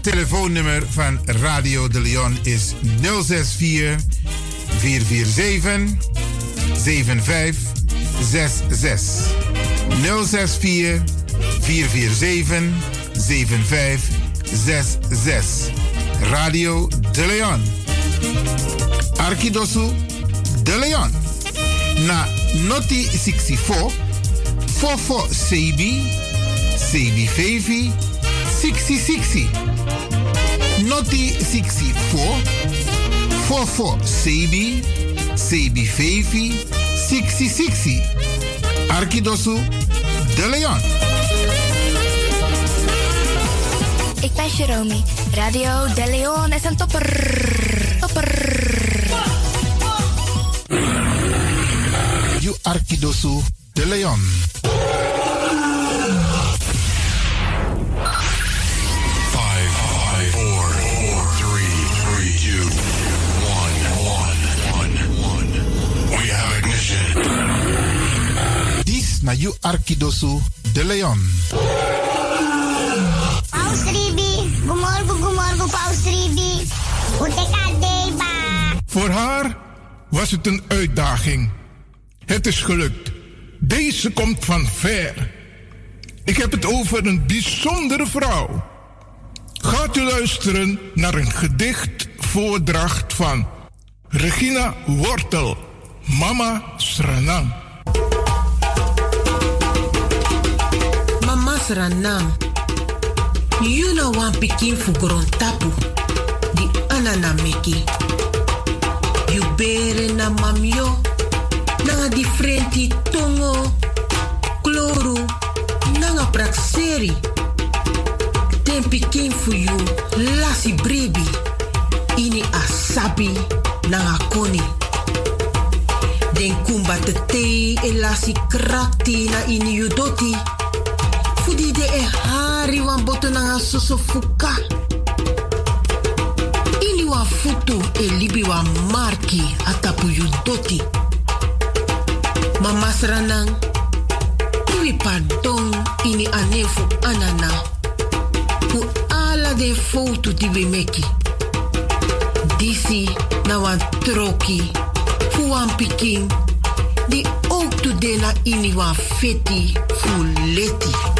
telefoonnummer van Radio de Leon is 064 447 7566. 064 447 7566. Radio de Leon. Arkidosu de Leon. Na Noti 64 44 CB CB 5 66. Noti 64. 44 Sebi. Sebi Fevi. 66. Arkidosu De Leon. Ik ben Jerome. Radio De Leon is een topper. Topper. You Arkidosu De Leon. Na You Arkidosu de Leon. Paus Ribi, Paus Ribi. Voor haar was het een uitdaging. Het is gelukt. Deze komt van ver. Ik heb het over een bijzondere vrouw. Gaat u luisteren naar een gedicht voordracht van Regina Wortel, Mama Sranang. Sranang, you know one pikin fu tapu, di anana meki. You bere na mamyo, na differenti tongo, kloru, nanga prakseri. Den pikin fu you, lasi brebi, ini asabi, nanga koni. Den kumba te te e lasi krakti na ini yudoti. Fudi de e hari wan boto nanga soso fuka. Ini wan futu e libi wan marki atapu yudoti. Mama sranang, iwi pardon ini anana. Fu ala de foto di we meki. Disi na wan troki, fu wan pikin. Die ook to dena ini wan feti fu leti.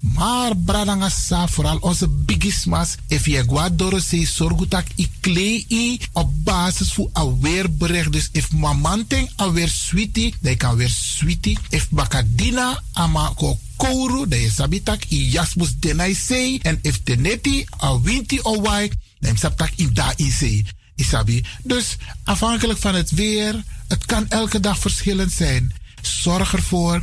Maar bradangasa, vooral onze bigismas, if je guadoro se sorgutak i klei op basis een weerbericht. Dus if mamanting alweer sweetie, dan kan weer sweetie. If bakadina ama ko kouru, dan sabitak i jasmus denai sei. En if teneti a winti o wai, dan sabtak i da. Isabi. Dus afhankelijk van het weer, het kan elke dag verschillend zijn. Zorg ervoor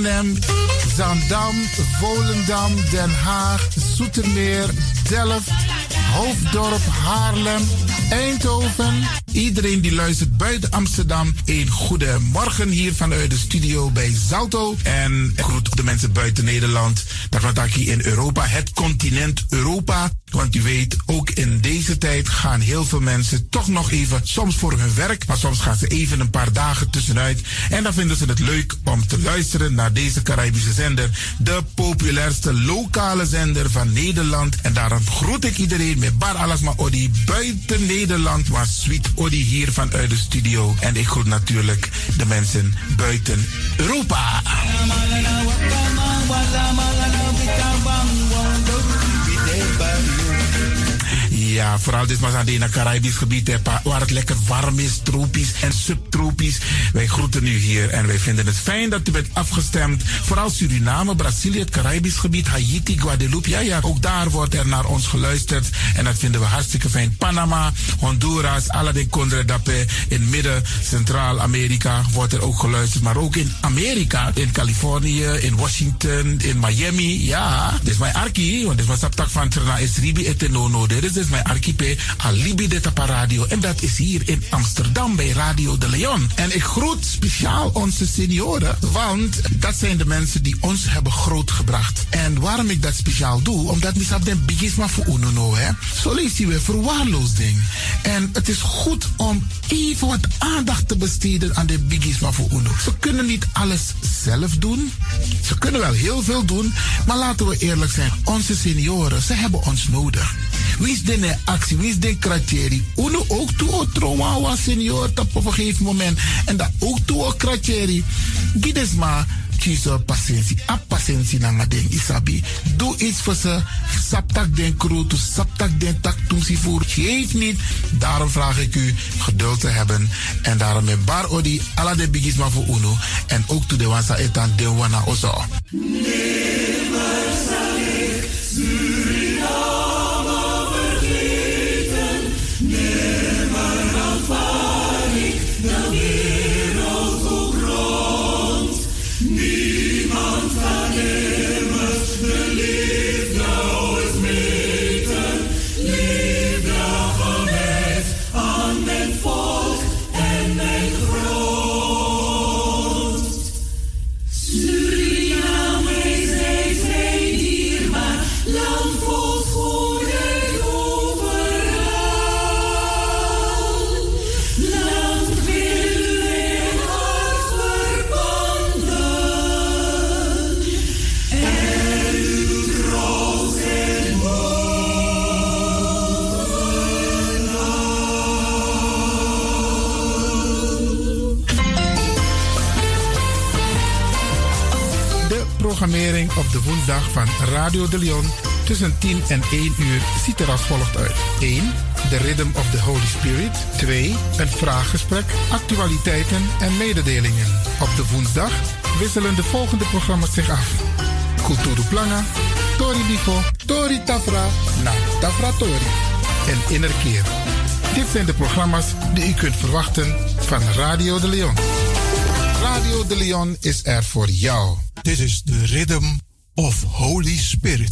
Zandam, Volendam, Den Haag, Zoetermeer, Delft, Hoofddorp, Haarlem, Eindhoven. Iedereen die luistert buiten Amsterdam, een goede morgen hier vanuit de studio bij Zalto. En groet de mensen buiten Nederland. Daarvan hier in Europa, het continent Europa. Want u weet, ook in deze tijd gaan heel veel mensen toch nog even, soms voor hun werk, maar soms gaan ze even een paar dagen tussenuit. En dan vinden ze het leuk om te luisteren naar deze Caribische zender. De populairste lokale zender van Nederland. En daarom groet ik iedereen met Bar Alasma Odi buiten Nederland, maar Sweet Odi hier vanuit de studio. En ik groet natuurlijk de mensen buiten Europa. Ja, vooral dit was aan het Caribisch gebied, waar het lekker warm is, tropisch en subtropisch. Wij groeten u hier en wij vinden het fijn dat u bent afgestemd. Vooral Suriname, Brazilië, het Caribisch gebied, Haiti, Guadeloupe. Ja, ja, ook daar wordt er naar ons geluisterd en dat vinden we hartstikke fijn. Panama, Honduras, Aladdin Condre Dape, in midden, Centraal-Amerika wordt er ook geluisterd. Maar ook in Amerika, in Californië, in Washington, in Miami. Ja, dit is mijn arki, want dit was op tak van Trana Esribi etenono. Dit is dus mijn archipel Alibi de. En dat is hier in Amsterdam bij Radio de Leon. En ik groet speciaal onze senioren, want dat zijn de mensen die ons hebben grootgebracht. En waarom ik dat speciaal doe, omdat we den bigisma voor uno hè. Zo lees je weer verwaarloosding. En het is goed om even wat aandacht te besteden aan de bigisma voor uno. Ze kunnen niet alles zelf doen. Ze kunnen wel heel veel doen, maar laten we eerlijk zijn. Onze senioren, ze hebben ons nodig. Wie is de is de kratjeri? Uno ook toe o trauma was senior op een gegeven moment. En dat ook toe o kratjeri. Gides kies patiëntie. A patiëntie na den isabi. Doe iets voor ze. Saptak den kroto, saptak den tak si voer. Geef niet. Daarom vraag ik u geduld te hebben. En daarom met bar odi ala de bigisma voor uno. En ook toe de wansa etan de wana ozo. Op de woensdag van Radio de Leon tussen 10 en 1 uur ziet er als volgt uit. 1 The Rhythm of the Holy Spirit. 2. Een vraaggesprek, actualiteiten en mededelingen. Op de woensdag wisselen de volgende programma's zich af. Kulturu Planga, Tori Bifo, Tori Tafra, na Tafra Tori. En Innerkeer. Dit zijn de programma's die u kunt verwachten van Radio de Leon. Radio de Leon is er voor jou. Dit is de Rhythm of Holy Spirit.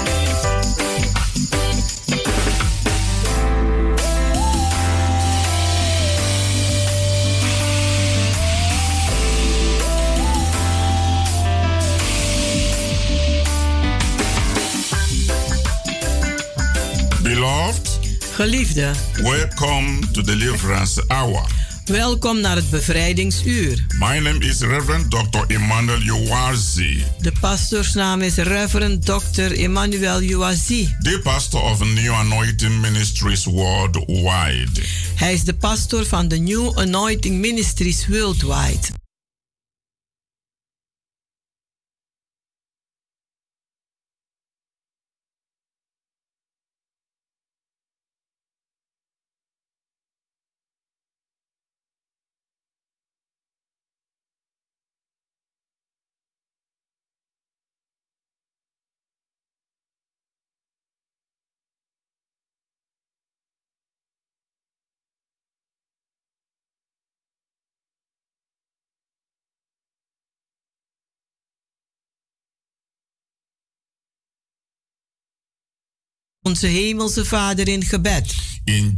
Beloved, Geliefde, welcome to Deliverance Hour. welkom naar het bevrijdingsuur. My name is Reverend Dr. Emmanuel Uwazi, De pastoorsnaam is Reverend Dr. Emmanuel Uwazi. the pastor of New Anointing Ministries worldwide. Hij is de pastor van de New Anointing Ministries Worldwide. Onze Hemelse Vader in gebed. In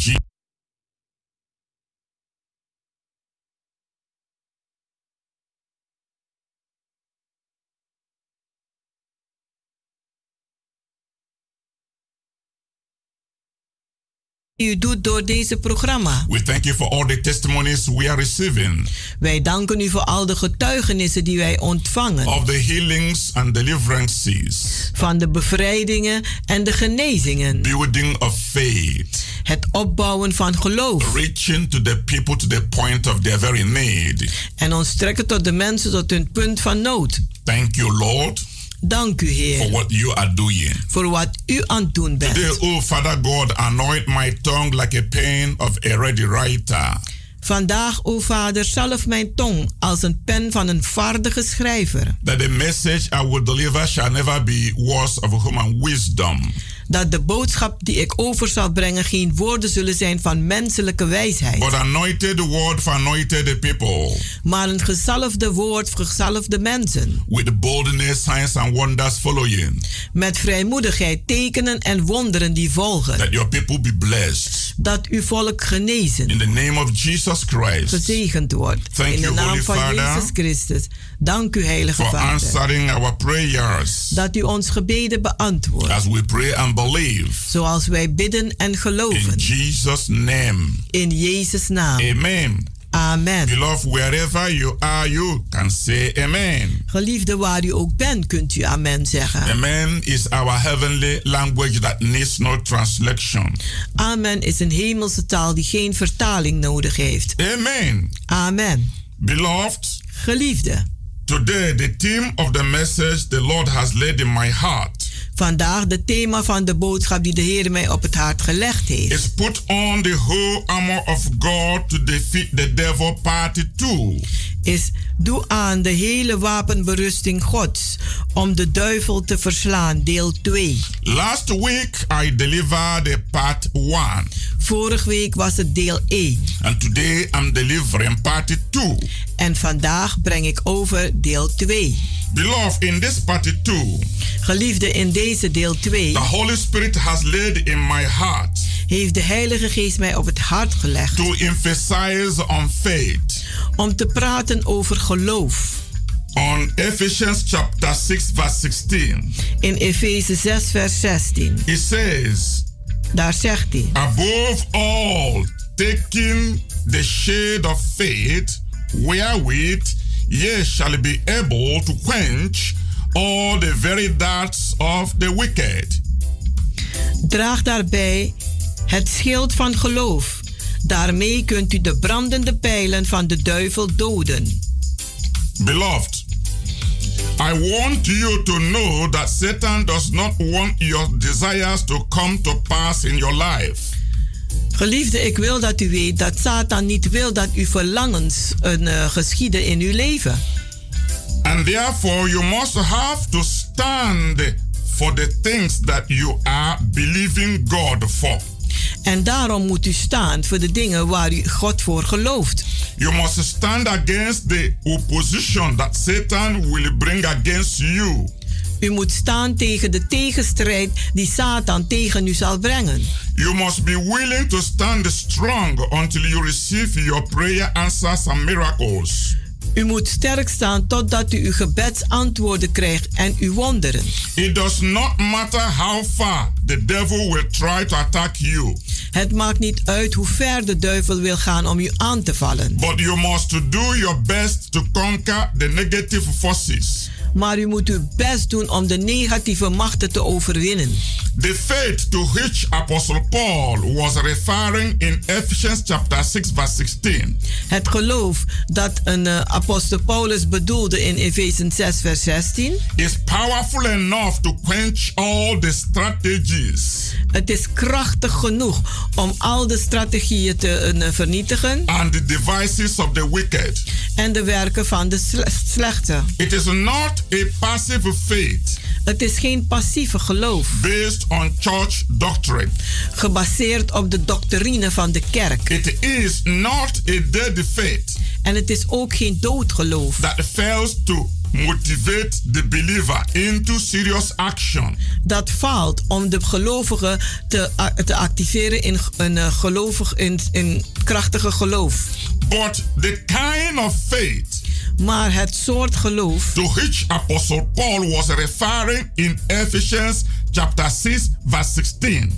U doet door deze programma. we thank you for all the testimonies we are receiving Wij danken u voor al de getuigenissen die wij ontvangen. of the healings and deliverances, Van de bevrijdingen en de genezingen. building of faith, Het opbouwen van geloof. reaching to the people to the point of their very need. En ons trekken tot de mensen tot hun punt van nood. Thank you, Lord, Dank u, for Heer, what you are doing. voor wat u aan het doen Today, bent. oh Father God, anoint my tongue like a pen of a ready writer. Vandaag, o Vader, zalf mijn tong als een pen van een vaardige schrijver. That the message I will deliver shall never be words of human wisdom, Dat de boodschap die ik over zal brengen geen woorden zullen zijn van menselijke wijsheid. but anointed word for anointed people, maar een gezalfde woord voor gezalfde mensen. with boldness, signs, and wonders following. Met vrijmoedigheid, tekenen en wonderen die volgen. That your people be blessed. Dat uw volk genezen. In the name of Jesus Christ, gezegend wordt. Thank In de naam Holy van Father, Jezus Christus. Dank u, Heilige for Vader. answering our prayers Dat u ons gebeden beantwoordt. as we pray and believe. Zoals wij bidden en In geloven. Jesus' name. In Jezus' naam. Amen. Amen. Beloved, wherever you are, you can say amen. Geliefde, waar u ook bent, kunt u amen zeggen. Amen is our heavenly language that needs no translation. Amen is een hemelse taal die geen vertaling nodig heeft. Amen. Amen. Beloved, Geliefde, today the theme of the message the Lord has laid in my heart vandaag de thema van de boodschap die de Heer mij op het hart gelegd heeft. is put on the whole armor of God to defeat the devil party 2. is doe aan de hele wapenberusting Gods om de duivel te verslaan, deel 2. Last week I delivered the part 1 Vorige week was het deel 1 and today I'm delivering part 2. En vandaag breng ik over deel 2. Beloved, in this part 2, Geliefde, in deze deel 2 the Holy Spirit has laid in my heart heeft de Heilige Geest mij op het hart gelegd to emphasize on faith. om te praten over geloof. on Ephesians chapter 6 verse 16. In Efeze 6 vers 16. It says, Daar zegt hij. Above all, taking the shade of faith, wherewith ye shall be able to quench all the very darts of the wicked. Draag daarbij het schild van geloof. Daarmee kunt u de brandende pijlen van de duivel doden. Beloved, I want you to know that Satan does not want your desires to come to pass in your life. Geliefde, ik wil dat u weet dat Satan niet wil dat uw verlangens een, uh, geschieden in uw leven. And therefore you must have to stand for the things that you are believing God for. En daarom moet u staan voor de dingen waar u God voor gelooft. You must stand against the opposition that Satan will bring against you. U moet staan tegen de tegenstrijd die Satan tegen u zal brengen. You must be willing to stand strong until you receive your prayer answers and miracles. U moet sterk staan totdat u uw gebedsantwoorden krijgt en uw wonderen. It does not matter how far the devil will try to attack you. Het maakt niet uit hoe ver de duivel wil gaan om u aan te vallen. But you must do your best to conquer the negative forces. Maar u moet uw best doen om de negatieve machten te overwinnen. The faith to which Apostle Paul was referring in Ephesians chapter 6 verse 16. Het geloof dat een uh, apostel Paulus bedoelde in Efesiërs 6 vers 16 is powerful enough to quench all the strategies. Het is krachtig genoeg om al de strategieën te uh, vernietigen. And the devices of the wicked. En de werken van de slechte. It is not a passive faith. Het is geen passieve geloof. Based on church doctrine. Gebaseerd op de doctrine van de kerk. It is not a dead faith. En het is ook geen doodgeloof. That fails to motivate the believer into serious action. Dat faalt om de gelovige te, te activeren in een uh, gelovig in, in krachtige geloof. But the kind of faith maar het soort geloof to which apostle Paul was referring in Ephesians chapter 6 verse 16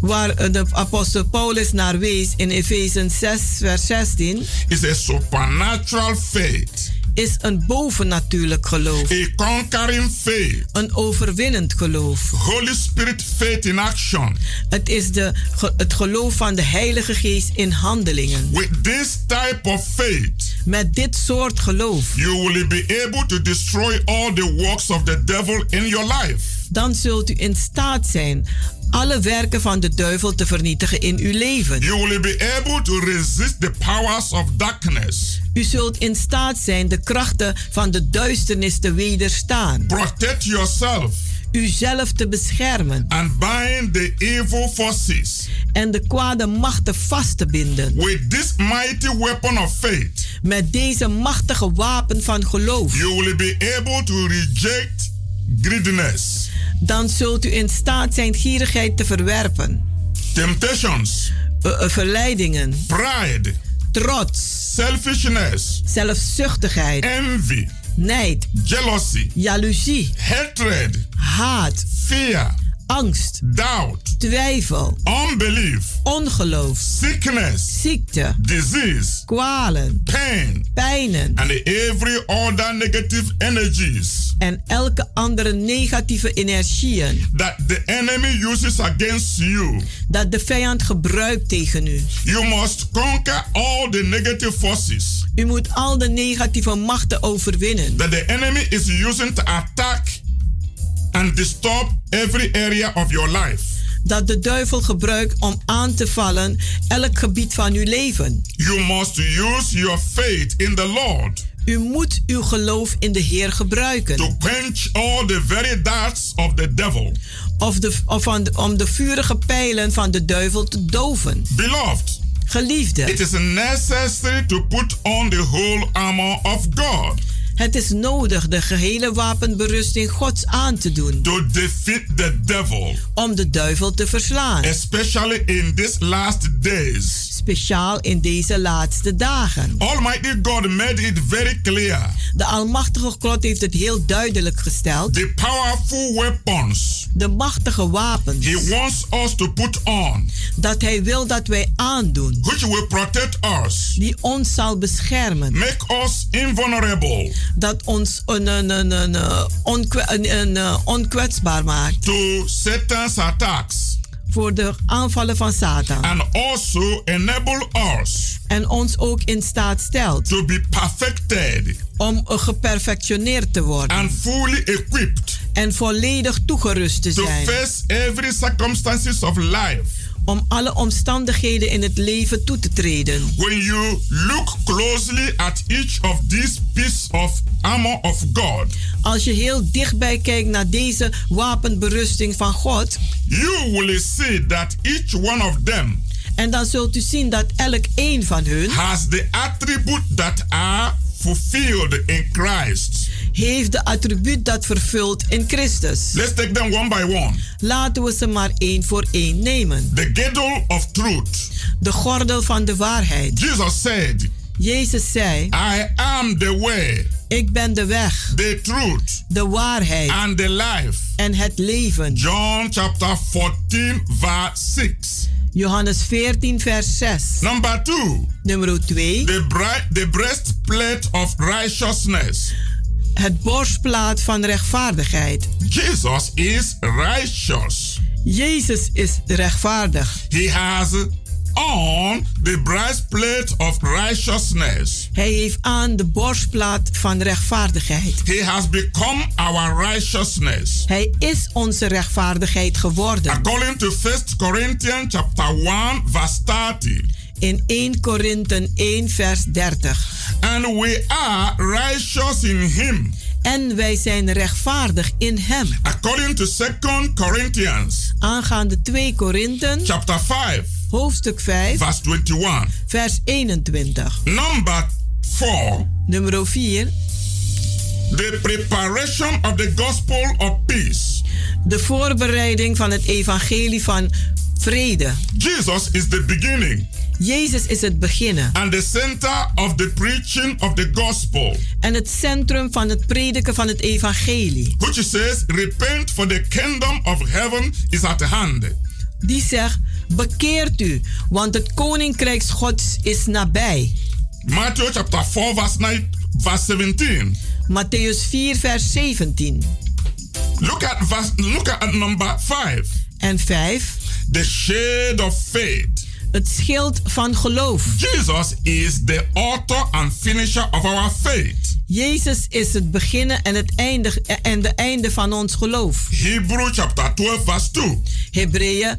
waar de apostel Paulus naar wees in Efesiërs 6 vers 16 is a supernatural faith is een bovennatuurlijk geloof. A conquering faith. Een overwinnend geloof. Holy Spirit faith in action. Het is de, het geloof van de Heilige Geest in handelingen. With this type of faith. Met dit soort geloof. You will be able to destroy all the works of the devil in your life. Dan zult u in staat zijn alle werken van de duivel te vernietigen in uw leven. You will be able to resist the powers of darkness. U zult in staat zijn de krachten van de duisternis te wederstaan. Protect yourself. Uzelf te beschermen. And bind the evil forces. En de kwade machten vast te binden. With this mighty weapon of faith. Met deze machtige wapen van geloof. You will be able to reject greediness. Dan zult u in staat zijn gierigheid te verwerpen. Temptations. Uh, uh, verleidingen. Pride. Trots. Selfishness. Zelfzuchtigheid. Envy. Nijd. Jealousy. Jaloezie. Hatred. Haat. Fear. Angst. Doubt. Twijfel. Unbelief. Ongeloof. Sickness. Ziekte. Disease. Kwalen. Pain. Pijnen. And every other negative energies. En elke andere negatieve energieën. That the enemy uses against you. Dat de vijand gebruikt tegen u. You must conquer all the negative forces. U moet al de negatieve machten overwinnen. That the enemy is using to attack and disturb every area of your life. Dat de duivel gebruikt om aan te vallen elk gebied van uw leven. You must use your faith in the Lord. U moet uw geloof in de Heer gebruiken. To quench all the very darts of the devil. Of de, of de, om de vurige pijlen van de duivel te doven. Beloved. Geliefde. It is necessary to put on the whole armor of God. Het is nodig de gehele wapenberusting Gods aan te doen. To defeat the devil. Om de duivel te verslaan. Especially in these last days. Speciaal in deze laatste dagen. Almighty God made it very clear. De Almachtige God heeft het heel duidelijk gesteld. The powerful weapons De machtige wapens. He wants us to put on, Dat Hij wil dat wij aandoen. which will protect us, Die ons zal beschermen. make us invulnerable Dat ons een, een, een, een, een, een, onkwetsbaar maakt. to Satan's attacks Voor de aanvallen van Satan. and also enable us En ons ook in staat stelt. to be perfected Om geperfectioneerd te worden. and fully equipped En volledig toegerust te to zijn. face every circumstances of life. Om alle omstandigheden in het leven toe te treden. When you look closely at each of these pieces of armor of God, Als je heel dichtbij kijkt naar deze wapenberusting van God. you will see that each one of them En dan zult u zien dat elk een van hun has the attribute that are fulfilled in Christ. Heeft de attribuut dat vervult in Christus. Let's take them one by one. Laten we ze maar één voor één nemen. The girdle of truth. De gordel van de waarheid. Jesus said, Jezus zei: I am the way, Ik ben de weg, the truth, de waarheid and the life. en het leven. John chapter 14, verse 6. Johannes 14, vers 6. Number two, Nummer 2. the, the breastplate of righteousness. Het borstplaat van rechtvaardigheid. Jesus is righteous. Jezus is rechtvaardig. He has on the breastplate of righteousness. Hij heeft aan de borstplaat van rechtvaardigheid. He has become our righteousness. Hij is onze rechtvaardigheid geworden. According to 1 Corinthians chapter 1 verse 30. In 1 Korinthe 1 vers 30. And we are righteous in him. En wij zijn rechtvaardig in hem. According to 2 Corinthians Aangaande 2 Korinthe chapter 5 hoofdstuk 5 verse 21. vers 21. Number 4. Nummer 4. The preparation of the gospel of peace. De voorbereiding van het evangelie van vrede. Jesus is the beginning Jezus is het beginnen and the center of the preaching of the gospel, en het centrum van het prediken van het evangelie. which says, Repent, for the kingdom of heaven is at hand. Die zegt: Bekeert u, want het koninkrijk Gods is nabij. Matthew chapter 4, verse 9, verse 17. Matthäus 4, vers 17. Look at verse, look at number 5. En 5. The shade of faith. Het schild van geloof. Jesus is the author and finisher of our faith. Jezus is het beginnen en het einde, en de einde van ons geloof. Hebrew chapter 12 verse 2. Hebreeën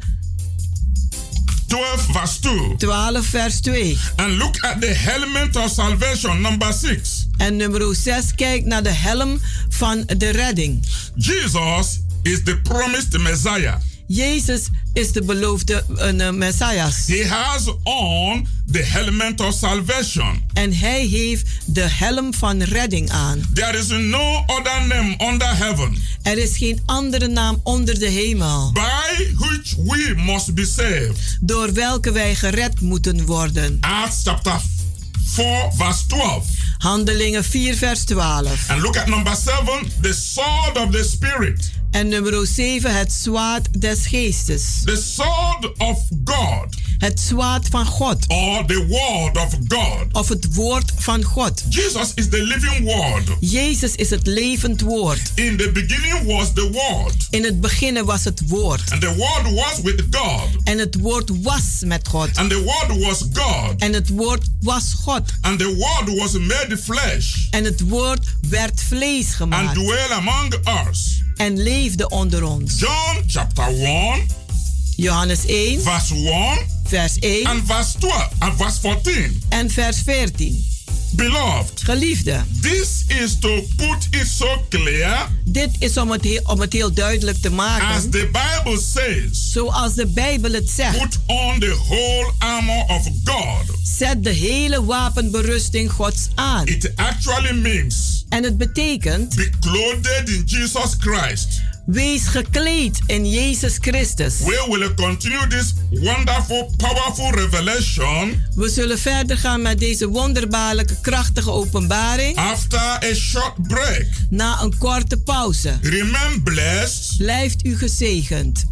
12 verse 2. 12 vers 2. And look at the helmet of salvation number 6. En nummer 6 kijk naar de helm van de redding. Jesus is the promised Messiah. Jezus is de beloofde uh, Messias. He has on the helmet of salvation. En hij heeft de helm van redding aan. There is no other name under heaven. Er is geen andere naam onder de hemel. By which we must be saved. Door welke wij gered moeten worden. Acts chapter 4 verse 12. Handelingen 4 vers 12. And look at number 7, the sword of the spirit. En nummer 7, het zwaard des geestes. The sword of God. Het zwaard van God. Or the word of God. Of het woord van God. Jesus is the living word. Jezus is het levend woord. In the beginning was the word. In het begin was het woord. And the word was with God. En het woord was met God. And the word was God. En het woord was God. And the word was made flesh. En het woord werd vlees gemaakt. And dwell among us. En leefde onder ons. John chapter 1. Johannes 1. Verse 1. Vers 1. And verse 12. And verse 14. En vers 14. Beloved. Geliefde. This is to put it so clear. Dit is om het, heel, om het heel duidelijk te maken. As the Bible says. Zoals de Bijbel het zegt. Put on the whole armor of God. Zet de hele wapenberusting Gods aan. It actually means. En het betekent. Be clothed in Jesus Christ. Wees gekleed in Jezus Christus. We will continue this wonderful, powerful revelation. We zullen verder gaan met deze wonderbaarlijke, krachtige openbaring. After a short break. Na een korte pauze. Remain blessed. Blijft u gezegend.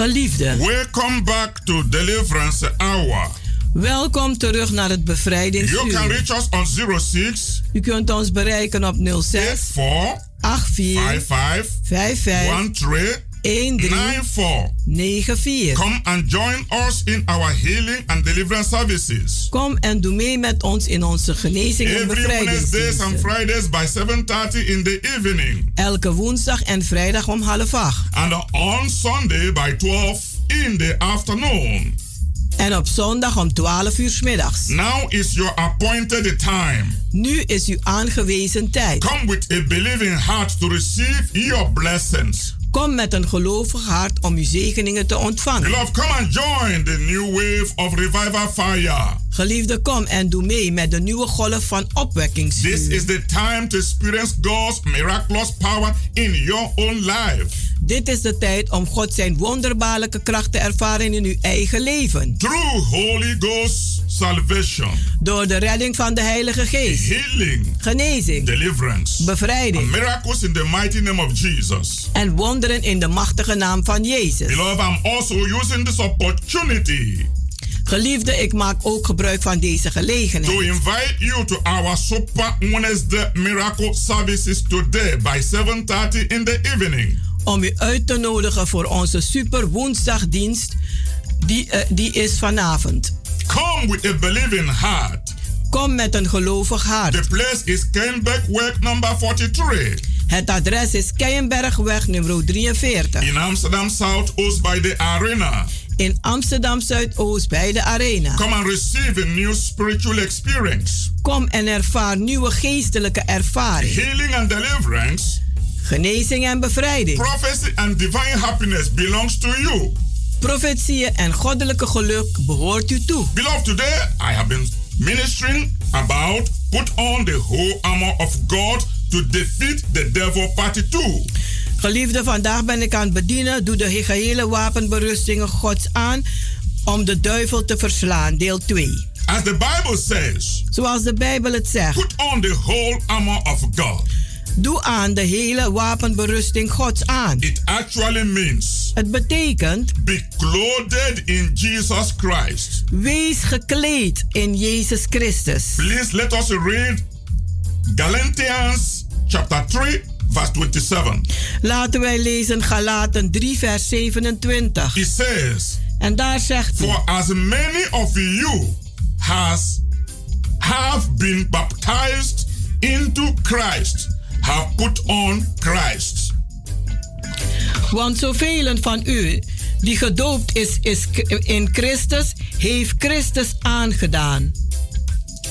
Beloved, Geliefde, welcome back to Deliverance Hour. welkom terug naar het You can bevrijdingsuur. reach us on 06 U kunt ons bereiken op 06 4 84 55 55 13 94. 94. Come and join us in our healing and deliverance services. Kom en doe mee met ons in onze genezing en Every Wednesdays and bevrijdingsdiensten. Fridays by 7:30 in the evening. Elke woensdag en vrijdag om half acht. And on Sunday by 12 in the afternoon. En op zondag om 12 uur 's middags. Now is your appointed time. Nu is uw aangewezen tijd. Come with a believing heart to receive your blessings. Kom met een gelovig hart om uw zegeningen te ontvangen. Beloved, come and join the new wave of revival fire. Geliefde, kom en doe mee met de nieuwe golf van This opwekkingsvuur. is the time to experience God's miraculous power in your own life. Dit is de tijd om God zijn wonderbaarlijke kracht te ervaren in uw eigen leven. Through Holy Ghost salvation, Door de redding van de Heilige Geest. healing, Genezing. deliverance, and Bevrijding. miracles in the mighty name of Jesus. En wonderen in de machtige naam van Jezus. Beloved, I'm also using this opportunity Geliefde, ik maak ook gebruik van deze to gelegenheid. invite you to our Super Wednesday miracle services today by 7:30 in the evening. Om u uit te nodigen voor onze super woensdagdienst. Die, eh, die is vanavond. Come with a believing heart. Kom met een gelovig The hart. place is Kenbekweg number 43 Het adres is Keienbergweg nummer 43. in Amsterdam South Oost by the Arena. In Amsterdam Zuidoost bij de Arena. Come and receive a new spiritual experience. Kom en ervaar nieuwe geestelijke ervaring. Healing and deliverance, Genezing en bevrijding. prophecy and divine happiness belongs to you. Profetieën en goddelijke geluk behoort u toe. Beloved, today I have been ministering about put on the whole armor of God to defeat the devil party 2. Geliefde, vandaag ben ik aan het bedienen. Doe de gehele wapenberustingen Gods aan om de duivel te verslaan. Deel 2. As the Bible says, Zoals de Bijbel het zegt. put on the whole armor of God. Doe aan de hele wapenberusting Gods aan. It actually means Het betekent, be clothed in Jesus Christ. wees gekleed in Jezus Christus. Please let us read Galatians chapter 3 verse 27. Laten wij lezen Galaten 3 vers 27. It says, En daar zegt hij, For as many of you has have been baptized into Christ have put on Christ. Want zoveel van u die gedoopt is, is in Christus, heeft Christus aangedaan.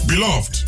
Beloved,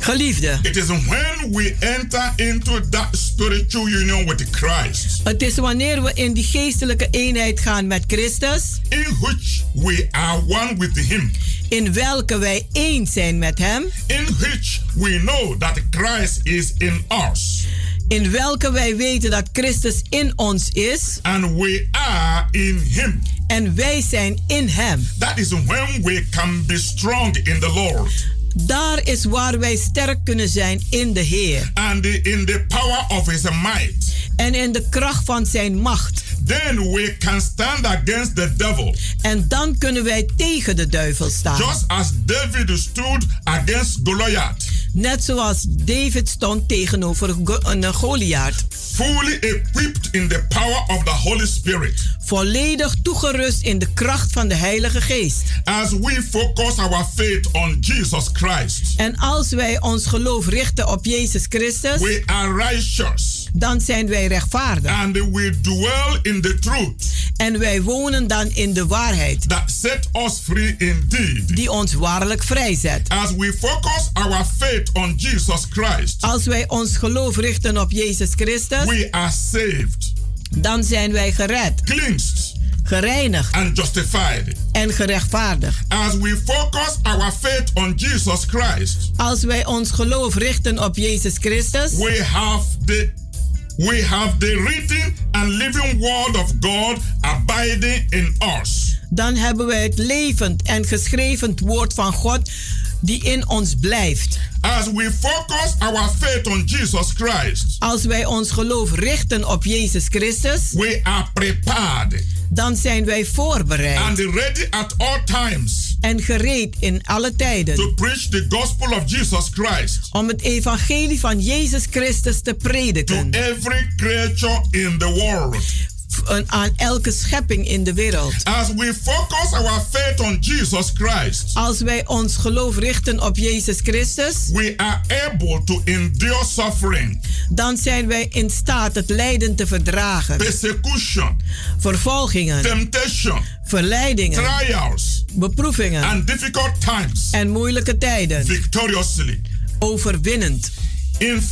Geliefde, it is when we enter into that spiritual union with Christ het is wanneer we in die geestelijke eenheid gaan met Christus, in which we are one with Him, in welke wij één zijn met Hem, in which we know that Christ is in us in welke wij weten dat Christus in ons is and we are in Him. en wij zijn in Hem. That is when we can be strong in the Lord. Daar is waar wij sterk kunnen zijn in de Heer. And in the power of His might. En in de kracht van zijn macht. Then we can stand against the devil. En dan kunnen wij tegen de duivel staan. Just as David stood against Goliath. Net zoals David stond tegenover een Goliath. Fully equipped in the power of the Holy Spirit. Volledig toegerust in de kracht van de Heilige Geest. As we focus our faith on Jesus Christ. En als wij ons geloof richten op Jezus Christus. We are righteous. Dan zijn wij rechtvaardig. And we dwell in the truth. En wij wonen dan in de waarheid. That set us free indeed. Die ons waarlijk vrijzet. As we focus our faith on Jesus Christ. Als wij ons geloof richten op Jezus Christus. We are saved. Dan zijn wij gered. Cleansed. Gereinigd. And justified. En gerechtvaardigd. As we focus our faith on Jesus Christ. Als wij ons geloof richten op Jezus Christus. We have the we have the written and living word of God abiding in us. Dan hebben wij het levend en geschreven woord van God die in ons blijft. As we focus our faith on Jesus Christ. Als wij ons geloof richten op Jezus Christus. We are prepared. Dan zijn wij voorbereid. And ready at all times. En gereed in alle tijden. To preach the gospel of Jesus Christ. Om het evangelie van Jezus Christus te prediken. To every creature in the world aan elke schepping in de wereld. As we focus our faith on Jesus Christ. Als wij ons geloof richten op Jezus Christus. We are able to endure suffering. Dan zijn wij in staat het lijden te verdragen. Persecution. Vervolgingen. Temptation. Verleidingen. Trials. Beproevingen. And difficult times. En moeilijke tijden. Victoriously. Overwinnend. In 1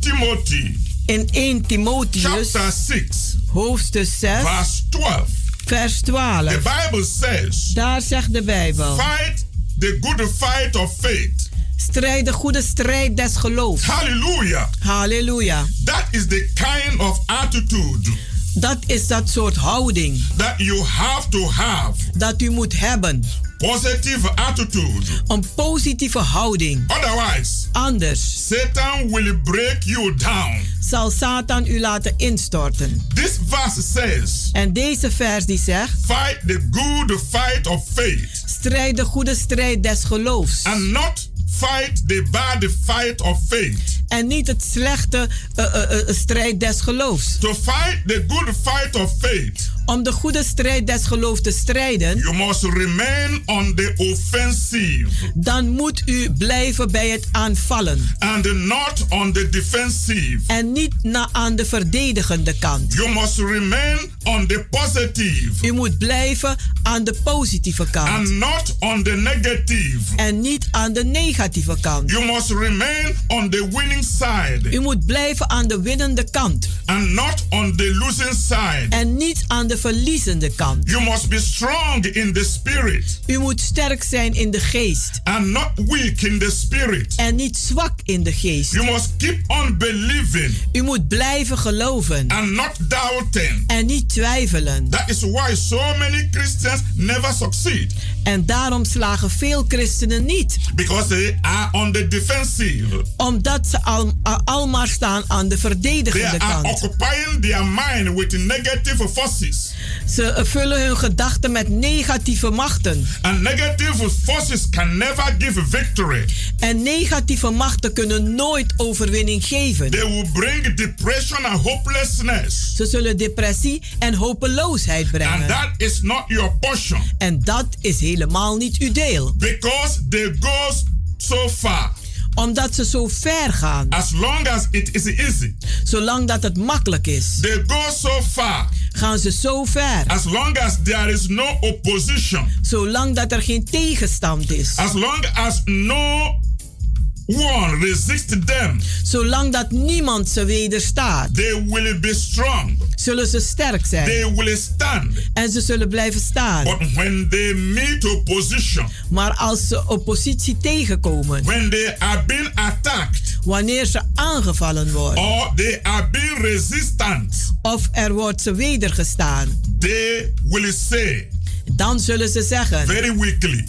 Timothy. In 1 Timotheus. Chapter 6 hoofdstuk 6, vers 12. Vers 12. The Bible says, Daar zegt de Bijbel. Fight the good fight of faith. Strijd de goede strijd des geloofs. Hallelujah. Halleluja. That is the kind of attitude. Dat is dat soort houding. That you have to have. Dat u moet hebben. Positive attitude. Een positieve houding. Otherwise, anders. Satan will break you down. Zal Satan u laten instorten. This verse says. En deze vers die zegt. Fight the good fight of faith. Strijd de goede strijd des geloofs. And not fight the bad fight of faith. En niet het slechte uh, uh, uh, strijd des geloofs. To fight the good fight of faith. Om de goede strijd des geloofs te strijden. You must remain on the offensive. Dan moet u blijven bij het aanvallen. And not on the defensive. En niet na aan de verdedigende kant. You must remain on the positive. U moet blijven aan de positieve kant. And not on the negative. En niet aan de negatieve kant. You must remain on the winning side. U moet blijven aan de winnende kant. And not on the losing side. En niet aan de verliezende kant. You must be strong in the spirit. U moet sterk zijn in de geest. And not weak in the spirit. En niet zwak in de geest. You must keep on believing. U moet blijven geloven. And not doubting. En niet twijfelen. That is why so many Christians never succeed. En daarom slagen veel christenen niet. Because they are on the defensive. Omdat ze al, al maar staan aan de verdedigende they are kant. Occupying their mind with negative forces. Ze vullen hun gedachten met negatieve machten. And negative forces can never give victory. En negatieve machten kunnen nooit overwinning geven. They will bring depression and hopelessness. Ze zullen depressie en hopeloosheid brengen. And that is not your portion. En dat is helemaal niet uw deel. Because they go so far. Omdat ze zo ver gaan. As long as it is easy. Zolang dat het makkelijk is. They go so far. Gaan ze zo ver. As long as there is no opposition. Zolang dat er geen tegenstand is. As long as no one resist them. Zolang dat niemand ze wederstaat. They will be strong. Zullen ze sterk zijn. They will stand. En ze zullen blijven staan. But when they meet opposition. Maar als ze oppositie tegenkomen. When they are being attacked. Wanneer ze aangevallen worden. Or they are being resistant. Of er wordt ze wedergestaan. They will say. Dan zullen ze zeggen. Very weakly.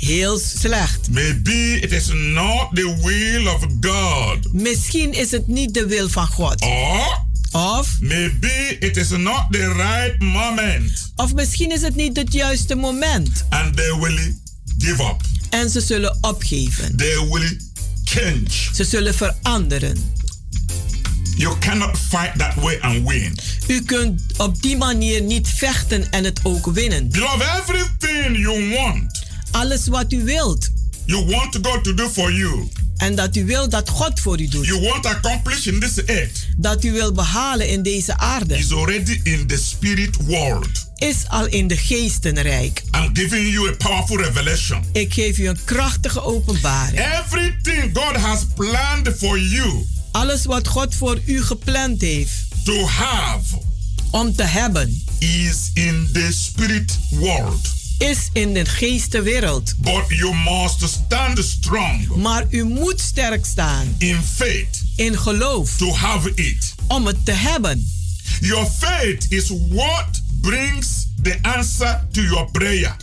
Heel slecht. Maybe it is not the will of God. Misschien is het niet de wil van God. Or of maybe it is not the right moment. Of misschien is het niet het juiste moment. And they will give up. En ze zullen opgeven. They will change. Ze zullen veranderen. You cannot fight that way and win. U kunt op die manier niet vechten en het ook winnen. Beloved, everything you want. Alles wat u wilt. You want God to do for you. En dat u wil dat God voor u doet. You want accomplish in this earth. Dat u wil behalen in deze aarde. Is already in the spirit world. Is al in de geestenrijk. I'm giving you a powerful revelation. Ik geef u een krachtige openbaring. Everything God has planned for you. Alles wat God voor u gepland heeft. To have. Om te hebben. Is in the spirit world is in de geestenwereld. But you must stand strong. Maar u moet sterk staan. In faith. In geloof. To have it. Om het te hebben. Your faith is what brings the answer to your prayer.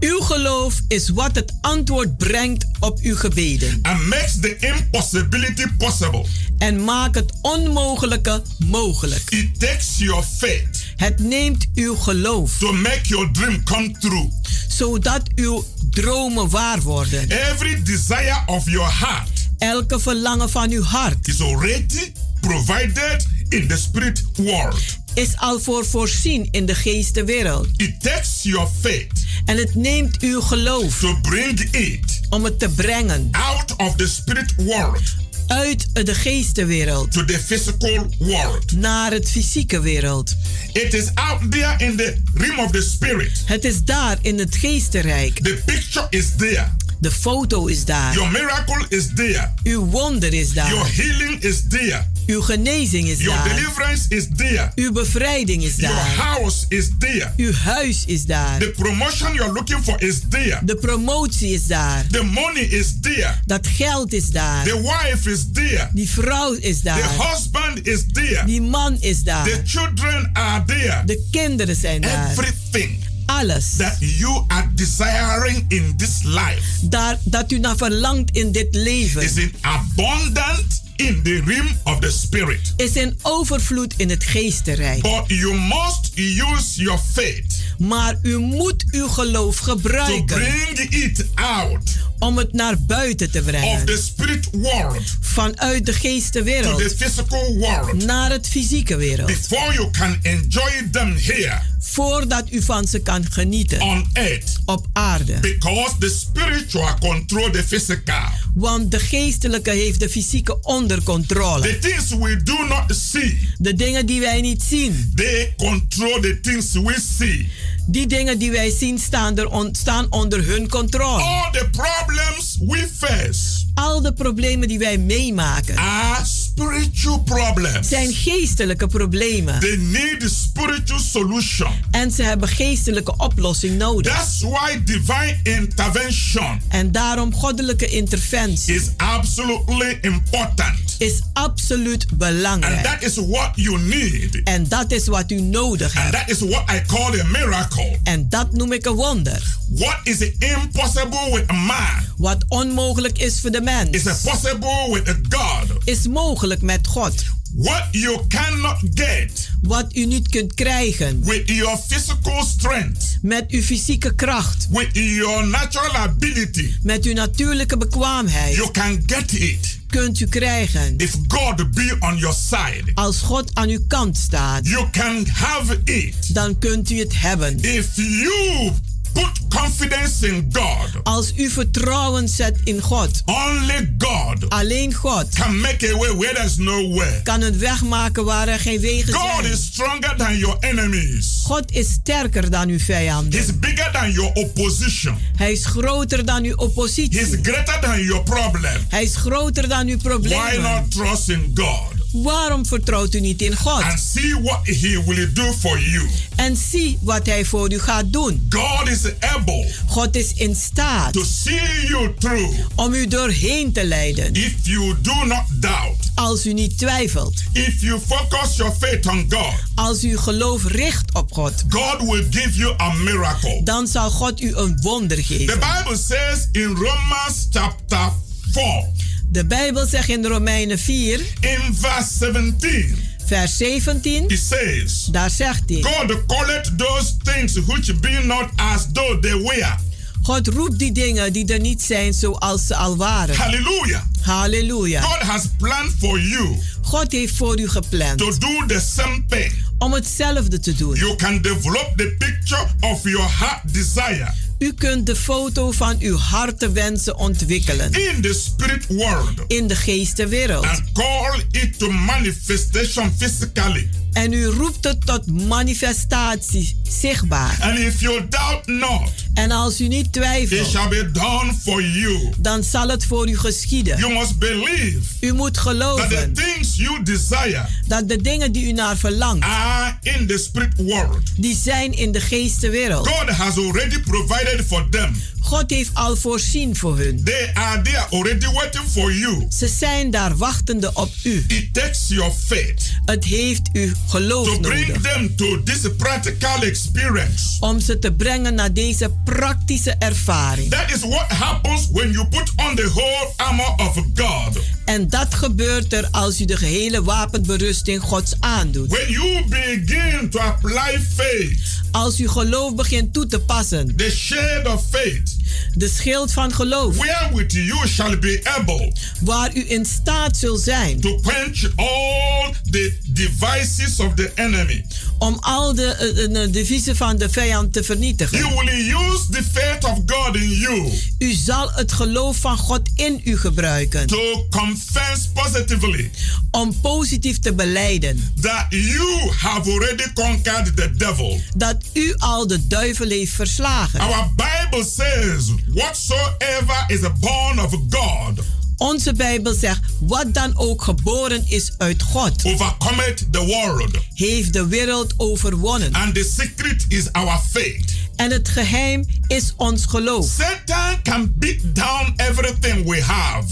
Uw geloof is wat het antwoord brengt op uw gebeden. And makes the impossibility possible. En maakt het onmogelijke mogelijk. It takes your faith. Het neemt uw geloof. To make your dream come true. Zodat uw dromen waar worden. Every desire of your heart. Elke verlangen van uw hart. Is already provided in the spirit world. Is al voor voorzien in de geestenwereld. It takes your faith. En het neemt uw geloof. To bring it. Om het te brengen. Out of the spirit world. Uit de geestenwereld. To the physical world. Naar het fysieke wereld. It is out there in the realm of the spirit. Het is daar in het geestenrijk. The picture is there. De foto is daar. Your miracle is there. Uw wonder is daar. Your healing is there. Uw genezing is Your daar. Your deliverance is there. Uw bevrijding is daar. Your house is there. Uw huis is daar. The promotion you're looking for is there. De promotie is daar. The money is there. Dat geld is daar. The wife is there. Die vrouw is daar. The husband is there. Die man is daar. The children are there. De kinderen zijn daar. Everything alles. That you are desiring in this life daar, dat u naar verlangt in dit leven is in abundant in the realm of the spirit. Is in overvloed in het geestenrijk. But you must use your faith maar u moet uw geloof gebruiken to bring it out om het naar buiten te brengen. of the spirit world vanuit de geestenwereld to the physical world. naar het fysieke wereld. Before you can enjoy them here voordat u van ze kan genieten on earth. op aarde. Because the spiritual control the physical. Want de geestelijke heeft de fysieke onder controle the things we do not see de dingen die wij niet zien they control the things we see die dingen die wij zien staan, er on, staan onder hun controle. All the problems we face. Al de problemen die wij meemaken. Are spiritual problems. Zijn geestelijke problemen. They need spiritual solution. En ze hebben geestelijke oplossing nodig. That's why divine intervention. En daarom goddelijke interventie. Is absolutely important. Is absoluut belangrijk. And that is what you need. En dat is wat u nodig hebt. And that is what I call a miracle. En dat noem ik een wonder. What is impossible with a man? Wat onmogelijk is voor de mens. Is possible with a God. Is mogelijk met God. What you cannot get. Wat u niet kunt krijgen. With your physical strength. Met uw fysieke kracht. With your natural ability. Met uw natuurlijke bekwaamheid. You can get it. Kunt u krijgen. If God be on your side. Als God aan uw kant staat. You can have it. Dan kunt u het hebben. If you put confidence in God, Als u vertrouwen zet in God. only God Alleen God can make a way where there's no way. kan een weg maken waar er geen wegen God zijn. is stronger than your enemies. God is sterker dan uw vijanden. He's bigger than your opposition. Hij is groter dan uw He's oppositie. greater than your problem. Hij is groter dan uw Why problemen. not trust in God Waarom vertrouwt u niet in God? and see what He will do for you? En zie wat hij voor u gaat doen. God is able God is in staat to see you through om u doorheen te leiden. if you do not doubt. Als u niet twijfelt. If you focus your faith on God, Als u geloof richt op God. God will give you a miracle. Dan zal God u een wonder The geven. Bible says in Romans chapter 4, De Bijbel zegt in Romeinen 4, in verse 17, vers 17. it says, Daar zegt hij. God calleth those things which be not as though they were. God roept die dingen die er niet zijn zoals ze al waren. Hallelujah. Halleluja. God has planned for you God heeft voor u gepland to do the same thing. om hetzelfde te doen. You can develop the picture of your heart desire U kunt de foto van uw hartewensen ontwikkelen in the spirit world in de geestenwereld. and call it to manifestation physically. En u roept het tot manifestatie zichtbaar. And if you doubt not, En als u niet it twijfelt, shall be done for you. dan zal het voor u geschieden. You must believe U moet that the geloven things you desire dat de dingen die u naar verlangt, are in the spirit world. die zijn in de geestenwereld. God has already provided for them. God heeft al voorzien voor hun. They are there already waiting for you. Ze zijn daar wachtende op u. It takes your faith Het heeft u geloof to bring nodig them to this practical experience. om ze te brengen naar deze praktische ervaring. That is what happens when you put on the whole armor of God. En dat gebeurt er als u de gehele wapenberusting Gods aandoet. When you begin to apply faith, Als u geloof begint toe te passen, the shade of faith, de schild van geloof, wherewith you shall be able waar u in staat zult zijn to quench all the devices of the enemy. om al de uh, deviezen van de vijand te vernietigen. You will use the faith of God in you U zal het geloof van God in u gebruiken to confess positively om positief te beleiden that you have already conquered the devil. dat u al de duivel heeft verslagen. Our Bible says, Whatsoever is a born of God Onze Bijbel zegt, wat dan ook geboren is uit God, overcometh the world. heeft de wereld overwonnen. And the secret is our faith. En het geheim is ons geloof. Satan can beat down everything we have,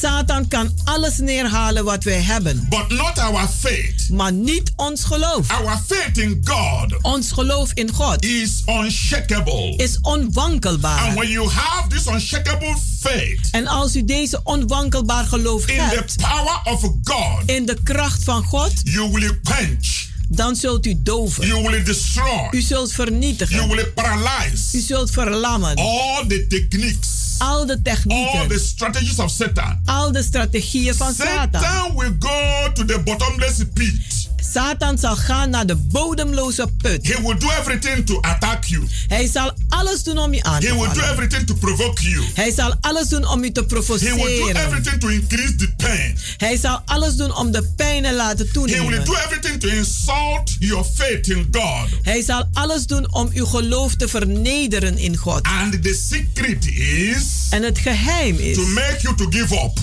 Satan kan alles neerhalen wat wij hebben, but not our faith. maar niet ons geloof. Our faith in God Ons geloof in God is unshakable. is onwankelbaar. And when you have this unshakable faith En als u deze onwankelbaar geloof in the hebt power of God, in de kracht van God, you will quench, dan zult u doven. you will destroy, U zult you vernietigen. will U paralyze zult verlammen. all the techniques, Al de all the technieken, strategies of Satan. al de strategieën van Satan. Satan will go to the bottomless pit. Satan zal gaan naar de bodemloze put. He will do everything to attack you. Hij zal alles doen om je aan He te will do everything to provoke you. Hij zal alles doen om je te He will do provoceren. everything to increase the pain. Hij zal alles doen om de pijnen laten He will toenemen. do everything to insult your faith in God. Hij zal alles doen om uw geloof te vernederen in God. And the secret is En het geheim is, to make you to give up,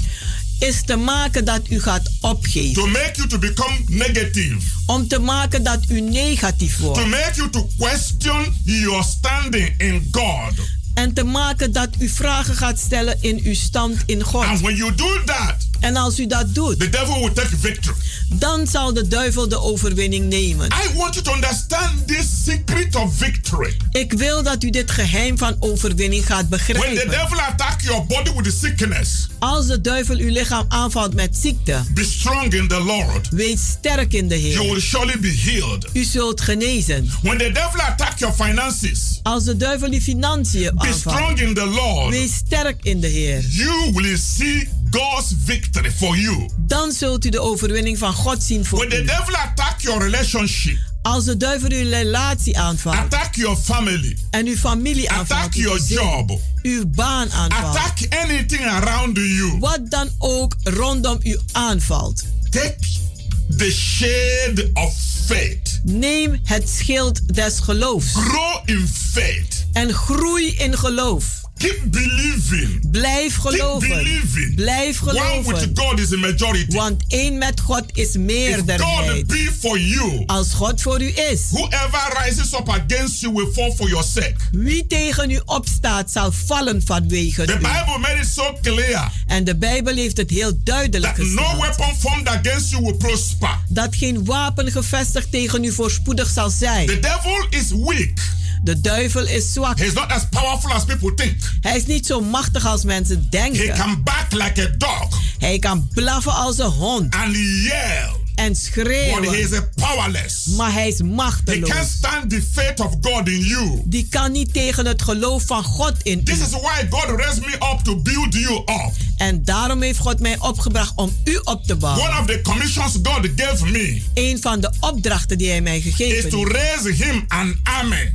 is te maken dat u gaat opgeven. to make you to become negative, Om te maken dat u negatief to wordt. make you to question your standing in God. En te maken dat u vragen gaat stellen in uw stand in God. And when you do that, En als u dat doet, the devil will take victory. dan zal de duivel de overwinning nemen. I want you to understand this secret of victory. Ik wil dat u dit geheim van overwinning gaat When the begrijpen. devil attack your body with sickness, Als de duivel uw lichaam aanvalt met ziekte, be strong in the Lord. wees sterk in de You Heer. will surely be healed. U zult genezen. When the devil attack your finances, Als de duivel uw financiën be aanvalt, strong in the Lord. wees sterk in de Heer. You will see God's victory for you. Dan zult u de overwinning van God zien voor When the u. devil attack your relationship, Als de duivel uw relatie aanvalt. Attack your family. En uw familie aanvalt. Attack your job. Uw baan aanvalt. Attack anything around you. Wat dan ook rondom u aanvalt. Take the shade of faith. Neem het schild des geloofs. Grow in faith. En groei in geloof. Keep believing. Blijf geloven. Keep believing. Blijf geloven. One with God is a majority. Want één met God is meerderheid. If God be for you, Als God voor u is. Whoever rises up against you will fall for your sake. Wie tegen u opstaat zal vallen vanwege The u. Bible made it so clear. En de Bijbel heeft het heel duidelijk gesteld. no weapon formed against you will prosper. Dat geen wapen gevestigd tegen u voorspoedig zal zijn. The devil is weak. De duivel is zwak. He's not as powerful as people think. Hij is niet zo machtig als mensen denken. He can bark like a dog. Hij kan blaffen als een hond. And yell. En schreeuwen. But he is powerless. Maar hij is He machteloos. can't stand the faith of God in you. Die kan niet tegen het geloof van God in This u. is why God raised me up to build you up. En daarom heeft God mij opgebracht om u op te bouwen. One of the commissions God gave me Een van de opdrachten die hij mij is gegeven to heeft, raise him an army.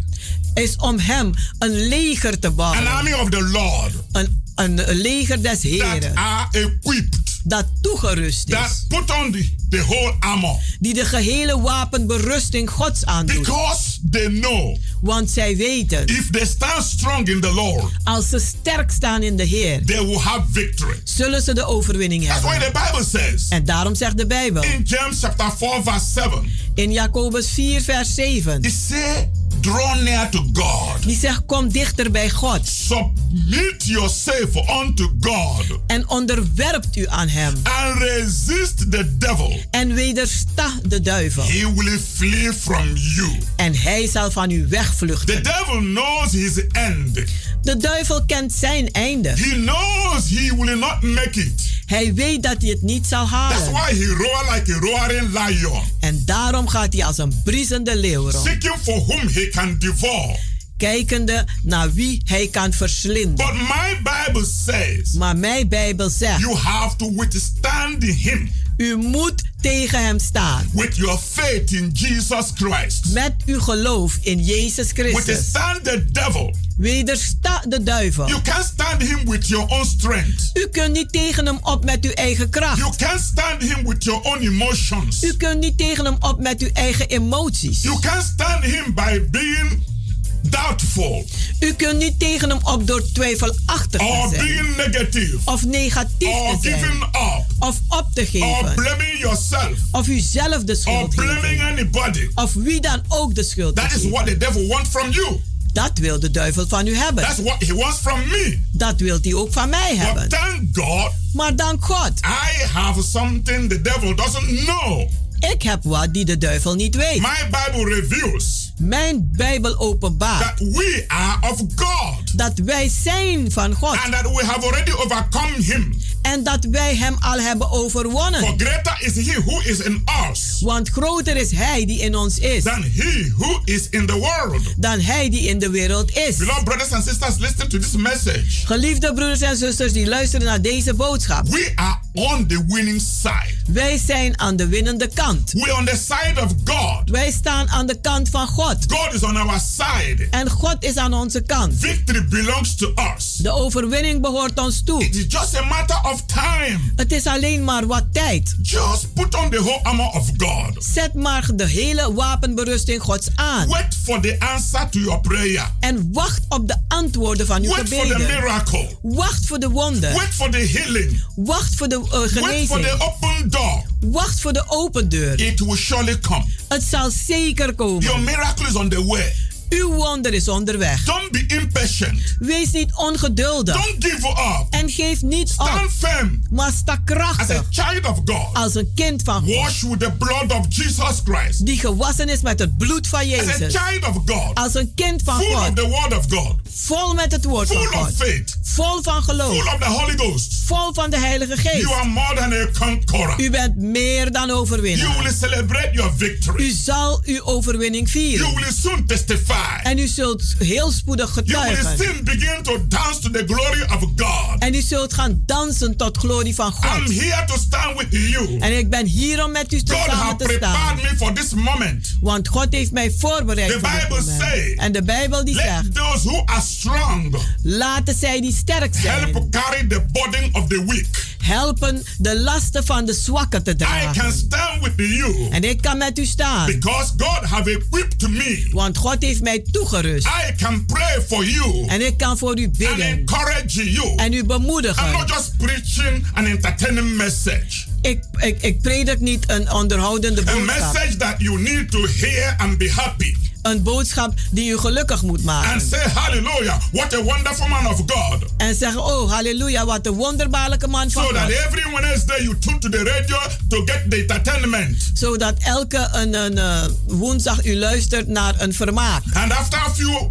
Is om hem een leger te An bouwen. army of the Lord Een, een, leger des that Heren. are equipped. Dat toegerust That is. put on the, the whole armor. Die de gehele wapenberusting Gods aandoet. Because they know Want zij weten, if they stand strong in the Lord, als ze sterk staan in de Heer, they will have victory. zullen ze de overwinning That's why hebben. the Bible says En daarom zegt de Bijbel in James chapter 4, verse 7, in Jacobus 4, vers 7. it says, Draw near to God. Die zegt, kom dichter bij God. Submit yourself unto God En onderwerpt u aan hem. And resist the devil. En wedersta de duivel. He will flee from you. En hij zal van u The wegvluchten. devil knows his end. De duivel kent zijn einde. He knows he will not make it. Hij weet dat hij het niet zal That's halen. why he roar like a roaring lion, En daarom gaat hij als een briesende leeuw rond. seeking for whom he can devour. Kijkende naar wie hij kan verslinden. But my Bible says Maar mijn Bijbel zegt, you have to withstand him u moet tegen hem staan. with your faith in Jesus Christ. Met uw geloof in Jezus Christus. Withstand the devil. Wedersta de duivel. You can't stand him with your own strength. U kunt niet tegen hem op met uw eigen kracht. You can't stand him with your own emotions. U kunt niet tegen hem op met uw eigen emoties. You can't stand him by being doubtful U kunt niet tegen hem op door twijfelachtig te zijn. negative Of negatief te giving zijn. up Of op te or geven. yourself Of u zelf de schuld geven. anybody. Of wie dan ook de schuld That is what the devil wants from you. Dat wil de duivel van u hebben. That's what he wants from me. Dat wil hij ook van mij But hebben. thank God, Maar dank God, I have something the devil doesn't know. ik heb wat die de duivel niet weet. My Bible reveals Mijn Bijbel openbaart that we are of God dat wij zijn van God. and that we have already overcome him. En dat wij hem al hebben For overwonnen. greater is he who is in us Want groter is hij die in ons is. than he who is in the world. Dan hij die in de wereld is. Beloved brothers and sisters, listen to this message. Geliefde broeders en zusters die luisteren naar deze boodschap. We are on the winning side. Wij zijn aan de winnende kant. We're on the side of God. Wij staan aan de kant van God. God is on our side. En God is aan onze kant. Victory belongs to us. De overwinning behoort ons toe. It is just a matter of time. Het is alleen maar wat tijd. Just put on the whole armor of God. Zet maar de hele wapenberusting Gods aan. Wait for the answer to your prayer. En wacht op de antwoorden van uw Wait for the gebeden. miracle. Wacht voor de wonden. Wait for the healing. Wacht voor de uh, Wait for genezing. the open door. Wacht voor de open deur. It will surely come. Het zal zeker Your komen. Miracle is on the way. Uw wonder is onderweg. Don't be impatient. Wees niet ongeduldig. Don't give up. En geef niet op. Stand firm Maar sta as a krachtig. child of God. Als een kind van God. Wash with the blood of Jesus Christ. Die gewassen is met het bloed van As a Jezus. child of God. Als een kind van Full of God. the word of God. Vol met het woord van Full of God. faith. Vol van geloof. Full of the Holy Ghost. Vol van de Heilige You Geest. are more than a conqueror. U bent meer dan You overwinnaar. will celebrate your U victory. zal uw overwinning You vieren. will soon testify. En u zult heel spoedig You will getuigen. still begin to dance to the glory of God. En u zult gaan dansen tot glorie van I'm God. here to stand with you. En ik ben hier om met u te God samen te staan. me for this moment. Want God heeft mij voorbereid The voor dit Bible moment. say, En de Bijbel die zegt, those who are strong laten zij die sterk zijn. help carry the burden of the weak. Helpen de lasten van de zwakken te I can dragen. stand with you En ik kan met u staan. because God have equipped me. Want God heeft mij toegerust. I can pray for you En ik kan voor u and bidden. encourage you. En u I'm bemoedigen. not just preaching an entertaining message. Ik, ik, ik predik niet een onderhoudende A boodschap. message that you need to hear and be happy. Een boodschap die u gelukkig moet And maken. say hallelujah. What a wonderful man of God. En zeggen, oh halleluja, wat een wonderbaarlijke man van So that God. every Wednesday you tune to the radio to get the entertainment. Zodat elke een, een, eh, woensdag u luistert naar een vermaak. And after a few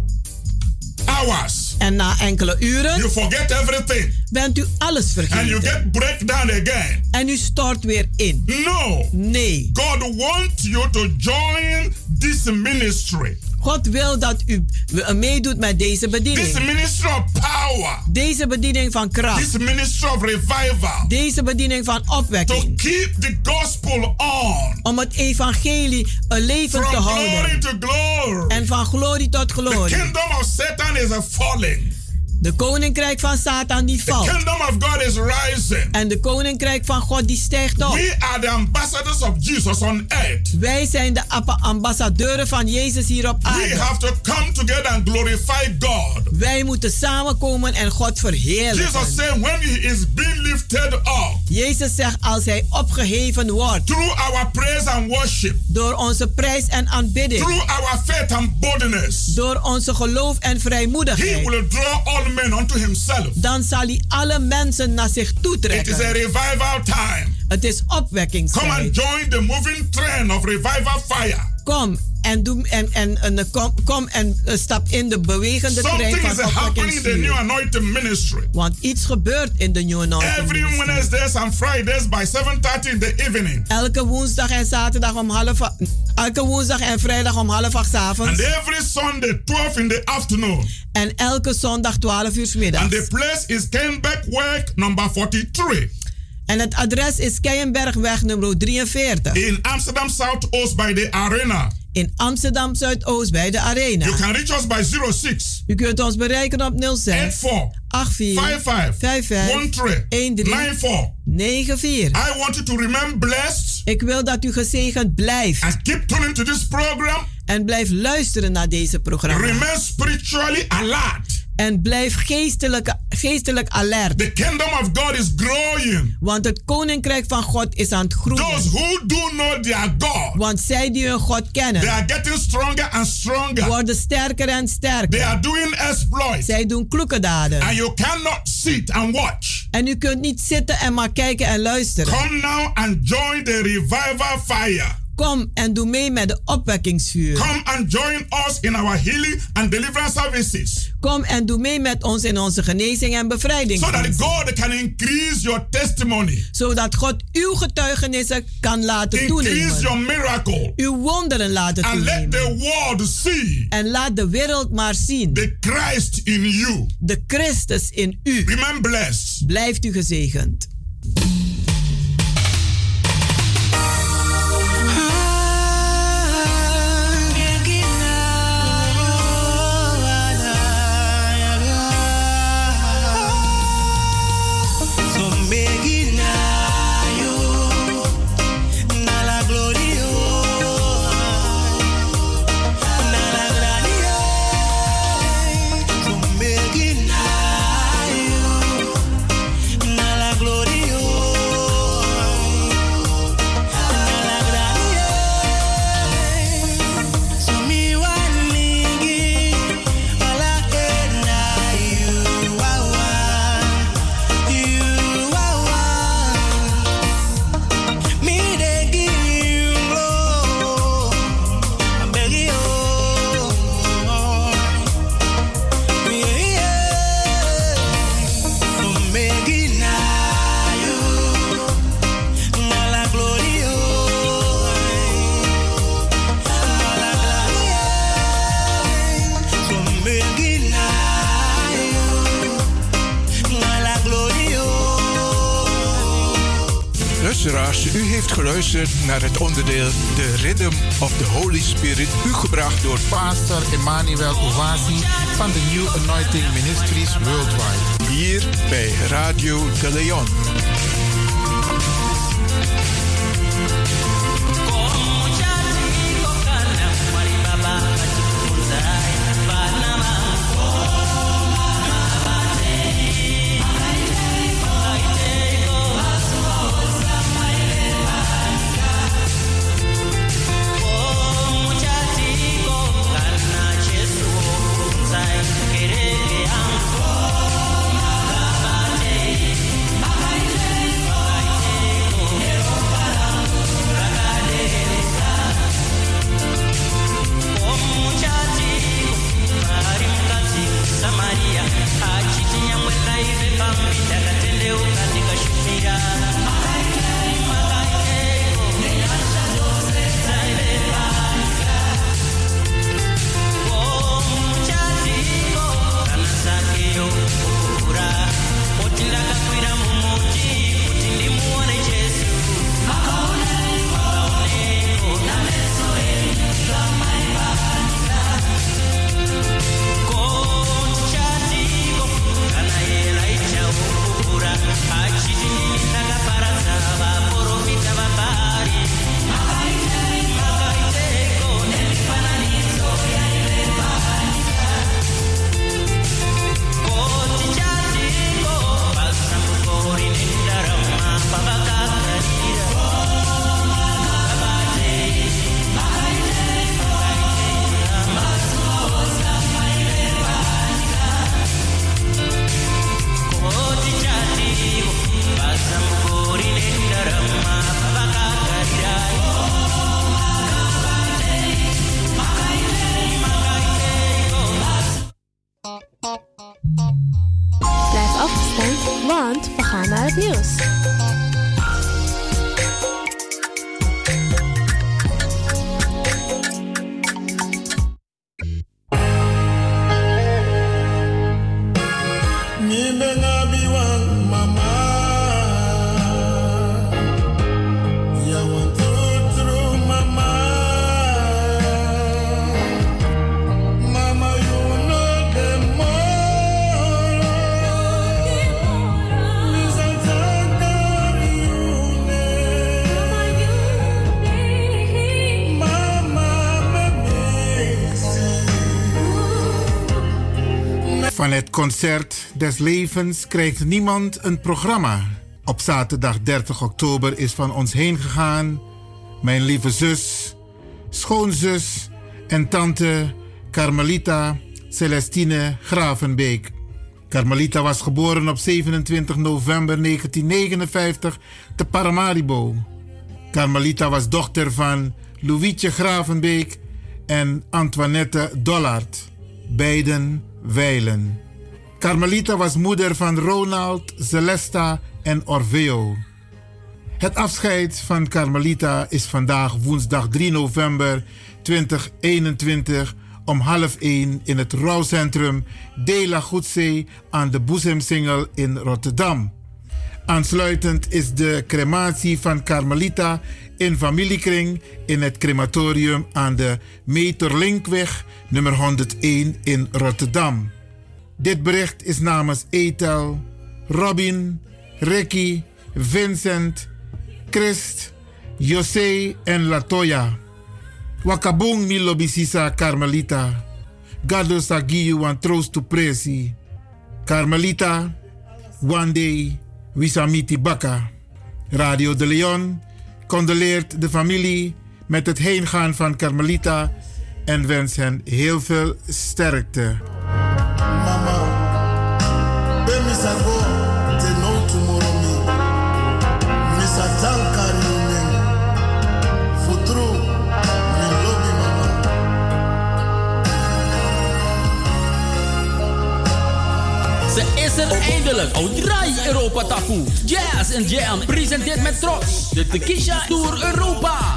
hours, En na enkele uren you forget everything. bent u alles And you vergeten. get breakdown again. En u stort weer in. No. Nee. God wants you to join this ministry. God wil dat u eh, meedoet met deze This bediening. ministry of power. Deze bediening van kracht. This ministry of revival. Deze bediening van To opwekking. keep the gospel on. Om het evangelie een leven From te glory houden. to glory. En van glorie tot The glorie. kingdom of Satan is a falling. De koninkrijk van Satan die The valt. kingdom of God is rising. En de koninkrijk van God die stijgt op. We are the ambassadors of Jesus on earth. Wij zijn de ambassadeuren van Jezus hier op We aarde. have to come together and glorify God. Wij moeten samenkomen en God Jesus verheerlijken. said, when he is being lifted up Jezus zegt als hij opgeheven wordt through our praise and worship, door onze prijs en aanbidding, through our faith and boldness, door onze geloof en he vrijmoedigheid, will draw all men unto himself. dan zal hij alle mensen naar zich It is a revival time. Het is Come and opwekkingstijd. join the moving train of revival fire. Kom en, doe, en, en, en, eh, kom, kom en eh, stap in de bewegende trein van happening in the new anointing ministry. Want iets gebeurt in de New Anointing Every Ministry. Wednesdays and Fridays by 7.30 in the evening. Elke woensdag en zaterdag om half elke woensdag en vrijdag om half acht 's And avonds. every Sunday 12 in the afternoon. En elke zondag 12 uur 's And middags. the place is Kenbeck number 43 En het adres is Keienbergweg nummer 43. in Amsterdam Southoost by the arena. In Amsterdam Zuidoost bij de You Arena. can reach us by 06 U kunt ons bereiken op 06 84 84 55 13 94. 94. I want you to remain blessed Ik wil dat u gezegend blijft. and keep tuning to this program. En blijf luisteren naar deze programma. Remain spiritually alert. En blijf geestelijk, geestelijk alert. The kingdom of God is growing. Want het koninkrijk van God is aan het groeien. Those who do know their God, Want zij die hun God they kennen, are getting stronger and stronger. worden sterker en They sterker. are doing exploits. Zij doen kloeke daden. And you cannot sit and watch. En u kunt niet zitten en maar kijken en luisteren. Come now and join the revival fire. Kom en doe mee met de opwekkingsvuur. Come and join us in our healing and deliverance services Kom en doe mee met ons in onze genezing en bevrijding. so that God can increase your testimony, Zodat God uw getuigenissen kan laten increase toenemen. your miracle, Uw wonderen laten and let toenemen. the world see En laat de wereld maar zien. the Christ in you. De Christus in u. Remain blessed. Blijft u gezegend. Onderdeel The Rhythm of the Holy Spirit, u gebracht door Pastor Emmanuel Owasi van de New Anointing Ministries Worldwide. Hier bij Radio de Leon. Van het concert des levens krijgt niemand een programma. Op zaterdag 30 oktober is van ons heen gegaan mijn lieve zus, schoonzus en tante Carmelita Celestine Gravenbeek. Carmelita was geboren op 27 november 1959 te Paramaribo. Carmelita was dochter van Louietje Gravenbeek en Antoinette Dollard, beiden wijlen. Carmelita was moeder van Ronald, Celesta en Orfeo. Het afscheid van Carmelita is vandaag woensdag 3 november 2021 om half 1 in het rouwcentrum De La Goedzee aan de Boezemsingel in Rotterdam. Aansluitend is de crematie van Carmelita in familiekring in het crematorium aan de Meterlinkweg nummer 101 in Rotterdam. Dit bericht is namens Ethel, Robin, Ricky, Vincent, Christ, José en Latoya. Wakabung mi lobisisa Carmelita. Gado sa wan troost to presi. Carmelita, one day wisamiti baka. Radio de Leon condoleert de familie met het heengaan van Carmelita en wens hen heel veel sterkte. Be eindelijk. Oudraai Europa Taku. Jazz en Jam presenteert met trots de Tekisha Tour Europa.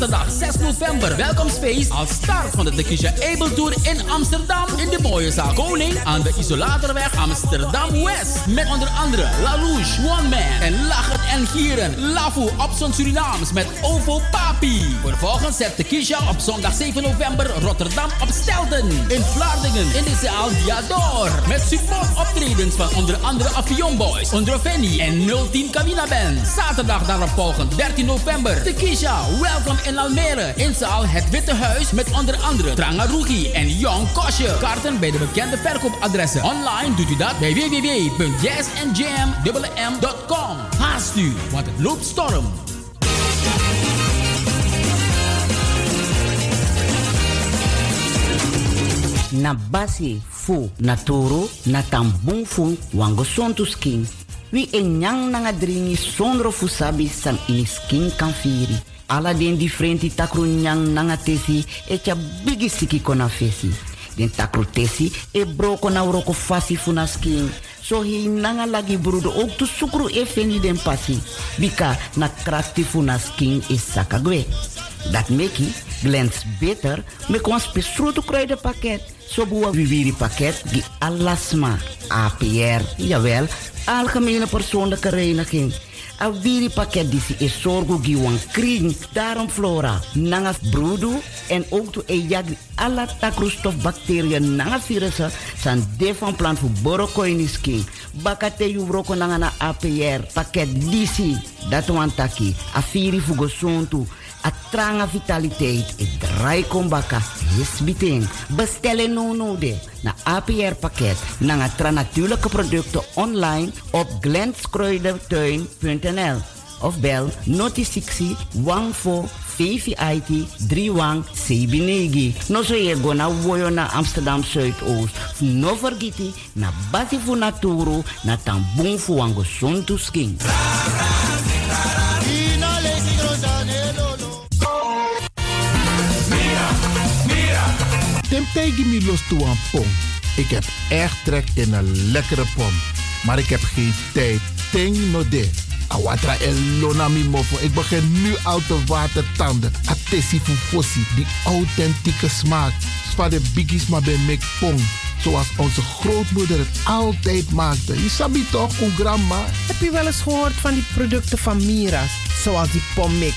Zaterdag 6 november. Welkomstfeest als start van de Tekisha Able Tour in Amsterdam. In de mooie zaal Koning aan de Isolatorweg Amsterdam West. Met onder andere La Rouge, One Man en Lachen en Gieren. Lafu op zo'n Surinaams met Ovo Papi. Vervolgens zet Tekisha op zondag 7 november Rotterdam op Stelten. In Vlaardingen in de zaal Diador. Met support optredens van onder andere Avion Boys, Ondroveni en 010 Cabina Band. Zaterdag daarop volgend 13 november. Tekisha, welkom in Almere. In zaal Het Witte Huis met onder andere Trangarugi en Young Kosje. Kaarten bij de bekende verkoopadressen. Online doet u dat bij www.jazzandjam.com. Haast u, want het loopt storm. na basi fu na toro na tambung fu wango sontu skin. Wi e nyang nanga dringi sondro fu sabi san ini skin kan firi. Ala den differenti takru nyang nanga tesi e tja bigi siki kona fesi. Den takru tesi e broko na uroko fasi fu na skin. So hi nanga lagi brudo ook tu sukru e feni den pasi. Bika na krakti fu na skin is sakagwe. Dat meki glans beter met ons besproten kruidenpakket. Zo boa viviri pakket die alasma APR, jawel, algemene persoonlijke reiniging. A viri pakket die si is zorgo giwan kring, daarom flora, nanga broedu en ook to e yagi alla takroestof bacteriën nanga virussen san de van voor borokoinis king. Bakate yu broko nanga na APR pakket disi, dat wan taki, a viri fugo a tranga vitaliteit e drai kombaka yes biting. Bestellen no no de na APR pakket na tra natuurlijke producten online op glenskruidertuin.nl of bel noti 60 14 VVIT 31 Sebinegi. No so ye go na woyo na Amsterdam Zuidoost. No vergiti na basi fu naturo na tambung fu wango sontu skin. Temtij me los toe aan pom. Ik heb echt trek in een lekkere pom. Maar ik heb geen tijd. Ting no de. Awatra elona mi mofo. Ik begin nu al te watertanden. Atesi fufosi. Die authentieke smaak. Zwa de biggies maar bij mek pom. Zoals onze grootmoeder het altijd maakte. Je sabi toch, grandma? Heb je wel eens gehoord van die producten van Mira's? Zoals die pommix.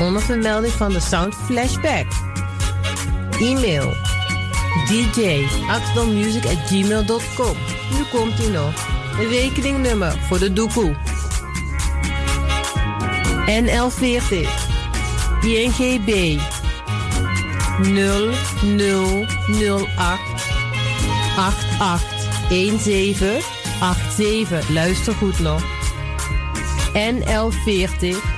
Onder vermelding van de Sound Flashback. E-mail dj.axdommusic.gmail.com Nu komt ie nog. Een rekeningnummer voor de doekoe. NL40 INGB 0008 8817 87, luister goed nog. NL40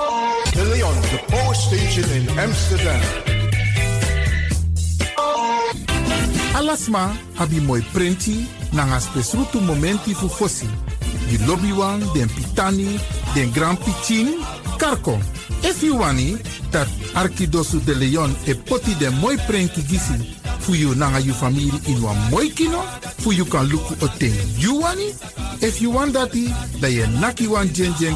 The power station in Amsterdam. Alasma abi moi prenti nanga spesrutu momenti fu fosi. Di lobby wan, den pitani, den grand pitin, karko. If you wani, dat Arkidosu de Leon e poti den moi prenki gisi fu you nanga you family in wan moi kino, fu you kan luku o ten you wani. If you want dati, da ye naki wan jen jen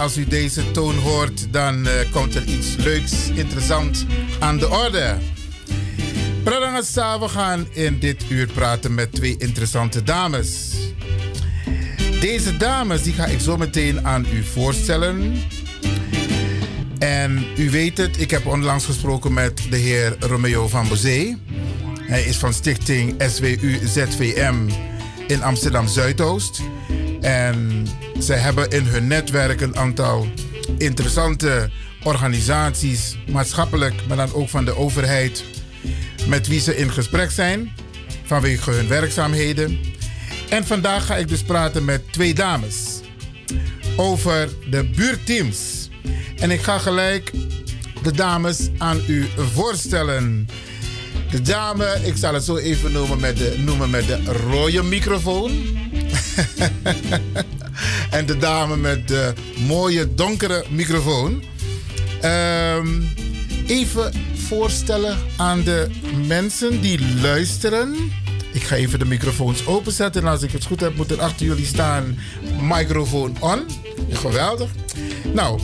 Als u deze toon hoort, dan eh, komt er iets leuks, interessant aan de orde. Brada Sisa, we gaan in dit uur praten met twee interessante dames. Deze dames die ga ik zo meteen aan u voorstellen. En u weet het, ik heb onlangs gesproken met de heer Romeo van Bozee. Hij is van stichting SWU ZVM in Amsterdam Zuidoost. Zij hebben in hun netwerk een aantal interessante organisaties, maatschappelijk, maar dan ook van de overheid, met wie ze in gesprek zijn vanwege hun werkzaamheden. En vandaag ga ik dus praten met twee dames over de buurteams. En ik ga gelijk de dames aan u voorstellen. De dame, ik zal het zo even noemen met de, noemen met de rode microfoon. en de dame met de mooie donkere microfoon. Ehm, even voorstellen aan de mensen die luisteren. Ik ga even de microfoons openzetten. En als ik het goed heb, moet er achter jullie staan microfoon on. Geweldig. Nou,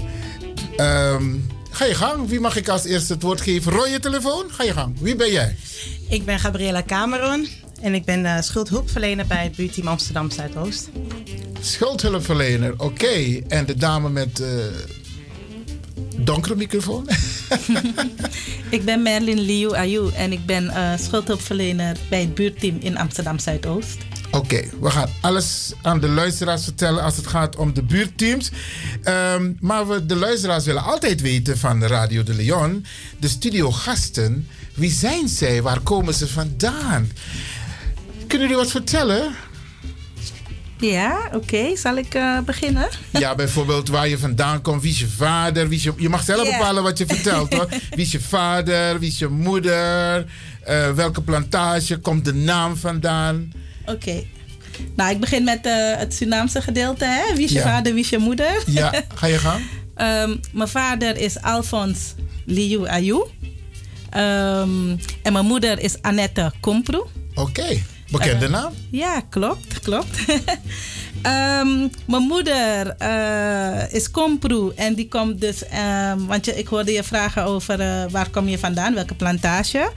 ehm, ga je gang. Wie mag ik als eerste het woord geven? Roy, je telefoon? Ga je gang. Wie ben jij? Ik ben Gabriela Cameron en ik ben uh, schuldhulpverlener bij het buurteam Amsterdam Zuidoost. Schuldhulpverlener, oké. En de dame met uh, donkere microfoon? ik ben Merlin Liu Ayu en ik ben uh, schuldhulpverlener bij het buurteam in Amsterdam Zuidoost. Oké, we gaan alles aan de luisteraars vertellen als het gaat om de buurtteams. Um, maar we, de luisteraars willen altijd weten van Radio de Leon, de studiogasten. Wie zijn zij? Waar komen ze vandaan? Kunnen jullie wat vertellen? Ja, oké. Zal ik uh, beginnen? Ja, bijvoorbeeld waar je vandaan komt. Wie is je vader? Wie is je, je mag zelf yeah. bepalen wat je vertelt hoor. Wie is je vader? Wie is je moeder? Uh, welke plantage? Komt de naam vandaan? Oké. Okay. Nou, ik begin met uh, het Surinaamse gedeelte. Hè? Wie is je ja. vader? Wie is je moeder? Ja, ga je gang. um, mijn vader is Alphonse Liu Ayu. Um, en mijn moeder is Annette Kompru. Oké. Okay. Bekende uh, naam? Ja, klopt, klopt. um, mijn moeder uh, is Kompru en die komt dus, um, want je, ik hoorde je vragen over uh, waar kom je vandaan, welke plantage.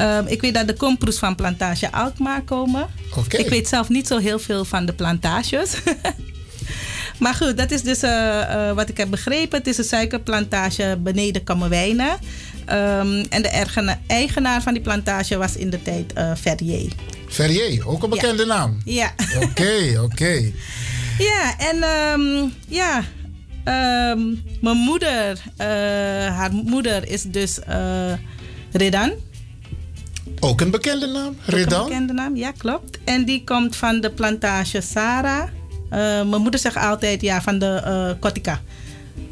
Um, ik weet dat de Komproes van plantage Alkmaar komen. Okay. Ik weet zelf niet zo heel veel van de plantages. maar goed, dat is dus wat ik heb begrepen. Het is een suikerplantage beneden Kammerwijnen. Um, en de eigenaar van die plantage was in de tijd uh, Ferrier. Ferrier, ook een bekende ja. naam. Ja. Oké, oké. Okay. Ja, en um, ja, um, mijn moeder, uh, haar moeder is dus uh, Redan. Ook een bekende naam, Redan? Ook een bekende naam, ja, klopt. En die komt van de plantage Sarah. Uh, mijn moeder zegt altijd, ja, van de uh, Kotika.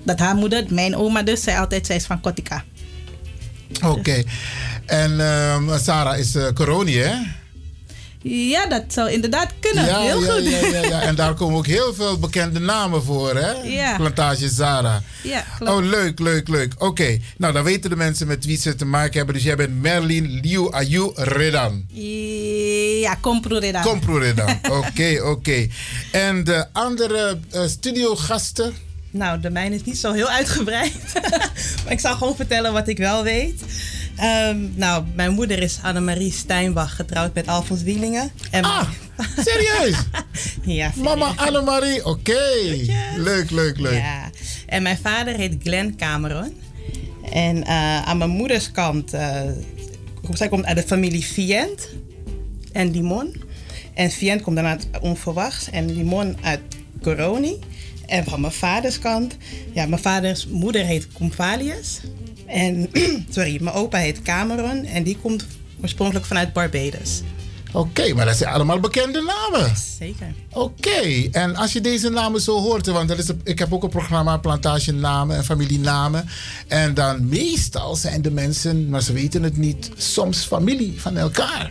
Dat haar moeder, mijn oma dus, zei altijd, zij is van Kotika. Oké. Okay. En uh, Sarah is uh, hè? Ja, dat zou inderdaad kunnen. Ja, heel ja, goed. Ja, ja, ja, En daar komen ook heel veel bekende namen voor, hè? Ja. Plantage Zara. Ja, klopt. Oh, leuk, leuk, leuk. Oké, okay. nou dan weten de mensen met wie ze te maken hebben. Dus jij bent Merlin Liu Ayu Redan. Ja, Compro Redan. Compro Redan. Oké, oké. Okay. En de andere uh, studiogasten? Nou, de mijne is niet zo heel uitgebreid. maar ik zal gewoon vertellen wat ik wel weet. Um, nou, mijn moeder is Annemarie Steinbach, getrouwd met Alfons Wielingen. En ah, serieus? ja, serieus. Mama Annemarie, oké. Okay. Leuk, leuk, leuk. Ja. En mijn vader heet Glenn Cameron. En uh, aan mijn moeders kant, uh, zij komt uit de familie Vient en Limon. En Vient komt dan uit Onverwachts en Limon uit Coroni. En van mijn vaders kant, ja, mijn vaders moeder heet Comvalius. En, sorry, mijn opa heet Cameron en die komt oorspronkelijk vanuit Barbados. Oké, okay, maar dat zijn allemaal bekende namen. Zeker. Oké, okay. en als je deze namen zo hoort, want dat is een, ik heb ook een programma Plantage Namen en Familienamen. En dan meestal zijn de mensen, maar ze weten het niet, soms familie van elkaar.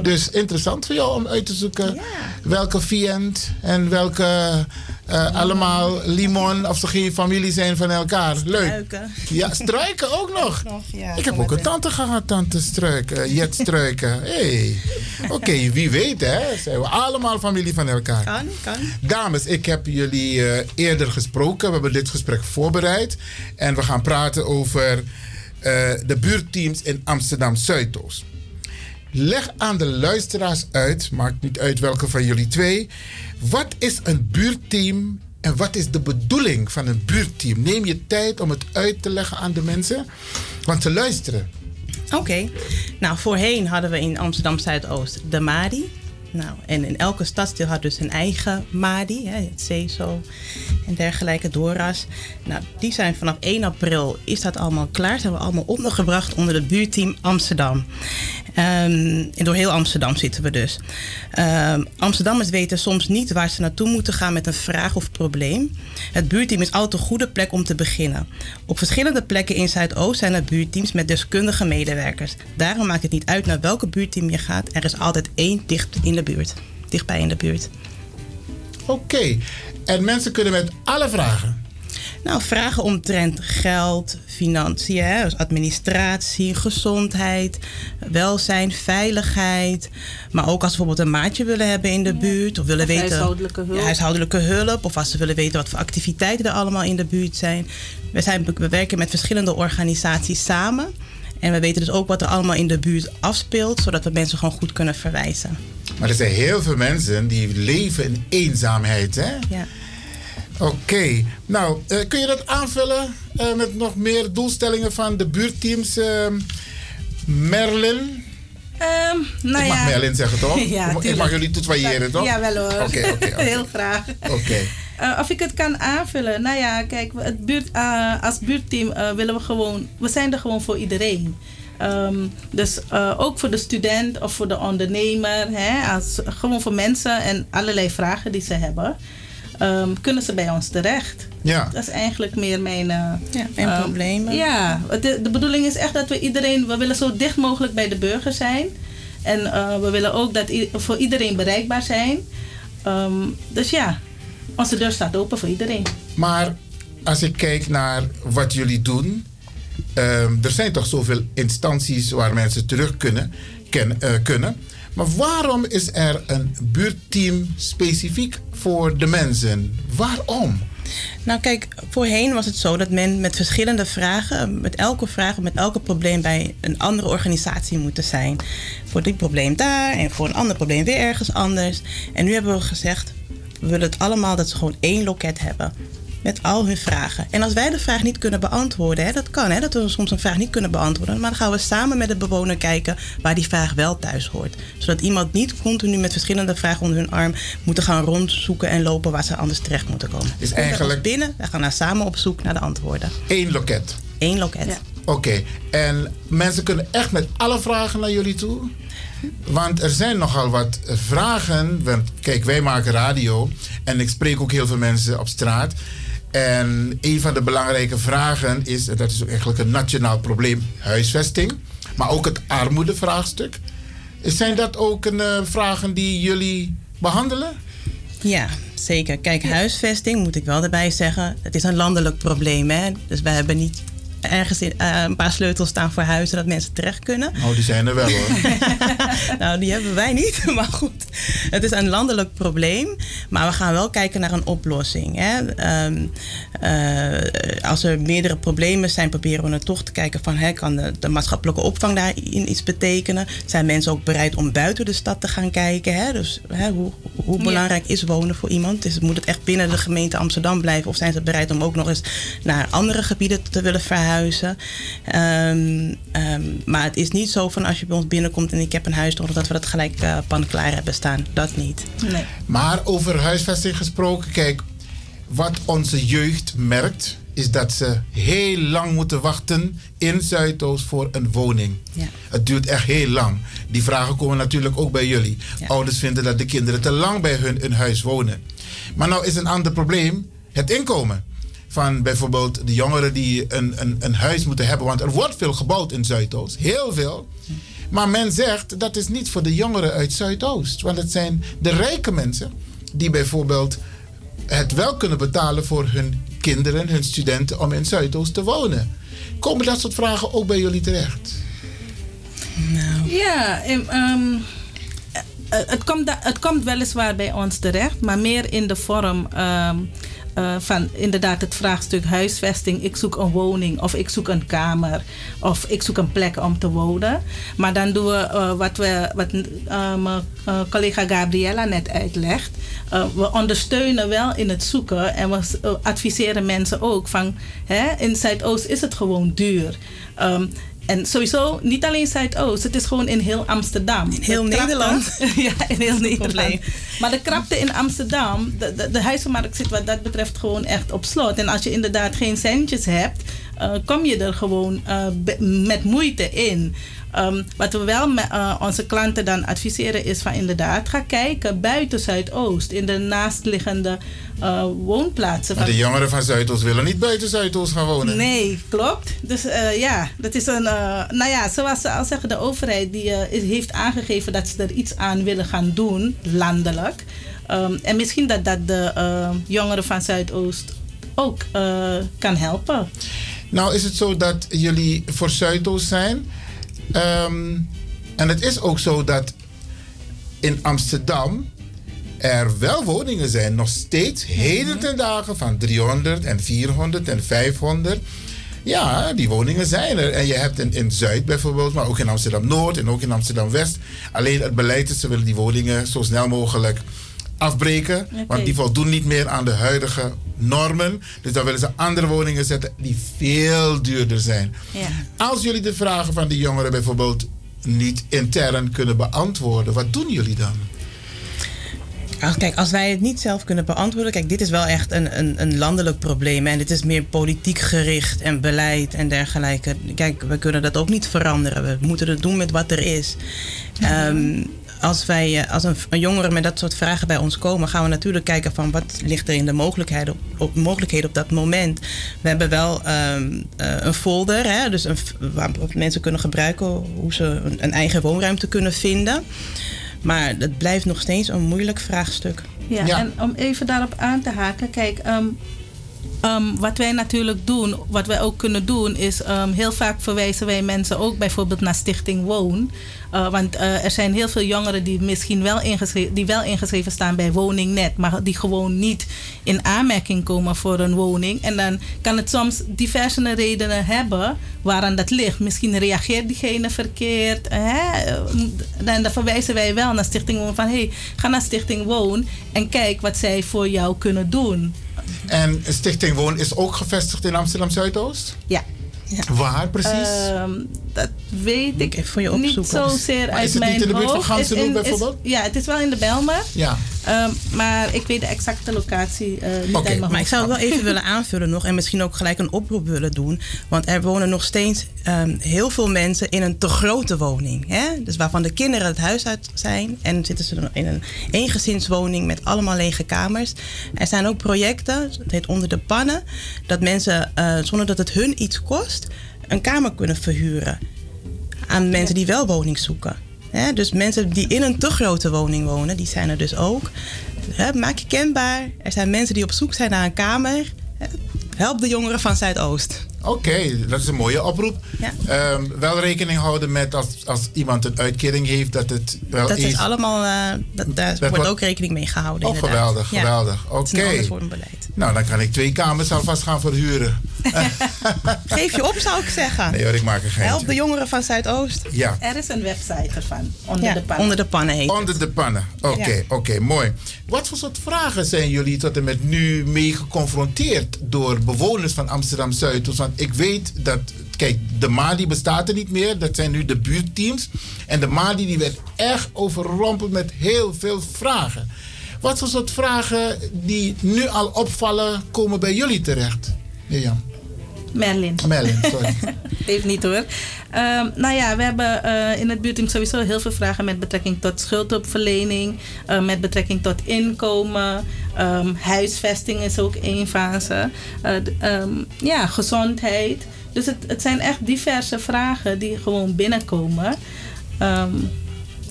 Dus interessant voor jou om uit te zoeken ja. welke Vient en welke uh, allemaal Limon, of ze geen familie zijn van elkaar. Leuk. Struiken. Ja, struiken ook nog. nog ja, ik heb ook een tante gehad, tante Struiken, Jet Struiken. Hey. Oké, okay, wie weet hè, zijn we allemaal familie van elkaar. Kan, kan. Dames, ik heb jullie uh, eerder gesproken. We hebben dit gesprek voorbereid. En we gaan praten over uh, de buurtteams in Amsterdam Zuidoost. Leg aan de luisteraars uit, maakt niet uit welke van jullie twee. Wat is een buurtteam en wat is de bedoeling van een buurtteam? Neem je tijd om het uit te leggen aan de mensen, want ze luisteren. Oké. Nou, voorheen hadden we in Amsterdam Zuidoost de MADI. Nou, en in elke stadsdeel had dus een eigen MADI, het CESO en dergelijke, DORA's. Nou, die zijn vanaf 1 april, is dat allemaal klaar, zijn we allemaal ondergebracht onder het buurteam Amsterdam. Um, en door heel Amsterdam zitten we dus. Um, Amsterdammers weten soms niet waar ze naartoe moeten gaan met een vraag of probleem. Het buurteam is altijd een goede plek om te beginnen. Op verschillende plekken in Zuidoost zijn er buurteams met deskundige medewerkers. Daarom maakt het niet uit naar welke buurteam je gaat. Er is altijd één dicht in de buurt. Dichtbij in de buurt. Oké. En mensen kunnen met alle vragen. Nou, vragen omtrent geld, financiën, hè, dus administratie, gezondheid, welzijn, veiligheid. Maar ook als ze bijvoorbeeld een maatje willen hebben in de buurt. Of willen Of weten. huishoudelijke hulp. Ja, huishoudelijke hulp. Of als ze willen weten wat voor activiteiten er allemaal in de buurt zijn. We, zijn, we werken met verschillende organisaties samen. En we weten dus ook wat er allemaal in de buurt afspeelt, zodat we mensen gewoon goed kunnen verwijzen. Maar er zijn heel veel mensen die leven in eenzaamheid, hè? Ja. Oké, nou, eh, kun je dat aanvullen eh, met nog meer doelstellingen van de buurteams? eh, Merlin? Ehm, nou ik mag ja. Merlin zeggen, toch? Ja, ik mag jullie toetwaaieren, toch? Ja, wel hoor. Oké, oké, oké. Heel graag. Oké. Eh, of ik het kan aanvullen? Nou ja, kijk, het buurt, als buurtteam willen we gewoon, we zijn er gewoon voor iedereen. Ehm, dus ook voor de student of voor de ondernemer, hè, als, gewoon voor mensen en allerlei vragen die ze hebben, ehm, kunnen ze bij ons terecht. Ja. Dat is eigenlijk meer mijn. eh, Ja, mijn eh, problemen. Ja, de, de bedoeling is echt dat we iedereen, we willen zo dicht mogelijk bij de burger zijn. En eh, we willen ook dat voor iedereen bereikbaar zijn. Ehm, dus ja, onze deur staat open voor iedereen. Maar als ik kijk naar wat jullie doen, ehm, er zijn toch zoveel instanties waar mensen terug kunnen, ken, eh, kunnen. Maar waarom is er een buurtteam specifiek voor de mensen? Waarom? Nou kijk, voorheen was het zo dat men met verschillende vragen, met elke vraag, met elke probleem bij een andere organisatie moeten zijn. Voor dit probleem daar en voor een ander probleem weer ergens anders. En nu hebben we gezegd, we willen het allemaal dat ze gewoon één loket hebben. Met al hun vragen. En als wij de vraag niet kunnen beantwoorden, hè, dat kan, hè, dat we soms een vraag niet kunnen beantwoorden. Maar dan gaan we samen met de bewoner kijken waar die vraag wel thuis hoort. Zodat iemand niet continu met verschillende vragen onder hun arm moeten gaan rondzoeken en lopen waar ze anders terecht moeten komen. Komt bij eigenlijk- binnen, we gaan daar samen op zoek naar de antwoorden. Eén loket. Eén loket. Oké, en mensen kunnen echt met alle vragen naar jullie toe? Want er zijn nogal wat vragen. Want kijk, wij maken radio en ik spreek ook heel veel mensen op straat. En een van de belangrijke vragen is, en dat is ook eigenlijk een nationaal probleem, huisvesting. Maar ook het armoedevraagstuk. Zijn dat ook een, eh, vragen die jullie behandelen? Ja, zeker. Kijk, huisvesting moet ik wel erbij zeggen. Het is een landelijk probleem. Hè? Dus wij hebben niet ergens in, eh, een paar sleutels staan voor huizen dat mensen terecht kunnen. Oh, die zijn er wel hoor. nou, die hebben wij niet. Maar goed, het is een landelijk probleem. Maar we gaan wel kijken naar een oplossing. Hè. Ehm, eh, als er meerdere problemen zijn, proberen we dan toch te kijken van... Hè, kan de, de maatschappelijke opvang daarin iets betekenen? Zijn mensen ook bereid om buiten de stad te gaan kijken? Hè? Dus hè, hoe, hoe Ja. belangrijk is wonen voor iemand? Dus moet het echt binnen de gemeente Amsterdam blijven? Of zijn ze bereid om ook nog eens naar andere gebieden te willen verhuizen? Ehm, ehm, maar het is niet zo van als je bij ons binnenkomt en ik heb een huis nodig... dat we dat gelijk eh pan klaar hebben staan. Dat niet. Nee. Maar over huisvesting gesproken, kijk, wat onze jeugd merkt, is dat ze heel lang moeten wachten in Zuidoost voor een woning. Ja. Het duurt echt heel lang. Die vragen komen natuurlijk ook bij jullie. Ouders vinden dat de kinderen te lang bij hun in huis wonen. Maar nou is een ander probleem het inkomen. Van bijvoorbeeld de jongeren die een, een, een huis moeten hebben. Want er wordt veel gebouwd in Zuidoost. Heel veel. Maar men zegt dat is niet voor de jongeren uit Zuidoost. Want het zijn de rijke mensen die bijvoorbeeld het wel kunnen betalen voor hun kinderen, hun studenten om in Zuidoost te wonen. Komen dat soort vragen ook bij jullie terecht? Ja, em, ehm, eh, het, komt het komt weliswaar bij ons terecht, maar meer in de vorm ehm, eh, van inderdaad het vraagstuk huisvesting. Ik zoek een woning of ik zoek een kamer of ik zoek een plek om te wonen. Maar dan doen we eh, wat, we, wat eh, mijn collega Gabriella net uitlegt. We ondersteunen wel in het zoeken en we adviseren mensen ook van hè, in Zuidoost is het gewoon duur. Ehm, en sowieso niet alleen Zuidoost, het is gewoon in heel Amsterdam. In heel Nederland. ja, in heel Nederland. Maar de krapte in Amsterdam, de, de, de huizenmarkt zit wat dat betreft gewoon echt op slot. En als je inderdaad geen centjes hebt, eh, kom je er gewoon eh, met moeite in. Ehm, wat we wel met eh, onze klanten dan adviseren is van inderdaad, ga kijken buiten Zuidoost, in de naastliggende eh, woonplaatsen. Maar van- de jongeren van Zuidoost willen niet buiten Zuidoost gaan wonen. Nee, klopt. Dus eh, ja, dat is een. nou ja, zoals ze al zeggen, de overheid die, heeft aangegeven dat ze er iets aan willen gaan doen, landelijk. Ehm, en misschien dat dat de jongeren van Zuidoost ook kan helpen. Nou is het zo dat jullie voor Zuidoost zijn. Ehm, en het is ook zo dat in Amsterdam er wel woningen zijn. Nog steeds heden ten dagen van 300 en 400 en 500. Ja, die woningen zijn er. En je hebt in, in Zuid bijvoorbeeld, maar ook in Amsterdam Noord en ook in Amsterdam West. Alleen het beleid is, ze willen die woningen zo snel mogelijk afbreken. Want die voldoen niet meer aan de huidige normen. Dus dan willen ze andere woningen zetten die veel duurder zijn. Ja. Als jullie de vragen van die jongeren bijvoorbeeld niet intern kunnen beantwoorden, wat doen jullie dan? Kijk, als wij het niet zelf kunnen beantwoorden. Kijk, dit is wel echt een, een, een landelijk probleem. En dit is meer politiek gericht en beleid en dergelijke. Kijk, we kunnen dat ook niet veranderen. We moeten het doen met wat er is. Ehm, als wij, eh, als een, een jongere met dat soort vragen bij ons komen, gaan we natuurlijk kijken van wat ligt er in de mogelijkheden op, op, mogelijkheden op dat moment. We hebben wel ehm, eh, een folder, hè, dus een, waar mensen kunnen gebruiken hoe ze een, een eigen woonruimte kunnen vinden. Maar het blijft nog steeds een moeilijk vraagstuk. Ja, en om even daarop aan te haken, kijk, ehm, ehm, wat wij natuurlijk doen, wat wij ook kunnen doen, is ehm, heel vaak verwijzen wij mensen ook bijvoorbeeld naar Stichting Woon. Uh, want uh, er zijn heel veel jongeren die misschien wel ingeschreven, die wel ingeschreven staan bij Woningnet, maar die gewoon niet in aanmerking komen voor een woning. En dan kan het soms diverse redenen hebben waaraan dat ligt. Misschien reageert diegene verkeerd. Hè? Dan, dan verwijzen wij wel naar Stichting Woon van hey, ga naar Stichting Woon en kijk wat zij voor jou kunnen doen. En Stichting Woon is ook gevestigd in Amsterdam Zuidoost? Ja. Waar precies? Ehm, dat weet ik even voor je niet opzoeken. zozeer Maar uit is het mijn niet in de buurt van hoofd. Gansenhoek is- bijvoorbeeld? Ja, het is wel in de Belmer. Ja. Ehm, maar ik weet de exacte locatie eh niet uit mijn Maar ik hoofd. zou het wel even willen aanvullen nog en misschien ook gelijk een oproep willen doen. Want er wonen nog steeds ehm, heel veel mensen in een te grote woning. Hè? Dus waarvan de kinderen het huis uit zijn en zitten ze dan in een eengezinswoning met allemaal lege kamers. Er zijn ook projecten, het heet Onder de Pannen, dat mensen eh, zonder dat het hun iets kost, een kamer kunnen verhuren aan mensen die wel woning zoeken. Dus mensen die in een te grote woning wonen, die zijn er dus ook. Maak je kenbaar. Er zijn mensen die op zoek zijn naar een kamer. Help de jongeren van Zuidoost. Oké, dat is een mooie oproep. Ja. Ehm, wel rekening houden met als, als iemand een uitkering heeft, dat het wel Dat is allemaal, eh, dat, daar wordt ook rekening mee gehouden. Oh, inderdaad. geweldig, Ja. geweldig. Oké. beleid. Nou, dan kan ik twee kamers alvast gaan verhuren. Geef je op, zou ik zeggen. Nee hoor, ik maak een geintje. Help de jongeren van Zuidoost. Ja. Er is een website ervan, onder Ja, de pannen. Onder de pannen heet Onder de pannen. Oké, Ja. oké, mooi. Wat voor soort vragen zijn jullie tot en met nu mee geconfronteerd door bewoners van Amsterdam Zuidoost? Ik weet dat, kijk, de MADI bestaat er niet meer. Dat zijn nu de buurtteams. En de MADI die werd echt overrompeld met heel veel vragen. Wat voor soort vragen die nu al opvallen, komen bij jullie terecht? Mirjam. Merlin. Merlin, sorry. Heeft niet hoor. Ehm, nou ja, we hebben eh, in het buurteam sowieso heel veel vragen met betrekking tot schuldhulpverlening, eh, met betrekking tot inkomen, ehm, huisvesting is ook één fase, Eh, ehm, ja, gezondheid. Dus het, het zijn echt diverse vragen die gewoon binnenkomen. Ehm,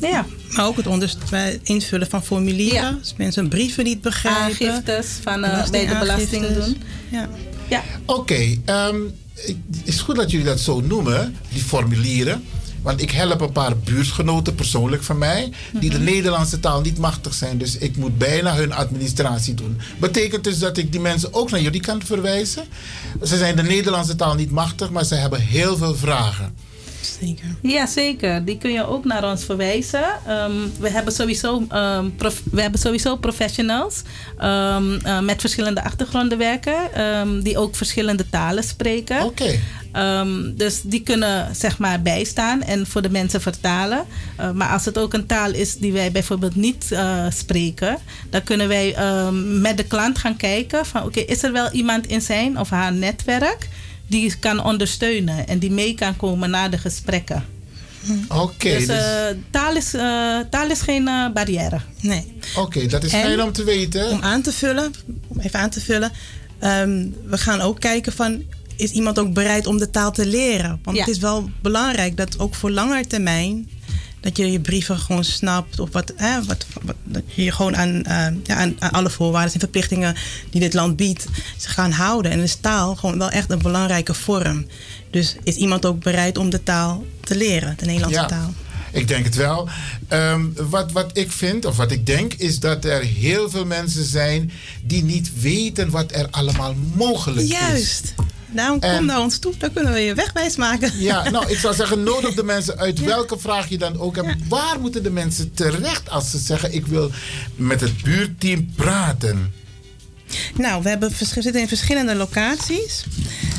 ja. Maar ook het invullen van formulieren. Als mensen brieven niet begrijpen. Aangiftes van, bij de belasting doen. Ja. Ja. Oké, ehm, het is goed dat jullie dat zo noemen, die formulieren. Want ik help een paar buurtgenoten persoonlijk van mij, die de Nederlandse taal niet machtig zijn. Dus ik moet bijna hun administratie doen. Betekent dus dat ik die mensen ook naar jullie kan verwijzen? Ze zijn de Nederlandse taal niet machtig, maar ze hebben heel veel vragen. Zeker. Ja, zeker. Die kun je ook naar ons verwijzen. Ehm, we, hebben sowieso, ehm, prof- we hebben sowieso professionals ehm, eh, met verschillende achtergronden werken, die ook verschillende talen spreken. Oké. Dus die kunnen zeg maar bijstaan en voor de mensen vertalen. Eh, maar als het ook een taal is die wij bijvoorbeeld niet eh, spreken, dan kunnen wij met de klant gaan kijken van oké, is er wel iemand in zijn of haar netwerk die kan ondersteunen en die mee kan komen naar de gesprekken. Oké, dus, dus- eh, taal, is, eh, taal is geen eh, barrière. Nee. Oké, dat is En fijn om te weten. Om aan te vullen, om even aan te vullen. ehm, we gaan ook kijken van, is iemand ook bereid om de taal te leren? Want Ja. het is wel belangrijk dat ook voor langer termijn dat je je brieven gewoon snapt. Of wat, hè, wat, wat dat je je gewoon aan, eh, ja, aan, aan alle voorwaarden en verplichtingen die dit land biedt, ze gaan houden. En is taal gewoon wel echt een belangrijke vorm. Dus is iemand ook bereid om de taal te leren, de Nederlandse Ja. taal? Ik denk het wel. Ehm, wat, wat ik vind, of wat ik denk, is dat er heel veel mensen zijn die niet weten wat er allemaal mogelijk is. Juist. Daarom kom En- naar ons toe, dan kunnen we je wegwijs maken. Ja, nou, ik zou zeggen, nodig de mensen uit welke vraag je dan ook hebt. Waar moeten de mensen terecht als ze zeggen: Ik wil met het buurteam praten? Nou, we, hebben, zitten in verschillende locaties.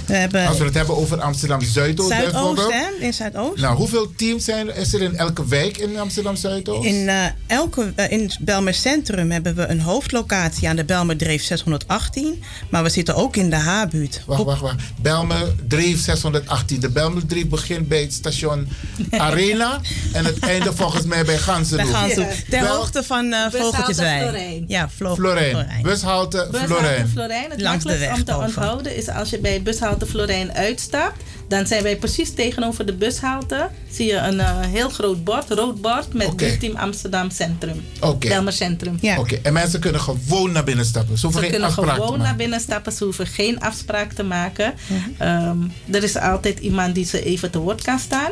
We hebben Als we het hebben over Amsterdam Zuidoost, hè? In Zuidoost. Nou, hoeveel teams zijn er, is er in elke wijk in Amsterdam Zuidoost? In, eh, elke, eh, in Belmer Centrum hebben we een hoofdlocatie aan de Belmerdreef 618. Maar we zitten ook in de H-buurt. Wacht, wacht, wacht. Belmer Dreef 618. De Belmer Dreef begint bij het station Arena. en het einde volgens mij bij Gansenhoef. Bij. Ter Bel- hoogte van uh, Bushalte Vogeltjeswijk. Florijn. Ja, Flo Florijn. Bushalte Bushalte Florijn. Florijn. Het Langs makkelijkste om te onthouden is als je bij bushalte Florijn uitstapt. Dan zijn wij precies tegenover de bushalte. Zie je een eh, heel groot bord, rood bord met Oké. buurteam Amsterdam Centrum. Oké. Belmer Centrum. Oké, en mensen kunnen gewoon naar binnen stappen. Ze hoeven Ze geen kunnen afspraak te gewoon maken. naar binnen stappen. Ze hoeven geen afspraak te maken. Ehm, er is altijd iemand die ze even te woord kan staan.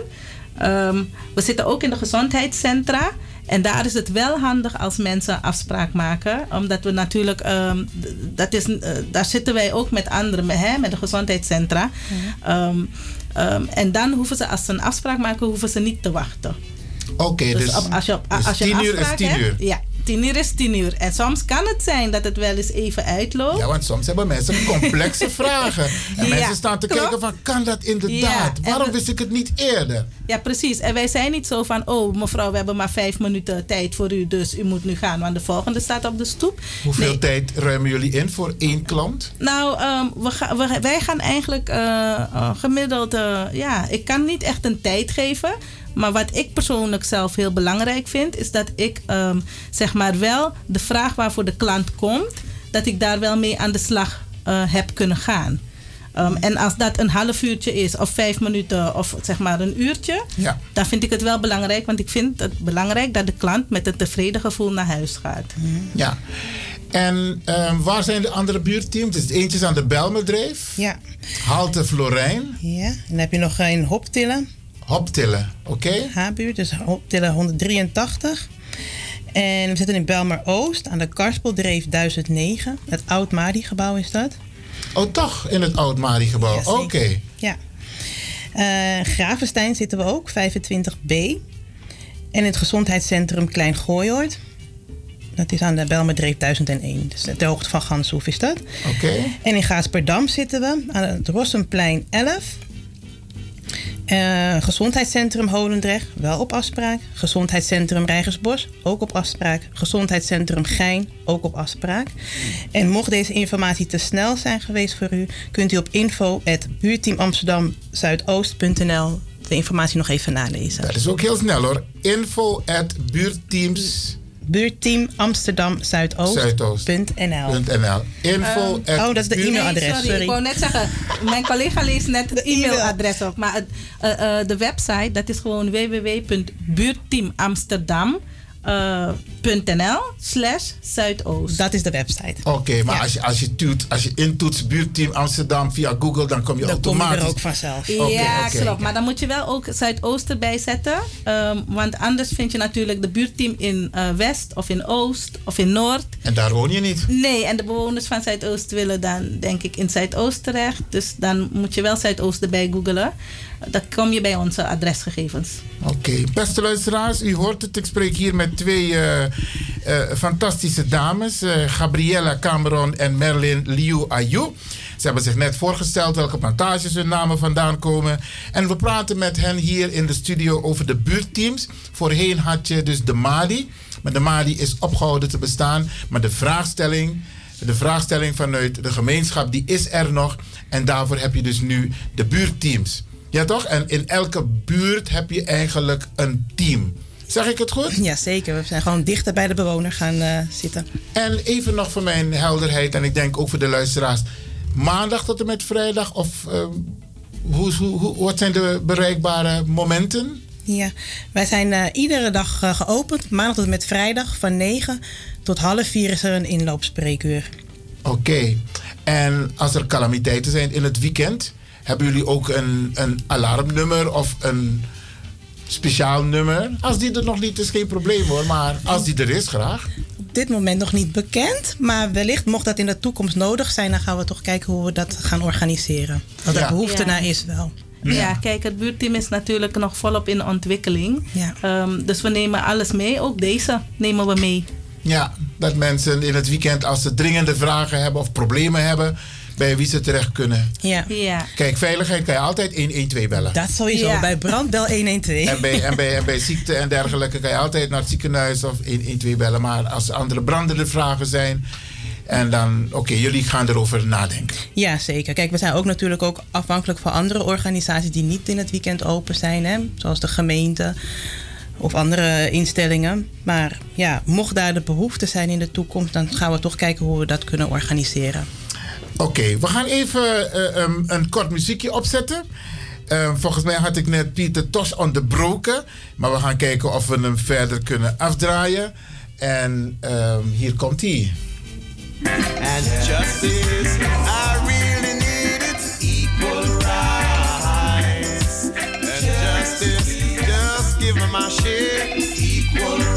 Ehm, we zitten ook in de gezondheidscentra. En daar is het wel handig als mensen afspraak maken. Omdat we natuurlijk, ehm, dat is, eh, daar zitten wij ook met anderen, met, hè, met de gezondheidscentra. Ehm, ehm, en dan hoeven ze, als ze een afspraak maken, hoeven ze niet te wachten. Oké, dus, op- als je, op, dus als je 10 uur is afspraak 10 hebt- uur. Ja, 10 uur is 10 uur. En soms kan het zijn dat het wel eens even uitloopt. Ja, want soms hebben mensen complexe vragen. En Ja, mensen staan te klopt. kijken van, kan dat inderdaad? Ja, Waarom we- wist ik het niet eerder? Ja, precies. En wij zijn niet zo van, oh mevrouw, we hebben maar vijf minuten tijd voor u, dus u moet nu gaan, want de volgende staat op de stoep. Hoeveel Nee. tijd ruimen jullie in voor één klant? Nou, ehm, we ga, we, wij gaan eigenlijk eh, eh, gemiddeld, eh, ja, ik kan niet echt een tijd geven. Maar wat ik persoonlijk zelf heel belangrijk vind, is dat ik ehm, zeg maar wel de vraag waarvoor de klant komt, dat ik daar wel mee aan de slag eh, heb kunnen gaan. Ehm, en als dat een half uurtje is, of vijf minuten, of zeg maar een uurtje, Ja. dan vind ik het wel belangrijk. Want ik vind het belangrijk dat de klant met een tevreden gevoel naar huis gaat. Ja. En ehm, waar zijn de andere buurteams? Dus eentje is aan de Belmerdreef. Ja. Halte Florijn. Ja, en dan heb je nog een Hoptillen. Hoptillen, oké. H-buurt, dus Hoptillen 183. En we zitten in Belmer Oost aan de Karspeldreef 1009. Het oud Madi-gebouw is dat. Oh, toch? In het oud Mari-gebouw. Ja, oké. Ja. Eh Gravenstein zitten we ook, 25B. En in het gezondheidscentrum Klein Gooioord. Dat is aan de Belmerdreef 1001. Dus ter hoogte van Ganshoef is dat. Oké. En in Gaasperdam zitten we aan het Rossenplein 11. Eh, gezondheidscentrum Holendrecht, wel op afspraak. Gezondheidscentrum Rijgersbos, ook op afspraak. Gezondheidscentrum Gein, ook op afspraak. En mocht deze informatie te snel zijn geweest voor u, kunt u op info.buurteamamsterdamzuidoost.nl de informatie nog even nalezen. Dat is ook heel snel hoor. Info. Buurteam Amsterdam Zuidoost.nl. .nl. Info Ehm, oh, dat is de e-mailadres. sorry, Sorry. ik wou net zeggen, mijn collega leest net het e-mailadres op. Maar het, eh, eh, de website, dat is gewoon www.buurteamamsterdam.nl slash Zuidoost. Dat is de website. Oké, maar als, je, als, je toet, als je intoetst buurteam Amsterdam via Google, dan kom je Dan kom je er automatisch. ook vanzelf. Ja, oké. klopt. Maar dan moet je wel ook Zuidoost erbij zetten. Ehm, want anders vind je natuurlijk de buurteam in eh, West of in Oost of in Noord. En daar woon je niet. Nee, en de bewoners van Zuidoost willen dan denk ik in Zuidoost terecht. Dus dan moet je wel Zuidoost erbij googelen. Dan kom je bij onze adresgegevens. Oké, beste luisteraars, u hoort het. Ik spreek hier met twee eh, eh, fantastische dames, eh, Gabriella Cameron en Merlin Liu Ayu. Ze hebben zich net voorgesteld welke plantages hun namen vandaan komen. En we praten met hen hier in de studio over de buurtteams. Voorheen had je dus de Mali. Maar de Mali is opgehouden te bestaan. Maar de vraagstelling, de vraagstelling vanuit de gemeenschap, die is er nog. En daarvoor heb je dus nu de buurtteams. Ja toch? En in elke buurt heb je eigenlijk een team. Zeg ik het goed? Ja, zeker. We zijn gewoon dichter bij de bewoner gaan eh, zitten. En even nog voor mijn helderheid, en ik denk ook voor de luisteraars. Maandag tot en met vrijdag, of eh, hoe, hoe, hoe- wat zijn de bereikbare momenten? Ja, wij zijn eh, iedere dag eh, geopend, maandag tot en met vrijdag, van 9 tot half 4 is er een inloopspreekuur. Oké. En als er calamiteiten zijn in het weekend, hebben jullie ook een, een alarmnummer of een speciaal nummer? Als die er nog niet is, geen probleem hoor. Maar als die er is, graag. Op dit moment nog niet bekend, maar wellicht mocht dat in de toekomst nodig zijn, dan gaan we toch kijken hoe we dat gaan organiseren. Want er Ja. behoefte Ja. naar is wel. Ja. kijk, het buurteam is natuurlijk nog volop in ontwikkeling. Ehm, dus we nemen alles mee. Ook deze nemen we mee. Ja, dat mensen in het weekend, als ze dringende vragen hebben of problemen hebben, bij wie ze terecht kunnen. Ja. ja. Kijk, veiligheid kan je altijd 112 bellen. Dat sowieso. Ja. Bij brandbel 112. En bij, en, bij, en bij ziekte en dergelijke kan je altijd naar het ziekenhuis of 112 bellen. Maar als er andere brandende vragen zijn, en dan, oké, jullie gaan erover nadenken. Ja, zeker. Kijk, we zijn ook natuurlijk ook afhankelijk van andere organisaties die niet in het weekend open zijn, hè? zoals de gemeente of andere instellingen. Maar ja, mocht daar de behoefte zijn in de toekomst, dan gaan we toch kijken hoe we dat kunnen organiseren. Oké, we gaan even eh, um, een kort muziekje opzetten. Eh, volgens mij had ik net Pieter Tos onderbroken. Maar we gaan kijken of we hem verder kunnen afdraaien. En ehm, hier komt hij. And justice, I really need it. Equal rights. And justice, just give me my share. Equal rights.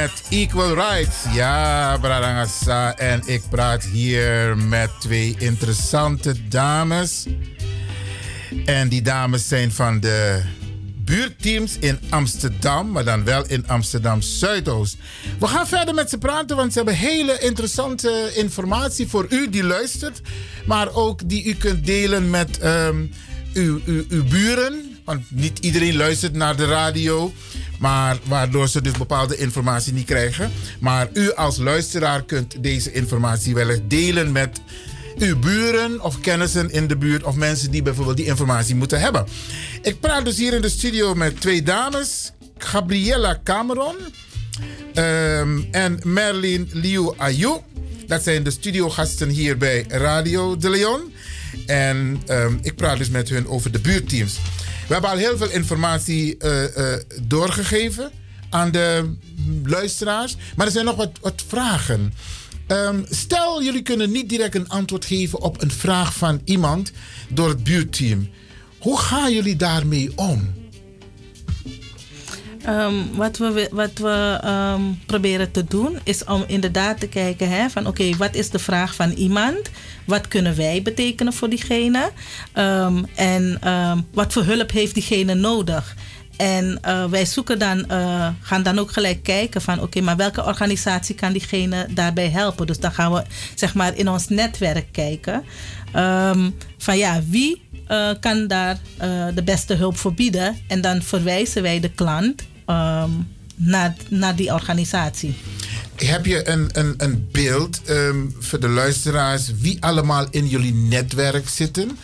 Met Equal Rights. Ja, Bradangasa. En ik praat hier met twee interessante dames. En die dames zijn van de buurteams in Amsterdam, maar dan wel in Amsterdam Zuidoost. We gaan verder met ze praten, want ze hebben hele interessante informatie voor u die luistert, maar ook die u kunt delen met ehm, uw, uw, uw buren. Want niet iedereen luistert naar de radio, maar waardoor ze dus bepaalde informatie niet krijgen. Maar u als luisteraar kunt deze informatie wellicht delen met uw buren of kennissen in de buurt of mensen die bijvoorbeeld die informatie moeten hebben. Ik praat dus hier in de studio met twee dames, Gabriella Cameron ehm, en Merlin Liu Ayu. Dat zijn de studiogasten hier bij Radio de Leon. En ehm, ik praat dus met hun over de buurteams. We hebben al heel veel informatie eh, doorgegeven aan de luisteraars. Maar er zijn nog wat, vragen. Ehm, stel, jullie kunnen niet direct een antwoord geven op een vraag van iemand door het buurteam. Hoe gaan jullie daarmee om? Ehm, wat we, wat we ehm, proberen te doen is om inderdaad te kijken hè, van oké, wat is de vraag van iemand? Wat kunnen wij betekenen voor diegene? En wat voor hulp heeft diegene nodig? En eh, wij zoeken dan, eh, gaan dan ook gelijk kijken van oké, maar welke organisatie kan diegene daarbij helpen? Dus dan gaan we zeg maar in ons netwerk kijken. van ja, wie uh, kan daar de beste hulp voor bieden? En dan verwijzen wij de klant um, naar, naar die organisatie. Heb je een, een, een beeld um, voor de luisteraars wie allemaal in jullie netwerk zitten?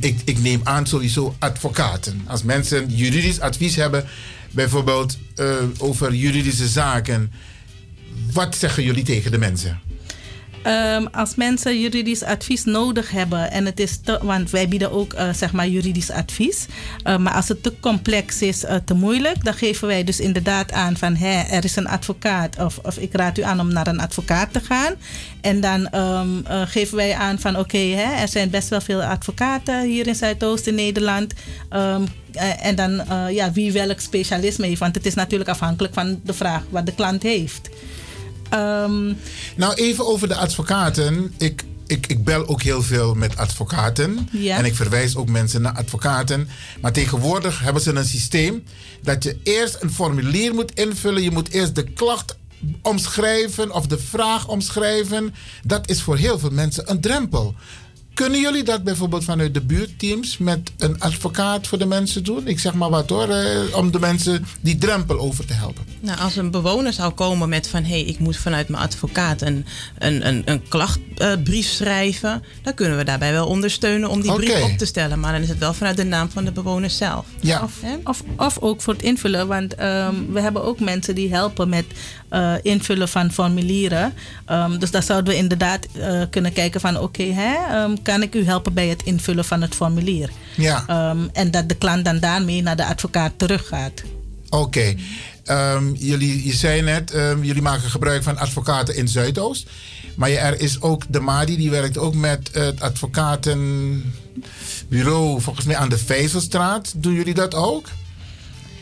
Ik, ik neem aan sowieso advocaten. Als mensen juridisch advies hebben, bijvoorbeeld uh, over juridische zaken, wat zeggen jullie tegen de mensen? Um, als mensen juridisch advies nodig hebben en het is te, want wij bieden ook uh, zeg maar juridisch advies, uh, maar als het te complex is, uh, te moeilijk, dan geven wij dus inderdaad aan van hè, er is een advocaat of, of ik raad u aan om naar een advocaat te gaan. En dan um, geven wij aan van oké, okay, er zijn best wel veel advocaten hier in Zuidoost in Nederland. Um, en dan ja, wie welk specialisme heeft, want het is natuurlijk afhankelijk van de vraag wat de klant heeft. Um, nou, even over de advocaten. Ik, ik, ik bel ook heel veel met advocaten. Ja. En ik verwijs ook mensen naar advocaten. Maar tegenwoordig hebben ze een systeem dat je eerst een formulier moet invullen. Je moet eerst de klacht omschrijven of de vraag omschrijven. Dat is voor heel veel mensen een drempel. Kunnen jullie dat bijvoorbeeld vanuit de buurteams met een advocaat voor de mensen doen? Ik zeg maar wat hoor, eh, om de mensen die drempel over te helpen. Nou, als een bewoner zou komen met van hé, hey, ik moet vanuit mijn advocaat een, een, een, een klachtbrief uh, schrijven, dan kunnen we daarbij wel ondersteunen om die brief op te stellen. Maar dan is het wel vanuit de naam van de bewoner zelf. Ja. Of, of, of ook voor het invullen, want um, we hebben ook mensen die helpen met uh, invullen van formulieren. Um, dus daar zouden we inderdaad uh, kunnen kijken van oké, okay, um, kan ik u helpen bij het invullen van het formulier? Ja. Um, en dat de klant dan daarmee naar de advocaat teruggaat. Oké. Okay. jullie, je zei net, jullie maken gebruik van advocaten in Zuidoost. Maar er is ook de MADI, die werkt ook met het advocatenbureau, volgens mij aan de Vijzelstraat. Doen jullie dat ook?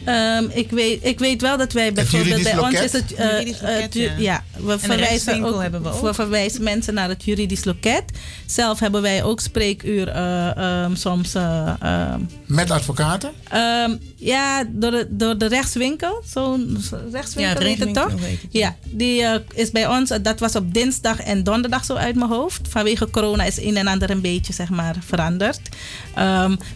Um, ik, weet, ik weet wel dat wij bijvoorbeeld bij loket? ons is het. Uh, juridisch loket, uh, ja. ja. we en verwijzen ook, hebben we ook. we verwijzen mensen naar het juridisch loket. Zelf hebben wij ook spreekuur uh, um, soms. Um, Met advocaten? ja, door de, door de rechtswinkel. Zo'n rechtswinkel ja, heet het toch? Het, ja, die is bij ons. Dat was op dinsdag en donderdag zo uit mijn hoofd. Vanwege corona is een en ander een beetje zeg maar veranderd.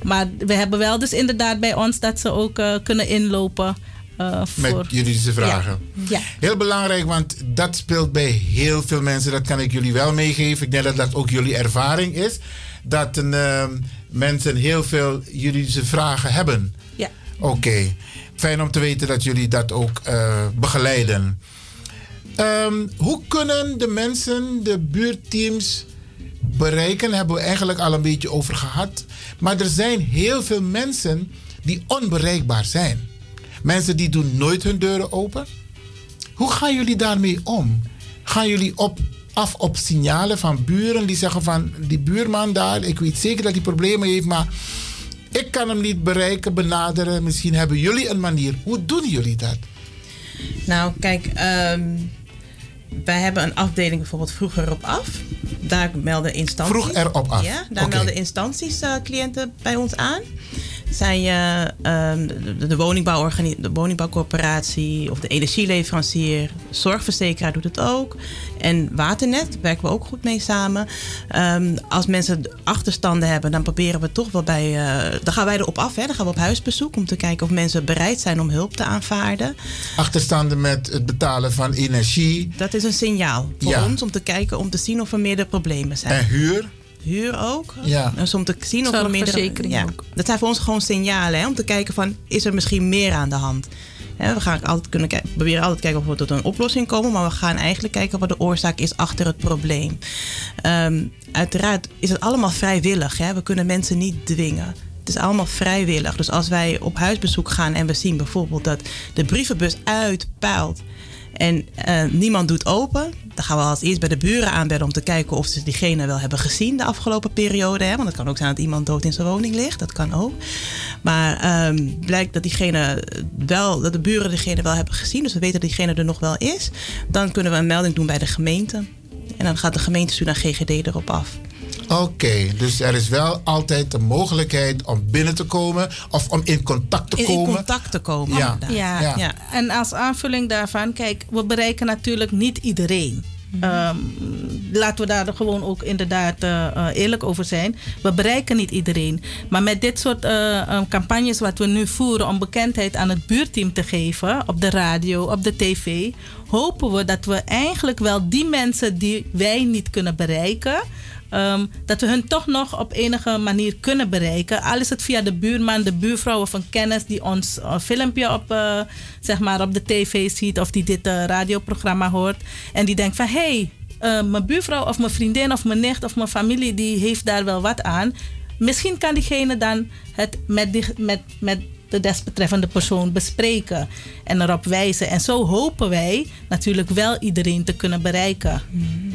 maar we hebben wel dus inderdaad bij ons dat ze ook kunnen inlopen. Uh, Met voor... juridische vragen. Ja. ja. Heel belangrijk, want dat speelt bij heel veel mensen. Dat kan ik jullie wel meegeven. Ik denk dat dat ook jullie ervaring is. Dat een, uh, mensen heel veel juridische vragen hebben. Ja. Oké. Okay. Fijn om te weten dat jullie dat ook uh, begeleiden. Um, hoe kunnen de mensen, de buurteams bereiken? Hebben we eigenlijk al een beetje over gehad. Maar er zijn heel veel mensen die onbereikbaar zijn. Mensen die doen nooit hun deuren open. Hoe gaan jullie daarmee om? Gaan jullie op, af op signalen van buren die zeggen van die buurman daar, ik weet zeker dat hij problemen heeft, maar ik kan hem niet bereiken, benaderen. Misschien hebben jullie een manier. Hoe doen jullie dat? Nou, kijk, um, wij hebben een afdeling bijvoorbeeld vroeger op af. Daar melden instanties. Vroeg erop af. Ja, daar okay. melden instanties uh, cliënten bij ons aan. Zijn je ehm, de, de, woningbouworgani- de woningbouwcorporatie of de energieleverancier, zorgverzekeraar doet het ook. En Waternet werken we ook goed mee samen. Ehm, als mensen achterstanden hebben, dan proberen we toch wel bij. eh, dan gaan wij erop af, hè? dan gaan we op huisbezoek om te kijken of mensen bereid zijn om hulp te aanvaarden. Achterstanden met het betalen van energie. Dat is een signaal voor Ja. ons om te kijken, om te zien of er meerdere problemen zijn. En huur. Huur ook. Ja. Dus om te zien of er. Zorgverzekering Ja. ook. Dat zijn voor ons gewoon signalen, hè, om te kijken van, is er misschien meer aan de hand? Hè, we gaan altijd kunnen kijken, we proberen altijd kijken of we tot een oplossing komen, maar we gaan eigenlijk kijken wat de oorzaak is achter het probleem. Ehm, uiteraard is het allemaal vrijwillig. Hè? We kunnen mensen niet dwingen. Het is allemaal vrijwillig. Dus als wij op huisbezoek gaan en we zien bijvoorbeeld dat de brievenbus uitpuilt en eh, niemand doet open, dan gaan we als eerst bij de buren aanbellen om te kijken of ze diegene wel hebben gezien de afgelopen periode. Hè? Want het kan ook zijn dat iemand dood in zijn woning ligt, dat kan ook. Maar ehm, blijkt dat diegene wel, dat de buren diegene wel hebben gezien, dus we weten dat diegene er nog wel is, dan kunnen we een melding doen bij de gemeente. En dan gaat de gemeente naar GGD erop af. Oké, dus er is wel altijd de mogelijkheid om binnen te komen of om in contact te In, in komen. contact te komen. Ja. inderdaad. Ja. Ja. en als aanvulling daarvan, kijk, we bereiken natuurlijk niet iedereen. Ehm, laten we daar gewoon ook inderdaad eh, eh, eerlijk over zijn. We bereiken niet iedereen. Maar met dit soort eh, eh, campagnes wat we nu voeren om bekendheid aan het buurteam te geven, op de radio, op de tv, hopen we dat we eigenlijk wel die mensen die wij niet kunnen bereiken, Ehm, dat we hun toch nog op enige manier kunnen bereiken. Al is het via de buurman, de buurvrouw een kennis die ons een filmpje op, eh, zeg maar op de tv ziet of die dit eh, radioprogramma hoort. En die denkt van hé, hey, eh, mijn buurvrouw of mijn vriendin of mijn nicht of mijn familie die heeft daar wel wat aan. Misschien kan diegene dan het met, die, met, met de desbetreffende persoon bespreken en erop wijzen. En zo hopen wij natuurlijk wel iedereen te kunnen bereiken.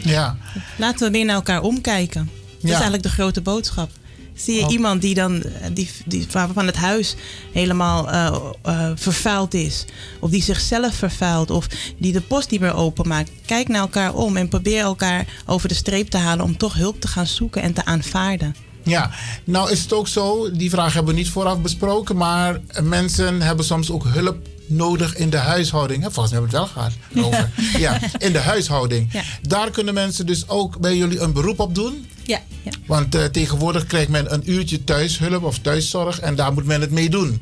Ja. Laten we weer naar elkaar omkijken. Dat is eigenlijk de grote boodschap. Zie je Oh. iemand die dan die, die, waarvan het huis helemaal eh, eh, vervuild is, of die zichzelf vervuilt, of die de post niet meer openmaakt, kijk naar elkaar om en probeer elkaar over de streep te halen om toch hulp te gaan zoeken en te aanvaarden. Ja, nou is het ook zo, die vraag hebben we niet vooraf besproken, maar mensen hebben soms ook hulp nodig in de huishouding. Hè, Volgens mij hebben we het wel gehad over. Ja, in de huishouding. Ja. Daar kunnen mensen dus ook bij jullie een beroep op doen. Ja, ja. Want eh, tegenwoordig krijgt men een uurtje thuishulp of thuiszorg en daar moet men het mee doen.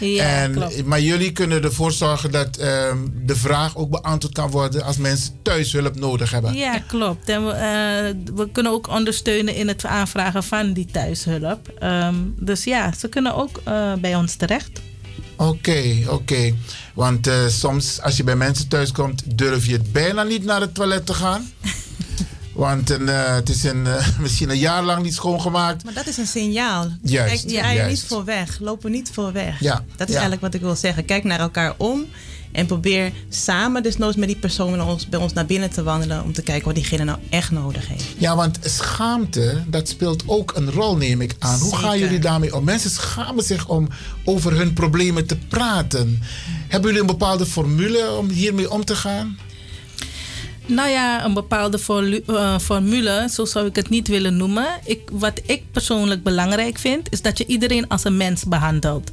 Ja, en, klopt. Maar jullie kunnen ervoor zorgen dat ehm, de vraag ook beantwoord kan worden als mensen thuishulp nodig hebben. Ja, klopt. En we, eh, we kunnen ook ondersteunen in het aanvragen van die thuishulp. Ehm, dus ja, ze kunnen ook eh, bij ons terecht. Oké, oké. Want eh, soms als je bij mensen thuis komt, durf je het bijna niet naar het toilet te gaan. Want een, eh, het is een, eh, misschien een jaar lang niet schoongemaakt. Maar dat is een signaal. Juist, Kijk, juist. niet voor weg. Loop er niet voor weg. Ja, Dat is ja. eigenlijk wat ik wil zeggen. Kijk naar elkaar om. En probeer samen, desnoods met die persoon bij ons, bij ons naar binnen te wandelen. Om te kijken wat diegene nou echt nodig heeft. Ja, want schaamte, dat speelt ook een rol, neem ik aan. Hoe gaan jullie daarmee om? Mensen schamen zich om over hun problemen te praten. Hebben jullie een bepaalde formule om hiermee om te gaan? Nou ja, een bepaalde eh, formule, zo zou ik het niet willen noemen. Ik, wat ik persoonlijk belangrijk vind, is dat je iedereen als een mens behandelt.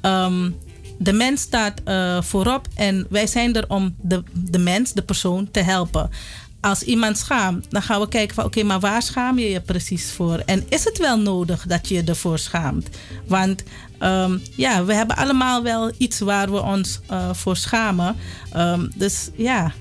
Ehm, de mens staat eh, voorop en wij zijn er om de, de mens, de persoon, te helpen. Als iemand schaamt, dan gaan we kijken van oké, maar waar schaam je je precies voor? En is het wel nodig dat je je ervoor schaamt? Want ehm, ja, we hebben allemaal wel iets waar we ons eh, voor schamen. Ehm, dus ja,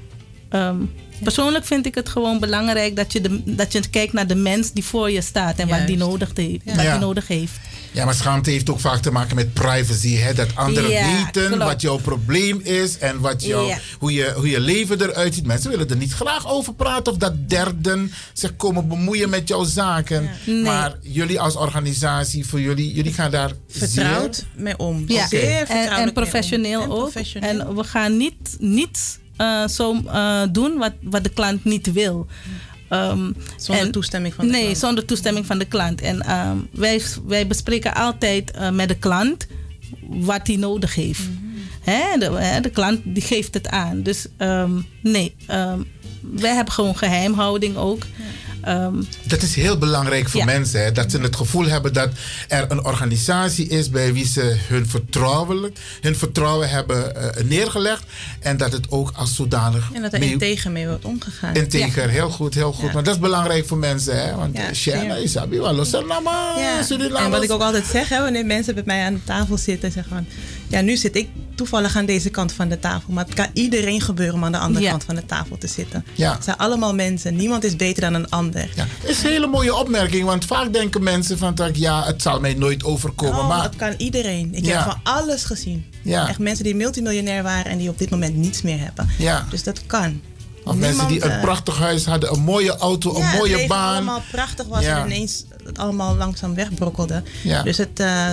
persoonlijk vind ik het gewoon belangrijk dat je, de, dat je kijkt naar de mens die voor je staat en wat die nodig, heeft, wat Ja. die nodig heeft. Ja, maar schaamte heeft ook vaak te maken met privacy. Hè? Dat anderen Ja, weten klopt. wat jouw probleem is en wat jou, Ja. hoe, je, hoe je leven eruit ziet. Mensen willen er niet graag over praten of dat derden zich komen bemoeien met jouw zaken. Nee. Maar jullie als organisatie, voor jullie, jullie gaan daar Vertrouwd zeer- mee om. Ja, Zeer en, en mee professioneel om. En ook. professioneel. En we gaan niet, niet eh, zo eh, doen wat, wat de klant niet wil. Ehm, Zonder en- toestemming van de nee, klant. zonder toestemming van de klant. En ehm, wij, wij bespreken altijd eh, met de klant wat hij nodig heeft. Hè, de, hè, de klant die geeft het aan. Dus ehm, nee, wij hebben gewoon geheimhouding ook. Ehm, Dat is heel belangrijk voor Ja. mensen. Hè? Dat ze het gevoel hebben dat er een organisatie is bij wie ze hun vertrouwen, hun vertrouwen hebben eh, neergelegd. En dat het ook als zodanig En dat er mee- integer mee wordt omgegaan. integer, heel goed, heel goed. Ja. Maar dat is belangrijk voor mensen. Hè? Want Ja, ja, zeer. Isabi, los en Ja. Wat ik ook altijd zeg, hè, wanneer mensen met mij aan de tafel zitten en zeggen van, ja, nu zit ik toevallig aan deze kant van de tafel, maar het kan iedereen gebeuren om aan de andere Ja. kant van de tafel te zitten. Ja. Het zijn allemaal mensen, niemand is beter dan een ander. Ja, is een hele mooie opmerking, want vaak denken mensen van dat ja, het zal mij nooit overkomen. Oh, maar dat kan iedereen. Ik Ja. heb van alles gezien. Ja. Echt mensen die multimiljonair waren en die op dit moment niets meer hebben. Ja. Dus dat kan. of mensen die een eh, prachtig huis hadden, een mooie auto, ja, een het mooie baan. allemaal prachtig was Ja. en ineens het allemaal langzaam wegbrokkelde. Ja. Dus het... eh,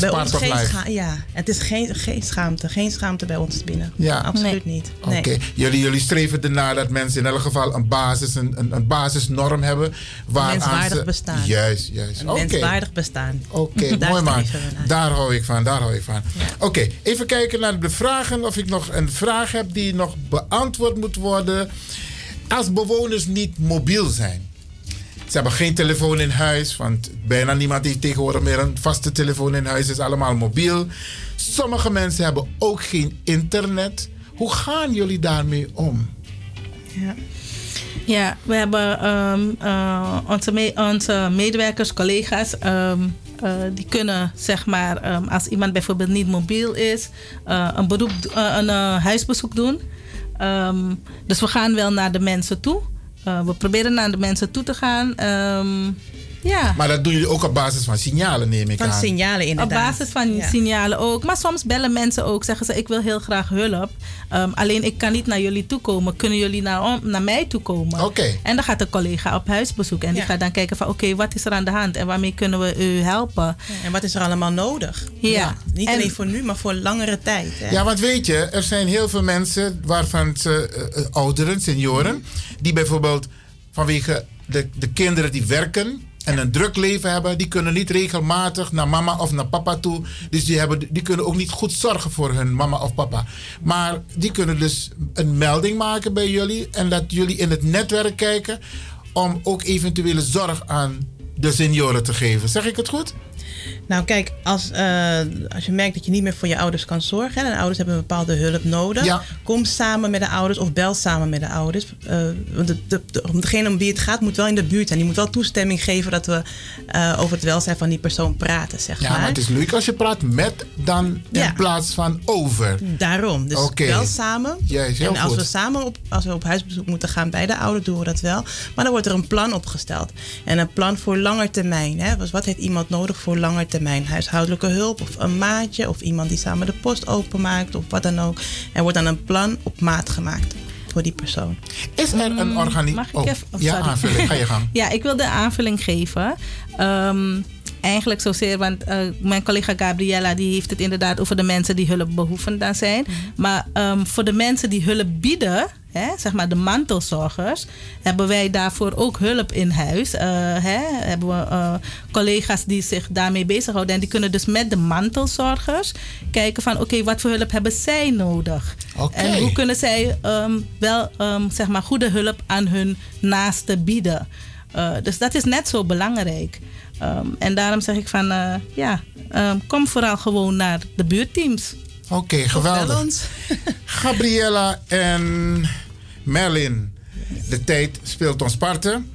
bij ons geen scha- ja, het is geen, geen schaamte. Geen schaamte bij ons binnen. Ja. Absoluut niet. Nee. Oké, jullie, jullie streven ernaar dat mensen in elk geval een, basis, een, een, een basisnorm hebben. Waaraan menswaardig ze, bestaan. Juist, juist. Een Oké. menswaardig bestaan. Oké, Daar mooi man. naar. Daar hou ik van, daar hou ik van. Oké, even kijken naar de vragen. Of ik nog een vraag heb die nog beantwoord moet worden. Als bewoners niet mobiel zijn. Ze hebben geen telefoon in huis, want bijna niemand heeft tegenwoordig meer een vaste telefoon in huis. Het is allemaal mobiel. Sommige mensen hebben ook geen internet. Hoe gaan jullie daarmee om? Ja. Ja, we hebben ehm, eh, onze, me- onze medewerkers, collega's, ehm, eh, die kunnen zeg maar, ehm, als iemand bijvoorbeeld niet mobiel is, eh, een, beroep, een huisbezoek doen. Dus we gaan wel naar de mensen toe. Eh, we proberen naar de mensen toe te gaan. Ehm, ja. Maar dat doen jullie ook op basis van signalen, neem ik Van aan. signalen Op inderdaad. basis van Ja. signalen ook. Maar soms bellen mensen ook. Zeggen ze, ik wil heel graag hulp. Ehm, alleen ik kan niet naar jullie toe komen. Kunnen jullie naar, om- naar mij toe komen? Oké. En dan gaat een collega op huisbezoek. En die gaat dan kijken van, oké, wat is er aan de hand? En waarmee kunnen we u helpen? En wat is er allemaal nodig? Ja. Niet En- alleen voor nu, maar voor langere tijd. Hè? Ja, want weet je, er zijn heel veel mensen, waarvan ze eh, eh, ouderen, senioren, die bijvoorbeeld vanwege de, de kinderen die werken en een druk leven hebben, die kunnen niet regelmatig naar mama of naar papa toe. Dus die, hebben, die kunnen ook niet goed zorgen voor hun mama of papa. Maar die kunnen dus een melding maken bij jullie en dat jullie in het netwerk kijken om ook eventuele zorg aan de senioren te geven. Zeg ik het goed? Nou kijk, als, eh, als je merkt dat je niet meer voor je ouders kan zorgen... en de ouders hebben een bepaalde hulp nodig... Ja. kom samen met de ouders of bel samen met de ouders. Eh, want de, de, de- om degene om wie het gaat moet wel in de buurt zijn. Die moet wel toestemming geven dat we eh, over het welzijn van die persoon praten, zeg Ja, maar. maar het is leuk als je praat met dan Ja. in plaats van over. Daarom. Dus Oké. wel samen. En als goed. we samen op, als we op huisbezoek moeten gaan bij de ouder, doen we dat wel. Maar dan wordt er een plan opgesteld. En een plan voor langer termijn. Hè? Dus wat heeft iemand nodig voor langer termijn? Huishoudelijke hulp of een maatje of iemand die samen de post openmaakt of wat dan ook. Er wordt dan een plan op maat gemaakt voor die persoon. Is er een organisatie... Mag ik Oh, even? oh, ja, aanvulling. Ga je gang. ja, ik wil de aanvulling geven. Ehm, eigenlijk zozeer, want eh, mijn collega Gabriella die heeft het inderdaad over de mensen die hulpbehoevend zijn. Maar ehm, voor de mensen die hulp bieden, hè, zeg maar de mantelzorgers, hebben wij daarvoor ook hulp in huis. Eh, hè, hebben we eh, collega's die zich daarmee bezighouden. En die kunnen dus met de mantelzorgers kijken van oké, wat voor hulp hebben zij nodig? En hoe kunnen zij ehm, wel ehm, zeg maar goede hulp aan hun naasten bieden? Eh, dus dat is net zo belangrijk. Ehm, en daarom zeg ik van ja, kom vooral gewoon naar de buurteams. Oké, geweldig. Gabriella en Merlin, de tijd speelt ons parten.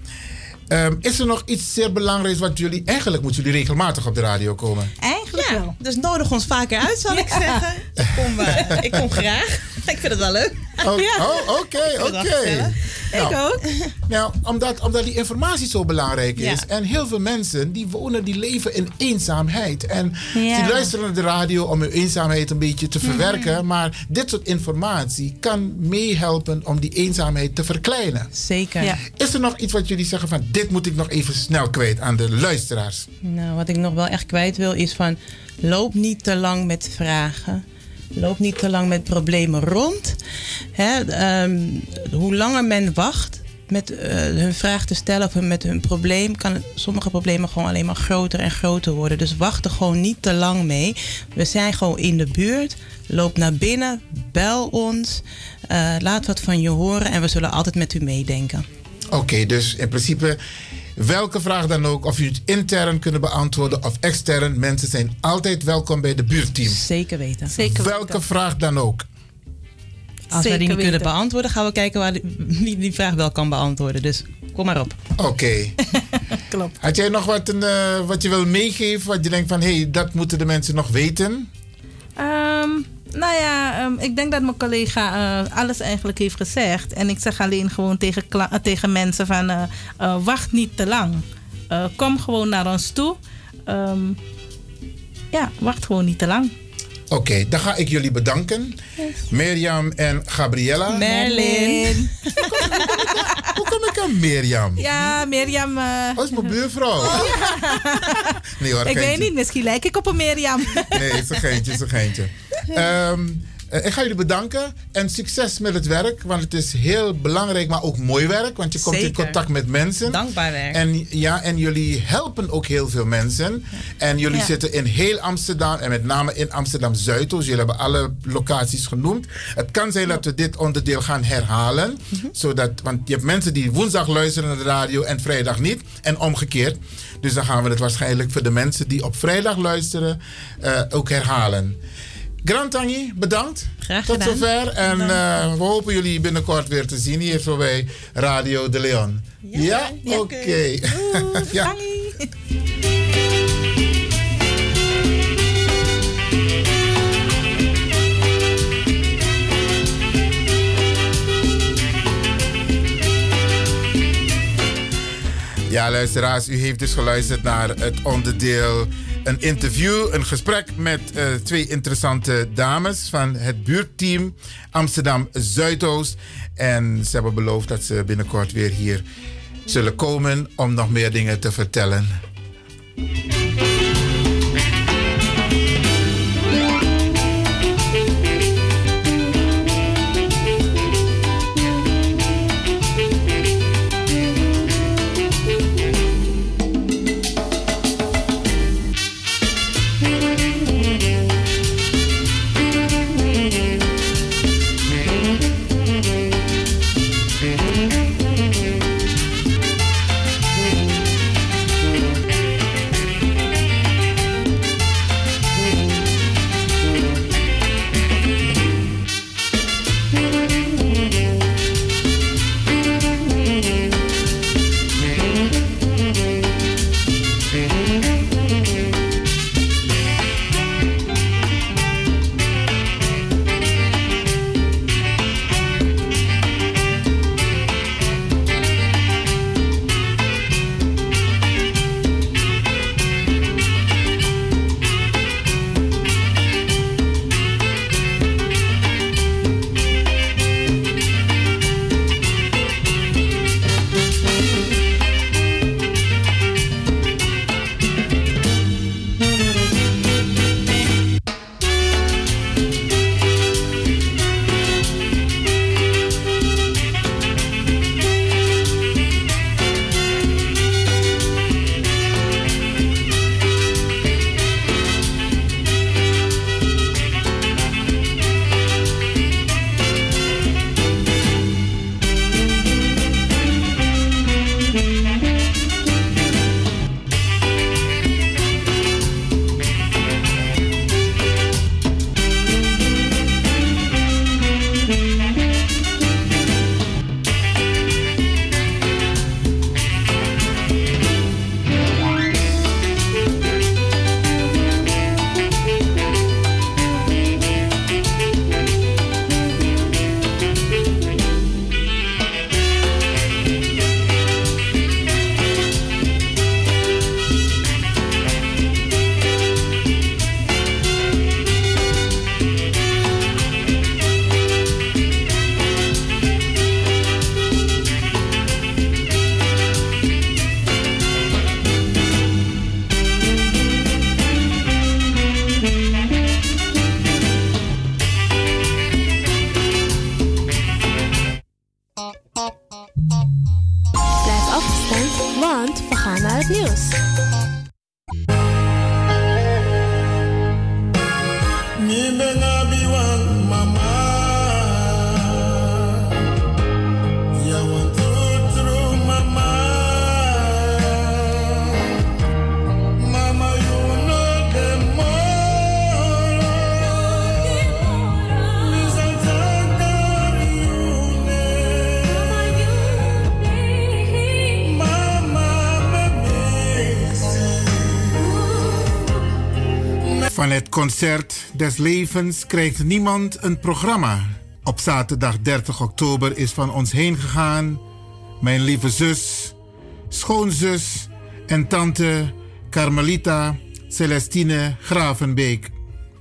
Ehm, is er nog iets zeer belangrijks wat jullie... Eigenlijk moeten jullie regelmatig op de radio komen. Eigenlijk ja, wel. Dus nodig ons vaker uit, zal ik zeggen. Ik kom, eh, ik kom graag. Ik vind het wel leuk. Oh, Ja. oh, oké, Ik wel oké. gezellig. Nou, Ik ook. Nou, omdat, omdat die informatie zo belangrijk is. Ja. En heel veel mensen die wonen, die leven in eenzaamheid. En Ja. die luisteren naar de radio om hun eenzaamheid een beetje te verwerken. Mhm. Maar dit soort informatie kan meehelpen om die eenzaamheid te verkleinen. Zeker. Ja. Is er nog iets wat jullie zeggen van dit moet ik nog even snel kwijt aan de luisteraars? Nou, wat ik nog wel echt kwijt wil is van... loop niet te lang met vragen. Loop niet te lang met problemen rond. Hè, ehm, hoe langer men wacht met eh, hun vraag te stellen of met hun probleem... kan sommige problemen gewoon alleen maar groter en groter worden. Dus wacht er gewoon niet te lang mee. We zijn gewoon in de buurt. Loop naar binnen, bel ons. eh, laat wat van je horen en we zullen altijd met u meedenken. Oké, dus in principe welke vraag dan ook, of u het intern kunnen beantwoorden of extern, mensen zijn altijd welkom bij de buurteam. Zeker weten. Zeker Welke vraag dan ook. Als wij die Zeker niet kunnen weten. beantwoorden, gaan we kijken waar die, wie die vraag wel kan beantwoorden. Dus kom maar op. Oké. Klopt. Had jij nog wat, een, eh, wat je wil meegeven, wat je denkt van hé, hey, dat moeten de mensen nog weten? Ehm, nou ja, ehm, ik denk dat mijn collega eh, alles eigenlijk heeft gezegd. En ik zeg alleen gewoon tegen, tegen mensen van... eh, eh, wacht niet te lang. Kom gewoon naar ons toe. Ehm, ja, wacht gewoon niet te lang. Oké, dan ga ik jullie bedanken. Mirjam en Gabriella. Merlin. Hoe kom ik aan Mirjam? Ja, Mirjam. eh Dat is mijn buurvrouw. Nee hoor, ik weet niet, misschien lijk ik op een Mirjam. Nee, het is een geintje, is een geintje. Ehm, eh, ik ga jullie bedanken en succes met het werk, want het is heel belangrijk, maar ook mooi werk, want je komt in contact met mensen. Dankbaar werk. En, ja, en jullie helpen ook heel veel mensen. En jullie Ja. zitten in heel Amsterdam en met name in Amsterdam Zuidoost. Jullie hebben alle locaties genoemd. Het kan zijn dat we dit onderdeel gaan herhalen. zodat, want je hebt mensen die woensdag luisteren naar de radio en vrijdag niet. En omgekeerd. Dus dan gaan we het waarschijnlijk voor de mensen die op vrijdag luisteren eh, ook herhalen. Grand Tangi, bedankt. Graag Tot zover. En eh, we hopen jullie binnenkort weer te zien hier zo bij Radio de Leon. Ja? Oké. ja. Ja, luisteraars, u heeft dus geluisterd naar het onderdeel een interview, een gesprek met eh, twee interessante dames van het buurtteam Amsterdam Zuidoost. En ze hebben beloofd dat ze binnenkort weer hier zullen komen om nog meer dingen te vertellen. Concert des levens krijgt niemand een programma. Op zaterdag 30 oktober is van ons heen gegaan mijn lieve zus, schoonzus en tante Carmelita Celestine Gravenbeek.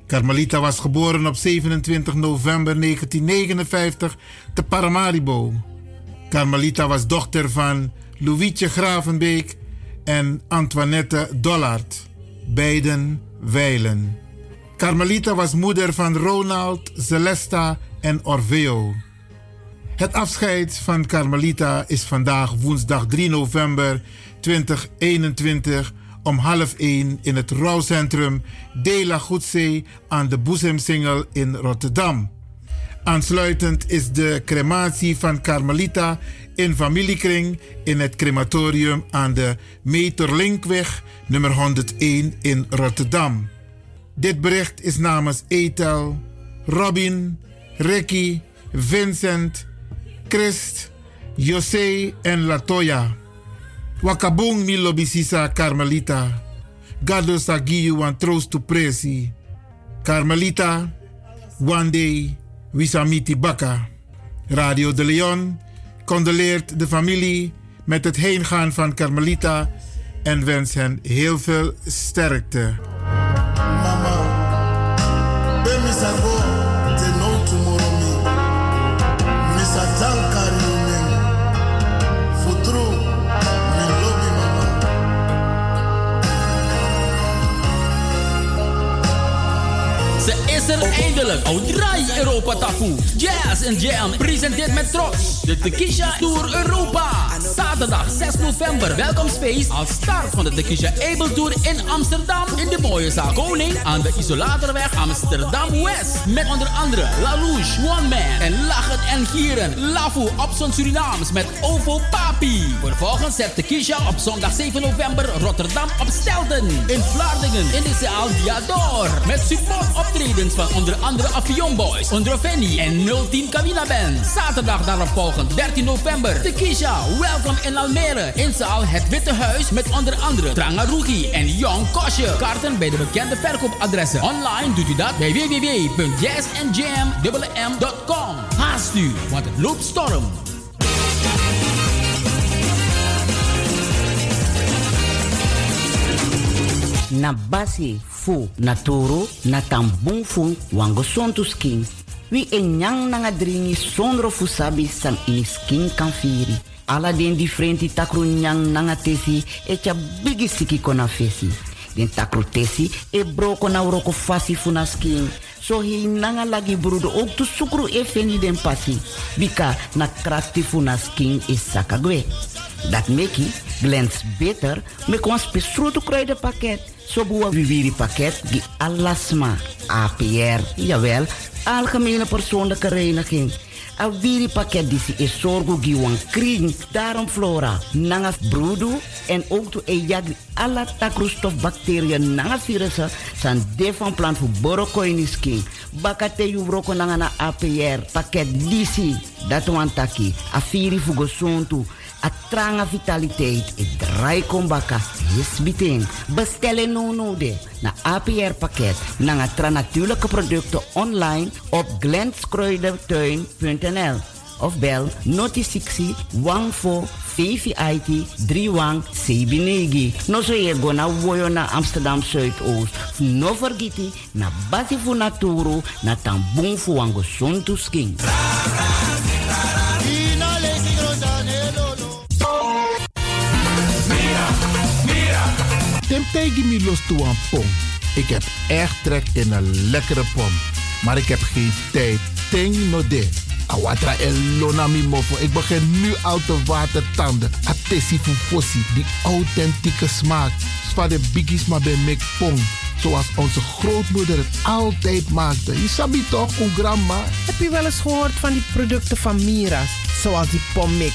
Carmelita was geboren op 27 november 1959 te Paramaribo. Carmelita was dochter van Louietje Gravenbeek en Antoinette Dollard, beiden wijlen. Carmelita was moeder van Ronald, Celesta en Orveo. Het afscheid van Carmelita is vandaag woensdag 3 november 2021 om half 1 in het rouwcentrum De La Goedzee aan de Boezemsingel in Rotterdam. Aansluitend is de crematie van Carmelita in familiekring in het crematorium aan de Meterlinkweg nummer 101 in Rotterdam. Dit bericht is namens Ethel, Robin, Ricky, Vincent, Christ, José en Latoya. Wakabung mi lobisisa Carmelita. Gado sa giyu wan troost to. Carmelita, one day wisamiti baka. Radio de Leon condoleert de familie met het heengaan van Carmelita en wens hen heel veel sterkte. Be misago Er eindelijk. Oudraai Europa Tafu. Jazz en Jam presenteert met trots de Tekisha Tour Europa. Zaterdag 6 november. Welkomstfeest als start van de Tekisha Able Tour in Amsterdam. In de mooie zaal Koning aan de Isolatorweg Amsterdam West. Met onder andere La Louche, One Man en Lachen en Gieren. Lafu op Surinaams met Ovo Papi. Vervolgens zet Tekisha op zondag 7 november Rotterdam op Stelten. In Vlaardingen in de zaal Diador. Met support optredens van onder andere Avion Boys, Ondroveni en 010 Camina Band. Zaterdag daarop volgend 13 november. Tekisha, welkom in Almere. In zaal Het Witte Huis met onder andere Trangarugi en Young Kosje. Kaarten bij de bekende verkoopadressen. Online doet u dat bij www.jazzandjam.com. Haast u, want het loopt storm. Na basi fu na toro na fu wango sontu skin. Wi e nyang nanga dringi sondro fu sabi san ini skin kan firi. Ala den differenti takru nyang nanga tesi e tja bigi siki kona fesi. Den takru tesi e broko na uroko fasi fu na skin. So hi nanga lagi brudo ook tu sukru e feni den pasi. Bika na krakti fu na skin is sakagwe. Dat meki glans beter me kon spesrutu kruidenpakket. Zo boa viviri pakket die alasma APR, jawel, algemene persoonlijke reiniging. A viri pakket die is zorgo giwan kring, daarom flora, nanga brudu en ook to e jagri alla takroestof bacteriën nanga virussen san de van plant voor borokoini skin. Bakate yu broko nanga na APR pakket disi, dat wan taki, a viri fugo sontu, a tranga vitaliteit, e draai kombaka, yes biting. Bestellen no no de, na APR pakket, nanga tra natuurlijke producten online op glenskruidertuin.nl of bel noti 60 14 VVIT 31 Sebinegi. No so ye go na woyo na Amsterdam Zuidoost. No vergiti na basi fu naturu na tambung fu wango sontu skin. Temtij give me los toe aan pom. Ik heb echt trek in een lekkere pom. Maar ik heb geen tijd. Ting no de. Awatra elona mi mofo. Ik begin nu al te watertanden. Atesi fufosi. Die authentieke smaak. Zwa de biggies maar bij mek pom. Zoals onze grootmoeder het altijd maakte. Je sabi toch, een grandma? Heb je wel eens gehoord van die producten van Mira's? Zoals die pommix.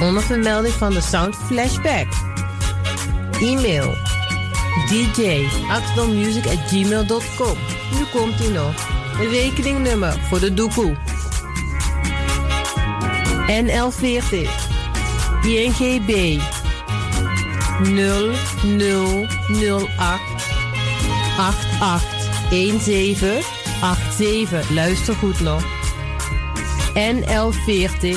Onder vermelding van de Sound Flashback. E-mail dj.axelmusic.gmail.com Nu komt ie nog. Een rekeningnummer voor de doekoe. NL40 INGB 0008 8817 87. Luister goed nog. NL40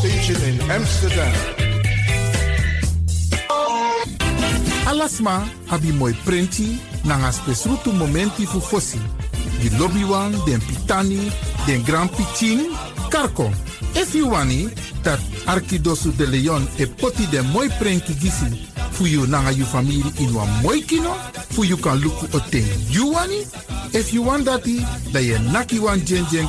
Station in Amsterdam. Alasma abi moi prenti nanga spesrutu momenti fu fosi. Di lobby wan, den pitani, den grand pitin, karko. If you wani, dat Arkidosu de Leon e poti den moi prenki gisi fu you nanga you family in wan moi kino, fu you kan luku o ten you wani. If you want dati, da ye naki wan jen jen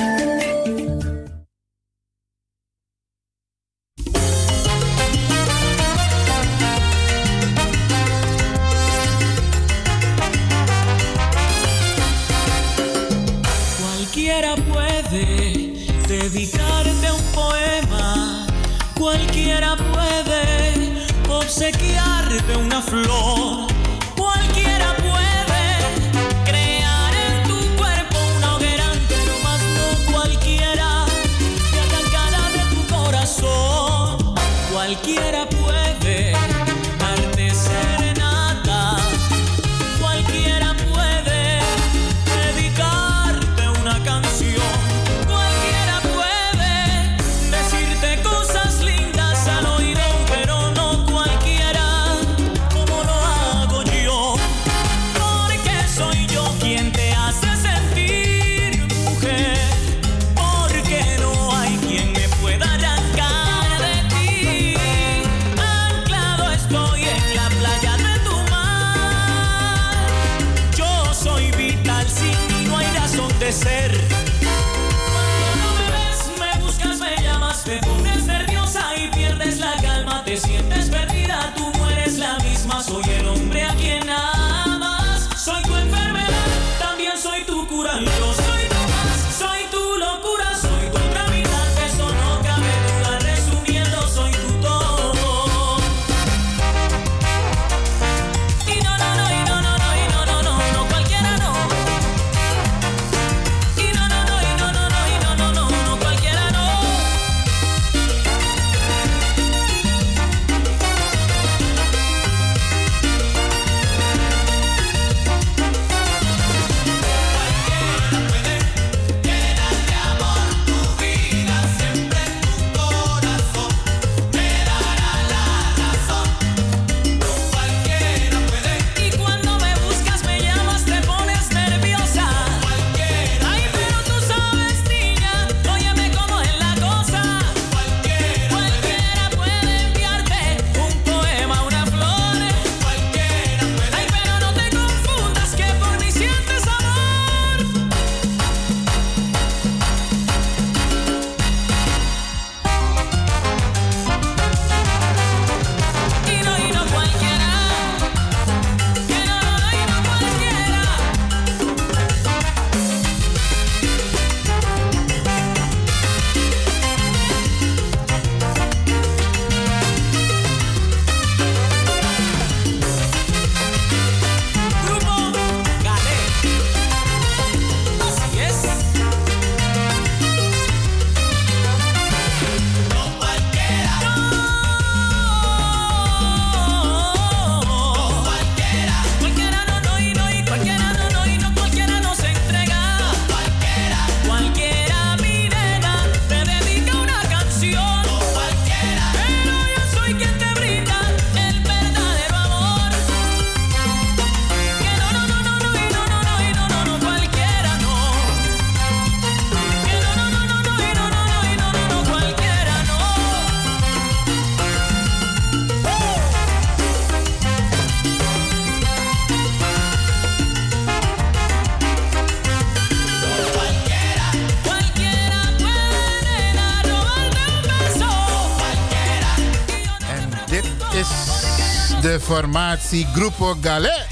De formatie Grupo Galé.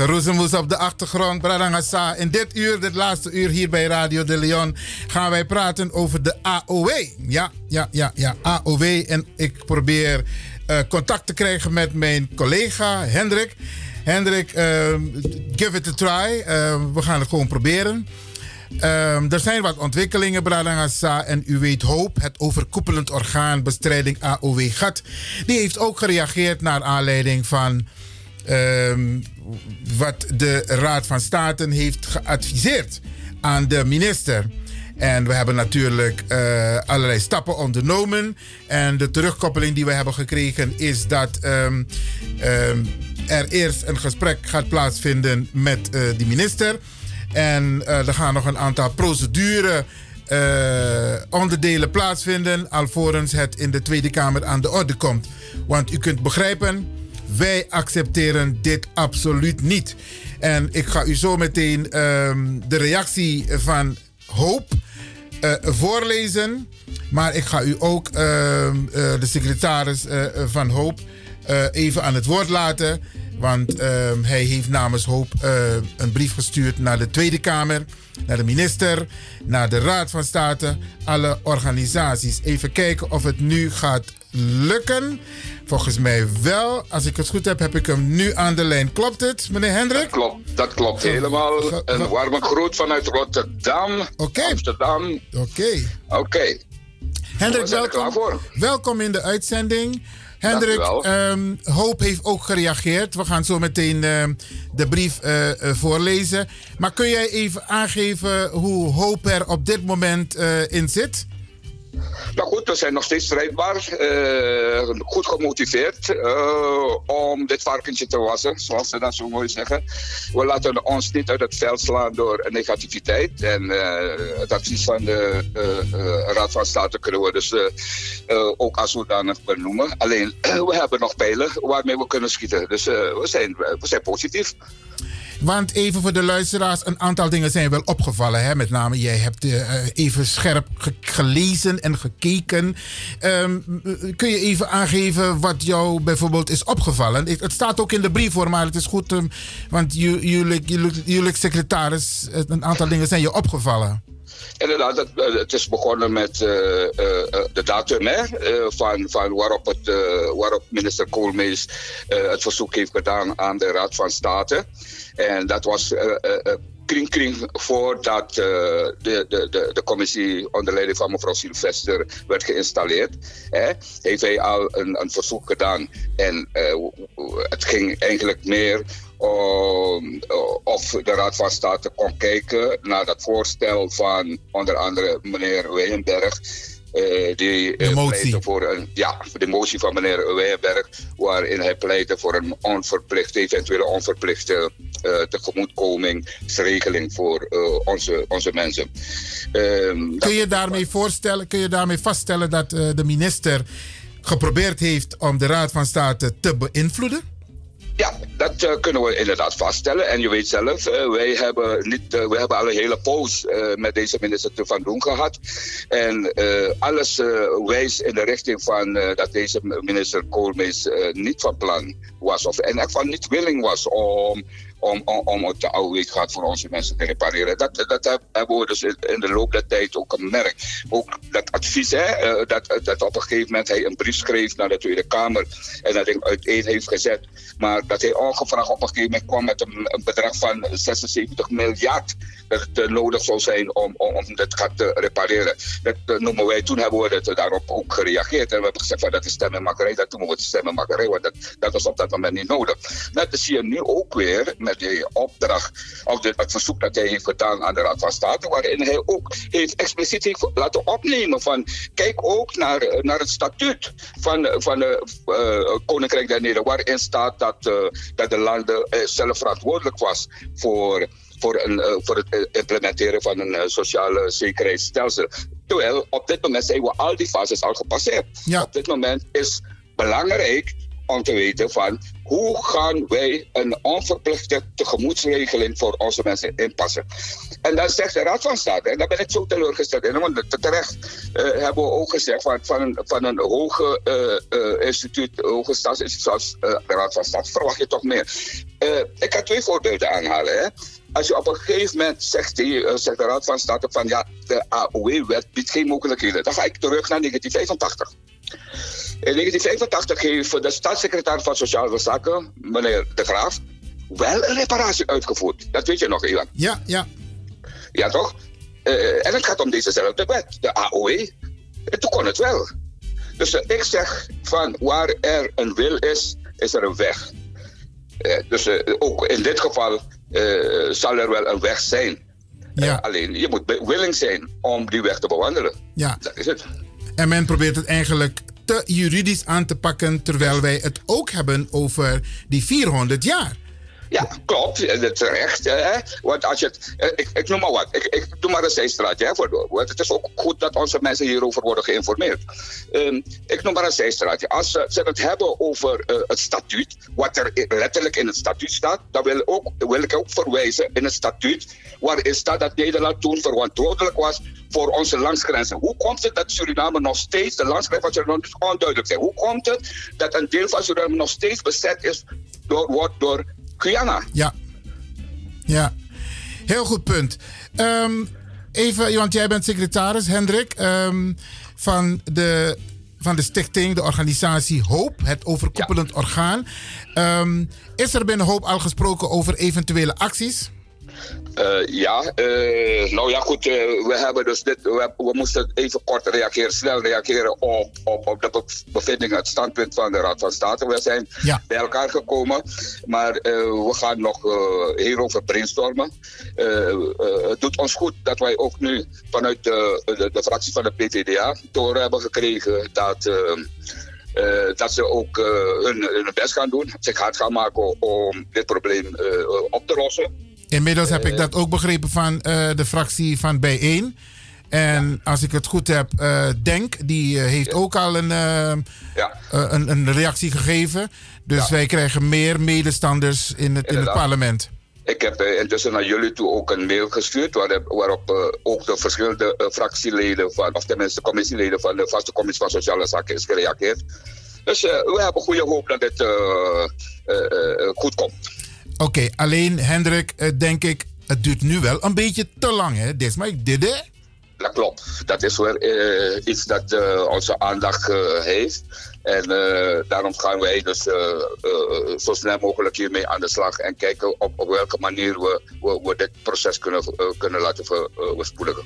Geroezemoes op de achtergrond. Bradangasa. In dit uur, dit laatste uur hier bij Radio de Leon, gaan wij praten over de AOW. Ja, ja, ja, ja, AOW. En ik probeer uh, contact te krijgen met mijn collega Hendrik. Hendrik, uh, give it a try. we gaan het gewoon proberen. Um, er zijn wat ontwikkelingen, Bradangasa. En u weet hoop, het overkoepelend orgaan bestrijding AOW-gat. Die heeft ook gereageerd naar aanleiding van um, wat de Raad van State heeft geadviseerd aan de minister. En we hebben natuurlijk uh, allerlei stappen ondernomen. En de terugkoppeling die we hebben gekregen is dat um, um, er eerst een gesprek gaat plaatsvinden met uh, de minister. En uh, er gaan nog een aantal procedure onderdelen plaatsvinden. Alvorens het in de Tweede Kamer aan de orde komt. Want u kunt begrijpen wij accepteren dit absoluut niet. En ik ga u zo meteen um, de reactie van Hoop uh, voorlezen. Maar ik ga u ook uh, uh, de secretaris van Hoop even aan het woord laten. Want ehm, hij heeft namens Hoop een brief gestuurd naar de Tweede Kamer, naar de minister, naar de Raad van State, alle organisaties. Even kijken of het nu gaat lukken. Volgens mij wel. Als ik het goed heb, heb ik hem nu aan de lijn. Klopt het, meneer Hendrik? Dat klopt, dat klopt helemaal. Een warme groet vanuit Rotterdam, okay. Amsterdam. Oké. Okay. Oké. Okay. Hendrik, welkom, welkom in de uitzending. Hendrik, um, Hoop heeft ook gereageerd. We gaan zo meteen uh, de brief uh, uh, voorlezen. Maar kun jij even aangeven hoe Hoop er op dit moment in zit? Nou goed, we zijn nog steeds strijdbaar. Uh, goed gemotiveerd uh, om dit varkentje te wassen, zoals ze dat zo mooi zeggen. We laten ons niet uit het veld slaan door negativiteit. En uh, het advies van de Raad van State kunnen we dus ook als zodanig benoemen. Alleen, we hebben nog pijlen waarmee we kunnen schieten. Dus we, zijn, we zijn positief. Want even voor de luisteraars, een aantal dingen zijn wel opgevallen. Hè? Met name, jij hebt uh, even scherp ge gelezen en gekeken. Um, kun je even aangeven wat jou bijvoorbeeld is opgevallen? Het staat ook in de brief voor, maar het is goed, um, want jullie secretaris, een aantal dingen zijn je opgevallen. Inderdaad, het, het, is begonnen met uh, uh, de datum hè, van, van waarop, het, waarop minister Koolmees het verzoek heeft gedaan aan de Raad van State. En dat was kring kring voordat de, de, de, de commissie onder leiding van mevrouw Sylvester werd geïnstalleerd. Hè, heeft hij al een, een verzoek gedaan. En het ging eigenlijk meer of de Raad van State kon kijken naar dat voorstel van onder andere meneer Weyenberg. Uh, die uh, pleitte voor een, ja, de motie van meneer Weyenberg, waarin hij pleitte voor een onverplichte, eventuele onverplichte uh, tegemoetkomingsregeling voor onze, onze mensen. Ehm, kun, je daarmee voorstellen, kun je daarmee vaststellen dat de minister geprobeerd heeft om de Raad van State te beïnvloeden? Ja, dat uh, kunnen we inderdaad vaststellen. En je weet zelf, uh, wij, hebben niet, uh, wij hebben al een hele poos met deze minister te van doen gehad. En alles wijst in de richting van dat deze minister Koolmees niet van plan was. Of elk geval niet willing was om om, om, om het de oude gaat voor onze mensen te repareren. Dat, dat heb- hebben we dus in, de loop der tijd ook gemerkt. Ook dat advies, hè, eh, dat, dat op een gegeven moment hij een brief schreef naar de Tweede Kamer en dat hij uiteen heeft gezet. Maar dat hij ongevraagd op een gegeven moment kwam met een, bedrag van 76 miljard dat het nodig zou zijn om, om, om dit gat te repareren. Dat noemen wij, toen hebben we daarop ook gereageerd. En we hebben gezegd van dat is stemmenmakerij, dat noemen we stemmenmakerij, want dat, dat was op dat moment niet nodig. Dat zie je nu ook weer die opdracht, of het verzoek dat hij heeft gedaan aan de Raad van State, waarin hij ook heeft expliciet heeft laten opnemen van kijk ook naar, eh, naar het statuut van, van het Koninkrijk der Nederlanden, waarin staat dat, eh, dat de landen eh, zelf verantwoordelijk was voor voor, een, eh, voor het eh, implementeren van een eh, sociale zekerheidsstelsel. Terwijl op dit moment zijn we al die fases al gepasseerd. Op dit moment is belangrijk om te weten van hoe gaan wij een onverplichte tegemoetsregeling voor onze mensen inpassen. En dan zegt de Raad van State, en daar ben ik zo teleurgesteld in, want terecht eh, hebben we ook gezegd van, van, een, van een hoge eh, eh, instituut, hoge staatsinstituut zoals de Raad van State, verwacht je toch meer. Ik ga twee voorbeelden aanhalen. Hè. Als je op een gegeven moment zegt, die, zegt de Raad van State van ja, de AOW-wet biedt geen mogelijkheden. Dan ga ik terug naar 1985. In 1985 heeft de staatssecretaris van Sociale Zaken, meneer De Graaf, wel een reparatie uitgevoerd. Dat weet je nog, Ivan. Ja, ja. Ja, toch? Eh, en het gaat om dezezelfde wet, de AOW. En toen kon het wel. Dus eh, ik zeg van waar er een wil is, is er een weg. Eh, dus ook in dit geval zal er wel een weg zijn. Eh, alleen je moet willing zijn om die weg te bewandelen. Ja. Dat is het. En men probeert het eigenlijk juridisch aan te pakken, terwijl wij het ook hebben over die 400 jaar. Ja, klopt. Dat Terecht. Want als je het, eh, ik, noem maar wat. Ik, ik doe maar een zijstraatje. Hè, voor, want het is ook goed dat onze mensen hierover worden geïnformeerd. Ehm, ik noem maar een zijstraatje. Als ze, het hebben over eh, het statuut, wat er letterlijk in het statuut staat, dan wil, ook, wil ik ook verwijzen in het statuut waarin staat dat Nederland toen verantwoordelijk was voor onze landsgrenzen. Hoe komt het dat Suriname nog steeds, de landsgrenzen van Suriname onduidelijk zijn? Hoe komt het dat een deel van Suriname nog steeds bezet is door, door Guyana? Ja. Ja. Heel goed punt. Ehm, even, want jij bent secretaris, Hendrik, ehm, van, de, van de stichting, de organisatie Hoop, het overkoepelend orgaan. Ehm, is er binnen Hoop al gesproken over eventuele acties? Eh, ja, eh, nou ja, goed. eh, we hebben dus dit. We, we moesten even kort reageren, snel reageren op, op, op de be- bevindingen, het standpunt van de Raad van State. We zijn bij elkaar gekomen, maar we gaan nog hierover brainstormen. Het doet ons goed dat wij ook nu vanuit de, de, de fractie van de PVDA te horen hebben gekregen dat. dat ze ook hun, hun best gaan doen, zich hard gaan maken om dit probleem op te lossen. Inmiddels heb ik Eh, dat ook begrepen van eh, de fractie van Bijeen. En als ik het goed heb, eh, Denk, die heeft ook al een, eh, een, een reactie gegeven. Dus wij krijgen meer medestanders in het, in het parlement. Ik heb intussen naar jullie toe ook een mail gestuurd waarop, waarop ook de verschillende fractieleden van, of tenminste commissieleden van de vaste commissie van Sociale Zaken is gereageerd. Dus we hebben goede hoop dat dit goed komt. Oké, alleen Hendrik, eh, denk ik, het duurt nu wel een beetje te lang, hè? Dit maar dit, hè? Dat klopt. Dat is weer eh, iets dat eh, onze aandacht heeft. En daarom gaan wij dus zo snel mogelijk hiermee aan de slag en kijken op, op welke manier we, we, we dit proces kunnen, kunnen laten ver, verspoedigen.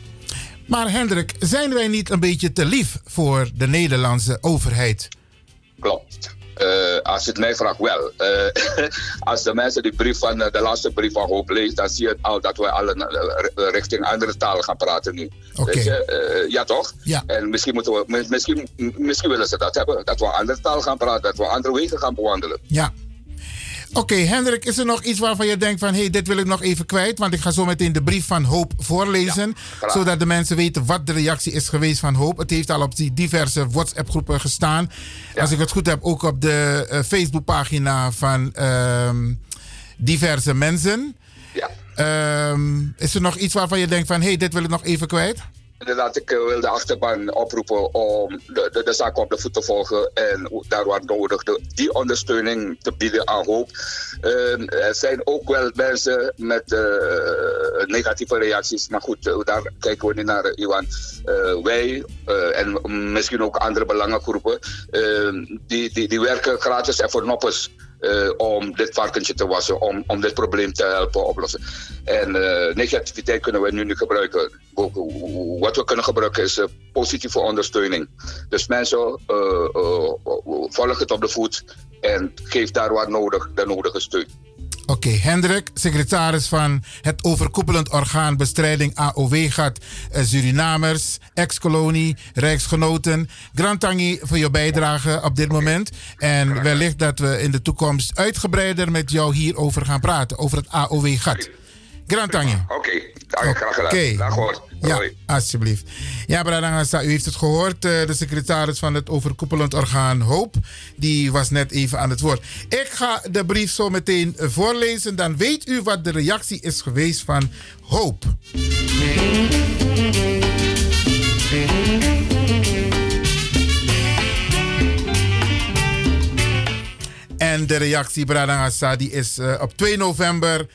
Maar Hendrik, zijn wij niet een beetje te lief voor de Nederlandse overheid? Klopt. Eh, als je het mij vraagt, wel. Eh, als de mensen die brief van, eh, de laatste brief van Hoop lezen, dan zie je al dat we al een, eh, richting andere talen gaan praten nu. Oké. Weet je? Eh, ja, toch? Ja. En misschien, moeten we, mi- misschien, misschien willen ze dat hebben. Dat we andere taal gaan praten, dat we andere wegen gaan bewandelen. Ja. Oké, Hendrik, is er nog iets waarvan je denkt van... hé, hey, dit wil ik nog even kwijt? Want ik ga zo meteen de brief van Hoop voorlezen... zodat de mensen weten wat de reactie is geweest van Hoop. Het heeft al op die diverse WhatsApp-groepen gestaan. Als ik het goed heb, ook op de eh, Facebookpagina van ehm, diverse mensen. Ja. Ehm, is er nog iets waarvan je denkt van... hé, hey, dit wil ik nog even kwijt? Inderdaad, ik eh, wil de achterban oproepen om de, de, de zaak op de voet te volgen en daar waar nodig de, die ondersteuning te bieden aan hoop. Ehm, er zijn ook wel mensen met eh, negatieve reacties, maar goed, eh, daar kijken we niet naar, Iwan. Wij en misschien ook andere belangengroepen, ehm, die, die, die werken gratis en voor noppes. Eh, om dit varkentje te wassen, om, om dit probleem te helpen oplossen. En eh, negativiteit kunnen we nu niet gebruiken. Wat we kunnen gebruiken is eh, positieve ondersteuning. Dus mensen, eh, eh, volg het op de voet en geef daar waar nodig de nodige steun. Oké, Hendrik, secretaris van het overkoepelend orgaan bestrijding AOW-gat eh, Surinamers, ex-kolonie, rijksgenoten. Grantangi voor je bijdrage op dit moment. En wellicht dat we in de toekomst uitgebreider met jou hierover gaan praten, over het AOW-gat. Grantangi. Oké, graag gedaan. Oké. Hoor. Ja, alsjeblieft. Ja, Bradangasa, u heeft het gehoord. eh, De secretaris van het overkoepelend orgaan Hoop, die was net even aan het woord. Ik ga de brief zo meteen voorlezen. Dan weet u wat de reactie is geweest van Hoop. En de reactie, Bradangasa, die is eh, op 2 november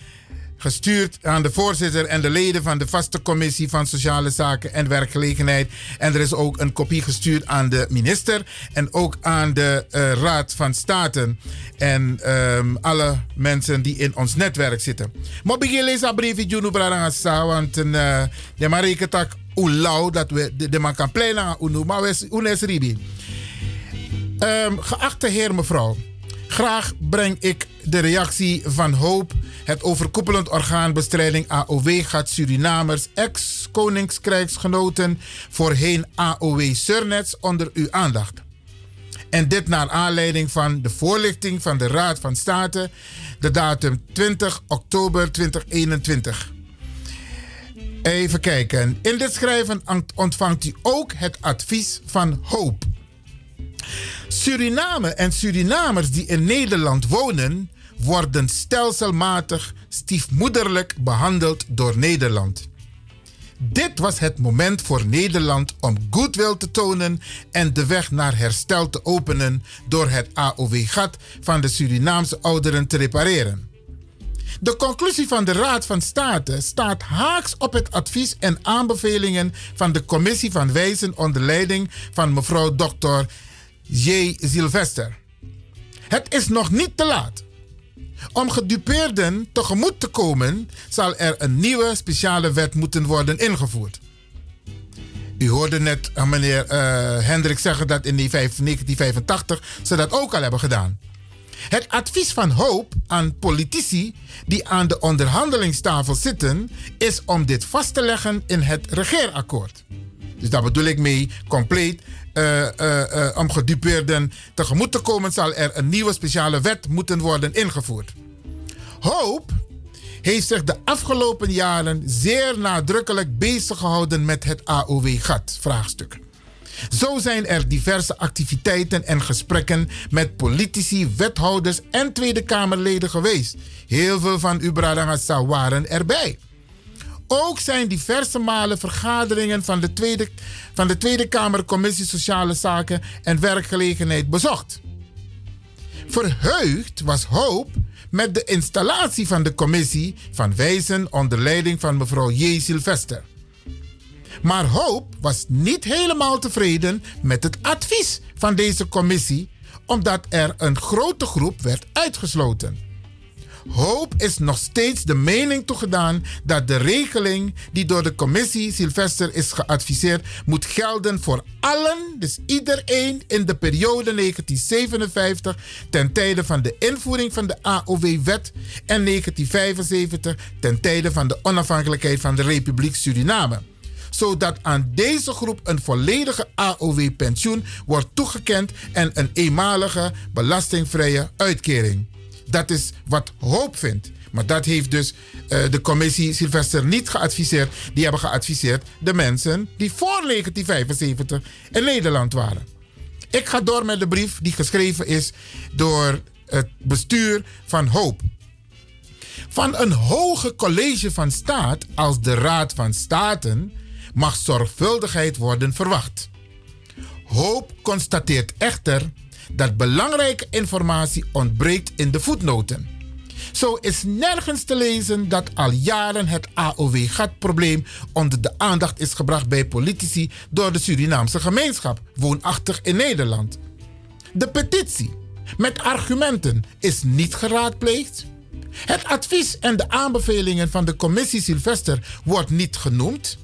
gestuurd aan de voorzitter en de leden van de vaste commissie van Sociale Zaken en Werkgelegenheid. En er is ook een kopie gestuurd aan de minister en ook aan de eh, Raad van Staten en ehm, alle mensen die in ons netwerk zitten. Maar begin lezen briefje Juno Brarangasa, want een uh, de oelau dat we de, man kan pleinen unu, maar we unes ribi. Ehm, geachte heer mevrouw, graag breng ik de reactie van Hoop, het overkoepelend orgaan bestrijding AOW gaat Surinamers, ex-koningskrijgsgenoten, voorheen AOW Surnets onder uw aandacht. En dit naar aanleiding van de voorlichting van de Raad van State, de datum 20 oktober 2021. Even kijken. In dit schrijven ontvangt u ook het advies van Hoop. Suriname en Surinamers die in Nederland wonen, worden stelselmatig stiefmoederlijk behandeld door Nederland. Dit was het moment voor Nederland om goodwill te tonen en de weg naar herstel te openen door het AOW-gat van de Surinaamse ouderen te repareren. De conclusie van de Raad van State staat haaks op het advies en aanbevelingen van de Commissie van Wijzen onder leiding van mevrouw Dr. J. Sylvester. Het is nog niet te laat. Om gedupeerden tegemoet te komen, zal er een nieuwe speciale wet moeten worden ingevoerd. U hoorde net uh, meneer uh, Hendrik zeggen dat in die 1985 ze dat ook al hebben gedaan. Het advies van Hoop aan politici die aan de onderhandelingstafel zitten, is om dit vast te leggen in het regeerakkoord. Dus daar bedoel ik mee compleet. Uh, uh, uh, om gedupeerden tegemoet te komen, zal er een nieuwe speciale wet moeten worden ingevoerd. Hoop heeft zich de afgelopen jaren zeer nadrukkelijk bezig gehouden met het AOW-gat-vraagstuk. Zo zijn er diverse activiteiten en gesprekken met politici, wethouders en Tweede Kamerleden geweest. Heel veel van u, waren erbij. Ook zijn diverse malen vergaderingen van de Tweede, van de Tweede Kamer Commissie Sociale Zaken en Werkgelegenheid bezocht. Verheugd was Hoop met de installatie van de commissie van Wijzen onder leiding van mevrouw J. Sylvester. Maar Hoop was niet helemaal tevreden met het advies van deze commissie, omdat er een grote groep werd uitgesloten. Hoop is nog steeds de mening toegedaan dat de regeling die door de commissie Sylvester is geadviseerd moet gelden voor allen, dus iedereen in de periode 1957 ten tijde van de invoering van de AOW-wet en 1975 ten tijde van de onafhankelijkheid van de Republiek Suriname zodat aan deze groep een volledige AOW-pensioen wordt toegekend en een eenmalige belastingvrije uitkering. Dat is wat Hoop vindt. Maar dat heeft dus uh, de commissie Sylvester niet geadviseerd. Die hebben geadviseerd de mensen die voor 1975 in Nederland waren. Ik ga door met de brief die geschreven is door het bestuur van Hoop. Van een hoge college van staat als de Raad van Staten mag zorgvuldigheid worden verwacht. Hoop constateert echter dat belangrijke informatie ontbreekt in de voetnoten. Zo is nergens te lezen dat al jaren het AOW-gatprobleem onder de aandacht is gebracht bij politici door de Surinaamse gemeenschap, woonachtig in Nederland. De petitie met argumenten is niet geraadpleegd. Het advies en de aanbevelingen van de commissie Sylvester wordt niet genoemd.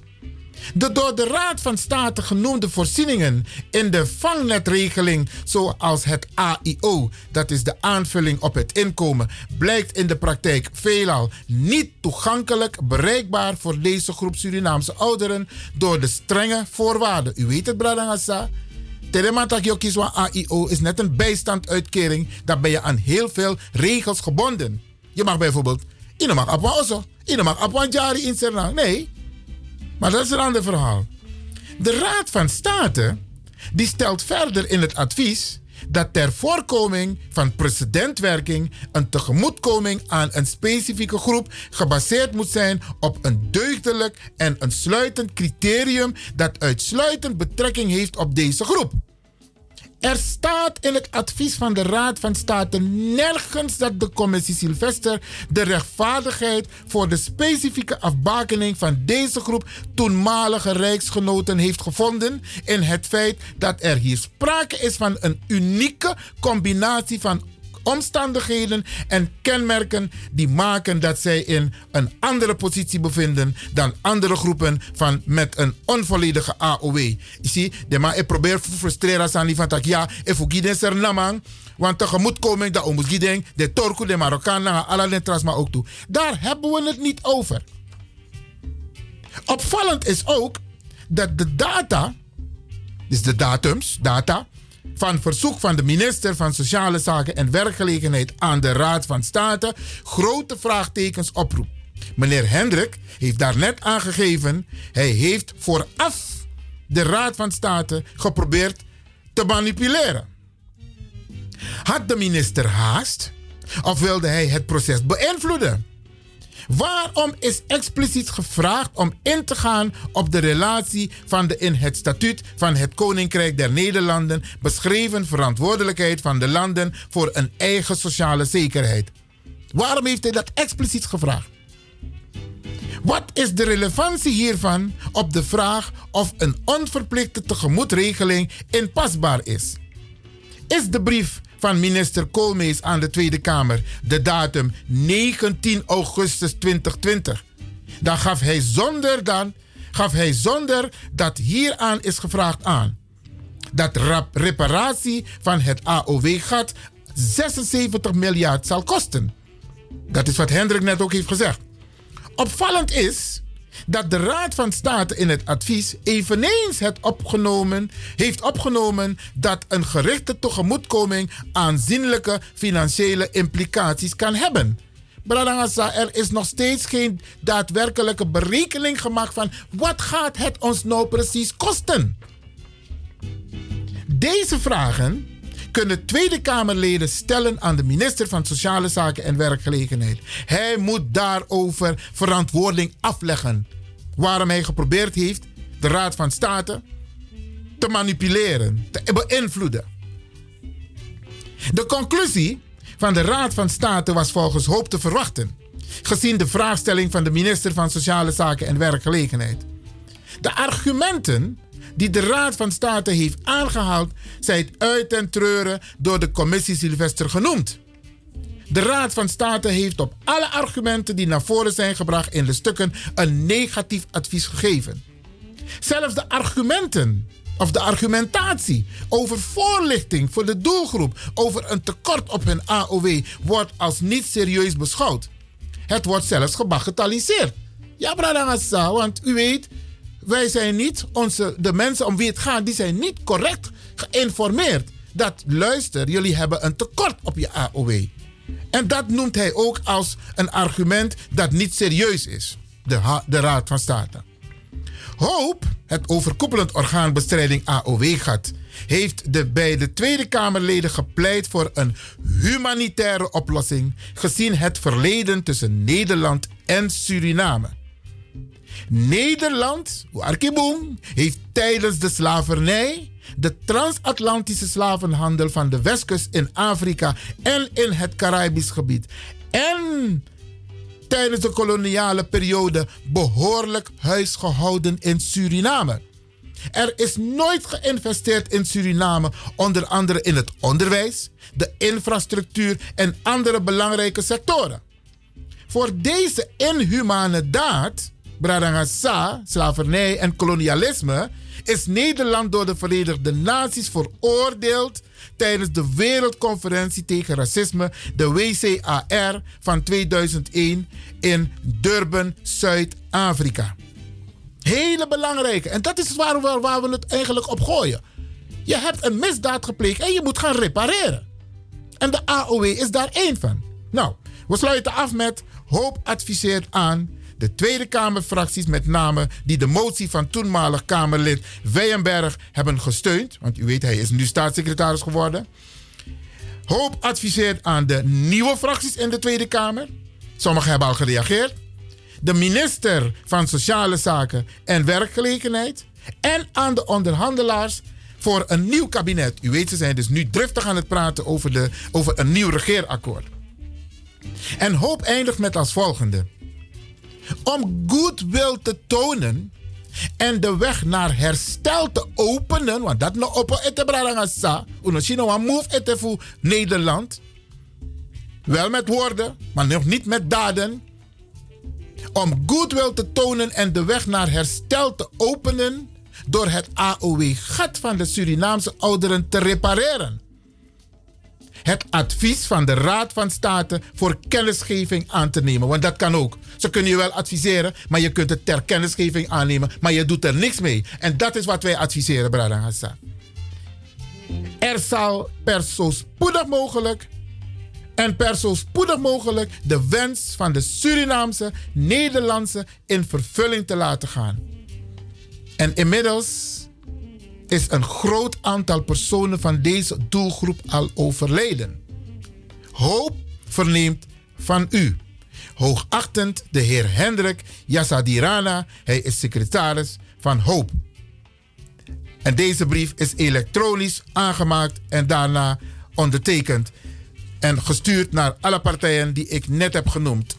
De door de Raad van State genoemde voorzieningen in de vangnetregeling, zoals het AIO, dat is de aanvulling op het inkomen, blijkt in de praktijk veelal niet toegankelijk bereikbaar voor deze groep Surinaamse ouderen door de strenge voorwaarden. U weet het, Bradangasa. Telematak kieswa AIO is net een bijstanduitkering. Daar ben je aan heel veel regels gebonden. Je mag bijvoorbeeld, je mag apwa oso, je mag apwa jari in Nee, maar dat is een ander verhaal. De Raad van State die stelt verder in het advies dat ter voorkoming van precedentwerking een tegemoetkoming aan een specifieke groep gebaseerd moet zijn op een deugdelijk en een sluitend criterium dat uitsluitend betrekking heeft op deze groep. Er staat in het advies van de Raad van State nergens dat de commissie Sylvester de rechtvaardigheid voor de specifieke afbakening van deze groep toenmalige rijksgenoten heeft gevonden in het feit dat er hier sprake is van een unieke combinatie van omstandigheden en kenmerken die maken dat zij in een andere positie bevinden dan andere groepen van met een onvolledige AOW. Je ziet, de maar ik probeer te frustreren aan die van tak ja, ik vergiet er namang. Want tegemoetkoming, dat omus gideng, de Torku, de Marokkaan, alle trasma ook toe. Daar hebben we het niet over. Opvallend is ook dat de data, dus de datums, data, van verzoek van de minister van Sociale Zaken en Werkgelegenheid aan de Raad van State grote vraagtekens oproept. Meneer Hendrik heeft daarnet aangegeven, hij heeft vooraf de Raad van State geprobeerd te manipuleren. Had de minister haast of wilde hij het proces beïnvloeden? Waarom is expliciet gevraagd om in te gaan op de relatie van de in het statuut van het Koninkrijk der Nederlanden beschreven verantwoordelijkheid van de landen voor een eigen sociale zekerheid? Waarom heeft hij dat expliciet gevraagd? Wat is de relevantie hiervan op de vraag of een onverplichte tegemoetregeling inpasbaar is? Is de brief van minister Koolmees aan de Tweede Kamer de datum 19 augustus 2020. Dan gaf hij zonder, dan, gaf hij zonder dat hieraan is gevraagd aan dat reparatie van het AOW-gat 76 miljard zal kosten. Dat is wat Hendrik net ook heeft gezegd. Opvallend is dat de Raad van State in het advies eveneens het opgenomen, heeft opgenomen dat een gerichte tegemoetkoming aanzienlijke financiële implicaties kan hebben. Bradangasa, er is nog steeds geen daadwerkelijke berekening gemaakt van wat gaat het ons nou precies kosten. Deze vragen kunnen Tweede Kamerleden stellen aan de minister van Sociale Zaken en Werkgelegenheid. Hij moet daarover verantwoording afleggen. Waarom hij geprobeerd heeft de Raad van State te manipuleren, te beïnvloeden. De conclusie van de Raad van State was volgens Hoop te verwachten, gezien de vraagstelling van de minister van Sociale Zaken en Werkgelegenheid. De argumenten die de Raad van State heeft aangehaald, zijn uit en treuren door de commissie Sylvester genoemd. De Raad van State heeft op alle argumenten die naar voren zijn gebracht in de stukken een negatief advies gegeven. Zelfs de argumenten of de argumentatie over voorlichting voor de doelgroep over een tekort op hun AOW wordt als niet serieus beschouwd. Het wordt zelfs gebagatelliseerd. Ja, Bradangasa, want u weet, wij zijn niet, onze, de mensen om wie het gaat, die zijn niet correct geïnformeerd. Dat luister, jullie hebben een tekort op je AOW. En dat noemt hij ook als een argument dat niet serieus is, de, de Raad van State. Hoop, het overkoepelend orgaan bestrijding AOW-gat, heeft de beide Tweede Kamerleden gepleit voor een humanitaire oplossing, gezien het verleden tussen Nederland en Suriname. Nederland, Arkiboom, heeft tijdens de slavernij de transatlantische slavenhandel van de westkust in Afrika en in het Caribisch gebied en tijdens de koloniale periode behoorlijk huisgehouden in Suriname. Er is nooit geïnvesteerd in Suriname, onder andere in het onderwijs, de infrastructuur en andere belangrijke sectoren. Voor deze inhumane daad, Bradangasa, slavernij en kolonialisme, is Nederland door de Verenigde Naties veroordeeld tijdens de Wereldconferentie tegen Racisme, de WCAR van 2001 in Durban, Zuid-Afrika. Hele belangrijke. En dat is waar we, waar we het eigenlijk op gooien. Je hebt een misdaad gepleegd en je moet gaan repareren. En de AOW is daar één van. Nou, we sluiten af met Hoop adviseert aan de Tweede Kamerfracties, met name die de motie van toenmalig Kamerlid Weyenberg hebben gesteund. Want u weet, hij is nu staatssecretaris geworden. Hoop adviseert aan de nieuwe fracties in de Tweede Kamer. Sommigen hebben al gereageerd. De minister van Sociale Zaken en Werkgelegenheid. En aan de onderhandelaars voor een nieuw kabinet. U weet, ze zijn dus nu driftig aan het praten over, de, over een nieuw regeerakkoord. En hoop eindigt met als volgende. Om goodwill te tonen en de weg naar herstel te openen, want dat no op ete bralangasa, uno chino een move ete voor Nederland. Wel met woorden, maar nog niet met daden. Om goodwill te tonen en de weg naar herstel te openen door het AOW-gat van de Surinaamse ouderen te repareren het advies van de Raad van State voor kennisgeving aan te nemen. Want dat kan ook. Ze kunnen je wel adviseren, maar je kunt het ter kennisgeving aannemen, maar je doet er niks mee. En dat is wat wij adviseren, Brada Hassan. Er zal per zo spoedig mogelijk en per zo spoedig mogelijk de wens van de Surinaamse Nederlandse in vervulling te laten gaan. En inmiddels is een groot aantal personen van deze doelgroep al overleden. Hoop verneemt van u. Hoogachtend de heer Hendrik Yassadirana, hij is secretaris van Hoop. En deze brief is elektronisch aangemaakt en daarna ondertekend en gestuurd naar alle partijen die ik net heb genoemd.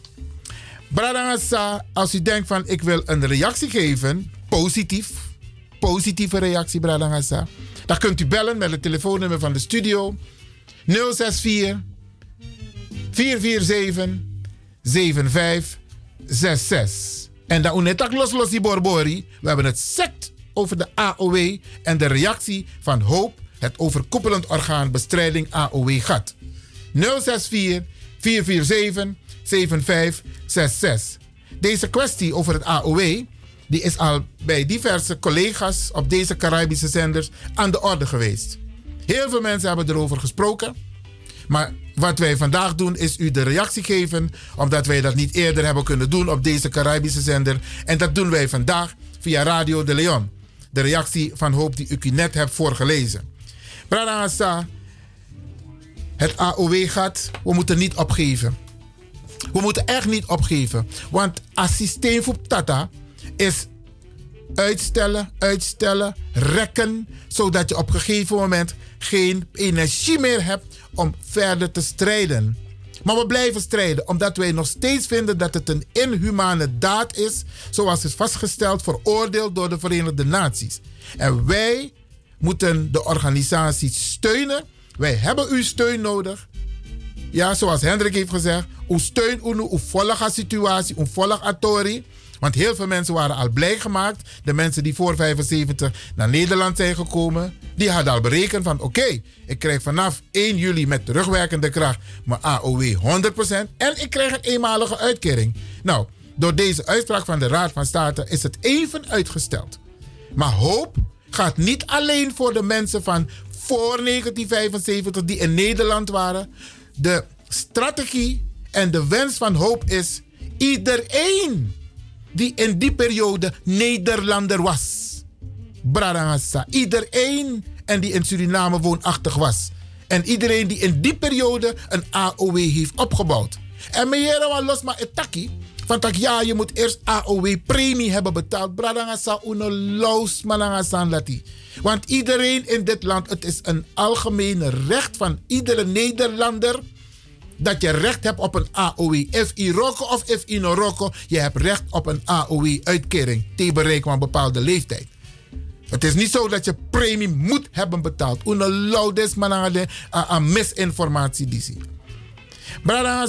Bradangasa, als u denkt van ik wil een reactie geven, positief, positieve reactie, Bradangasa. Dan kunt u bellen met het telefoonnummer van de studio 064 447 7566. En dan unetak los los die borbori. We hebben het sect over de AOW en de reactie van Hoop, het overkoepelend orgaan bestrijding AOW gat. 064 447 7566. Deze kwestie over het AOW die is al bij diverse collega's op deze Caribische zenders aan de orde geweest. Heel veel mensen hebben erover gesproken. Maar wat wij vandaag doen is u de reactie geven, omdat wij dat niet eerder hebben kunnen doen op deze Caribische zender. En dat doen wij vandaag via Radio de Leon. De reactie van Hoop die u net hebt voorgelezen. Brada het AOW gaat, we moeten niet opgeven. We moeten echt niet opgeven. Want als systeem voor Tata is uitstellen, uitstellen, rekken, zodat je op een gegeven moment geen energie meer hebt om verder te strijden. Maar we blijven strijden omdat wij nog steeds vinden dat het een inhumane daad is, zoals is vastgesteld, veroordeeld door de Verenigde Naties. En wij moeten de organisatie steunen. Wij hebben uw steun nodig. Ja, zoals Hendrik heeft gezegd, uw steun, uw, volgende situatie, uw volgende atori. Want heel veel mensen waren al blij gemaakt. De mensen die voor 75 naar Nederland zijn gekomen, die hadden al berekend van oké, ik krijg vanaf 1 juli met terugwerkende kracht mijn AOW 100% en ik krijg een eenmalige uitkering. Nou, door deze uitspraak van de Raad van State is het even uitgesteld. Maar hoop gaat niet alleen voor de mensen van voor 1975 die in Nederland waren. De strategie en de wens van hoop is iedereen die in die periode Nederlander was. Bradangassa. Iedereen en die in Suriname woonachtig was. En iedereen die in die periode een AOW heeft opgebouwd. En meneer was los maar etaki. Van ja, je moet eerst AOW-premie hebben betaald. Bradangasa uno los malangasan lati. Want iedereen in dit land, het is een algemeen recht van iedere Nederlander dat je recht hebt op een AOW. If i of if no je hebt recht op een AOW-uitkering Te bereiken van een bepaalde leeftijd. Het is niet zo dat je premie moet hebben betaald. Una laudes manade aan misinformatie die Brada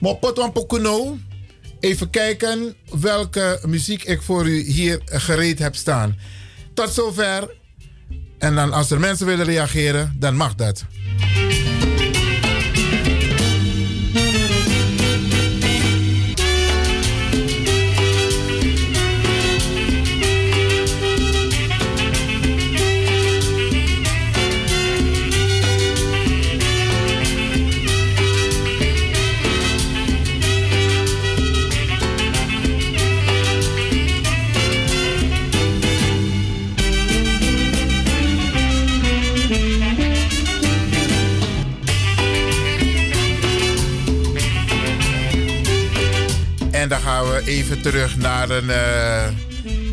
maar. Even kijken welke muziek ik voor u hier gereed heb staan. Tot zover. En dan als er mensen willen reageren, dan mag dat. even terug naar een uh,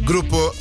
Grupo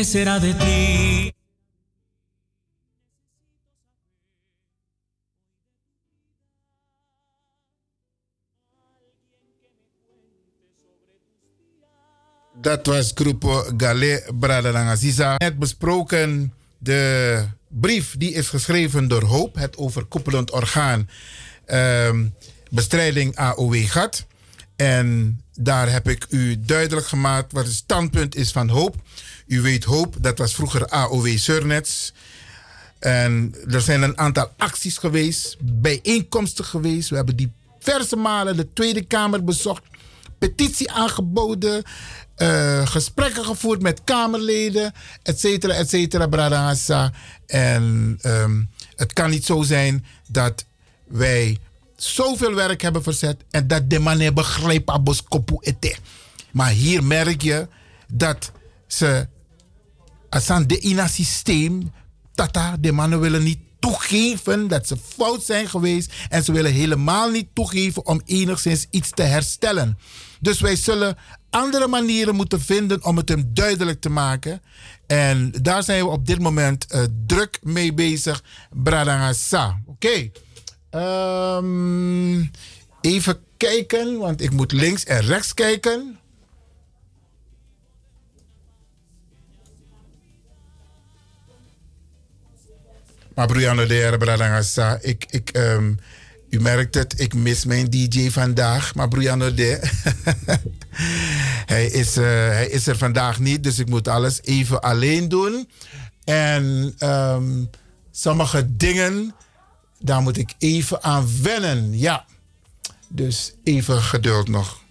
¿Qué de ti? Dat was Groepo Gale Bradangaziza. Net besproken de brief die is geschreven door Hoop, het overkoepelend orgaan ehm, bestrijding AOW-gat. En daar heb ik u duidelijk gemaakt wat het standpunt is van Hoop. U weet Hoop, dat was vroeger AOW Surnets. En er zijn een aantal acties geweest, bijeenkomsten geweest. We hebben diverse malen de Tweede Kamer bezocht, petitie aangeboden, eh, gesprekken gevoerd met Kamerleden, et cetera, et cetera, Bradangasa. En ehm, het kan niet zo zijn dat wij zoveel werk hebben verzet en dat de man begrijpt abos kopu ete. Maar hier merk je dat ze aan de ina systeem tata de mannen willen niet toegeven dat ze fout zijn geweest en ze willen helemaal niet toegeven om enigszins iets te herstellen. Dus wij zullen andere manieren moeten vinden om het hem duidelijk te maken. En daar zijn we op dit moment eh, druk mee bezig. Bradangasa. Oké. Ehm, even kijken, want ik moet links en rechts kijken. Maar Brianna de Heer Bradangasa, ik, ik, ehm, u merkt het, ik mis mijn DJ vandaag. Maar Brianna de, hij, is, eh, hij is er vandaag niet, dus ik moet alles even alleen doen. En ehm, sommige dingen, daar moet ik even aan wennen. Ja, dus even geduld nog.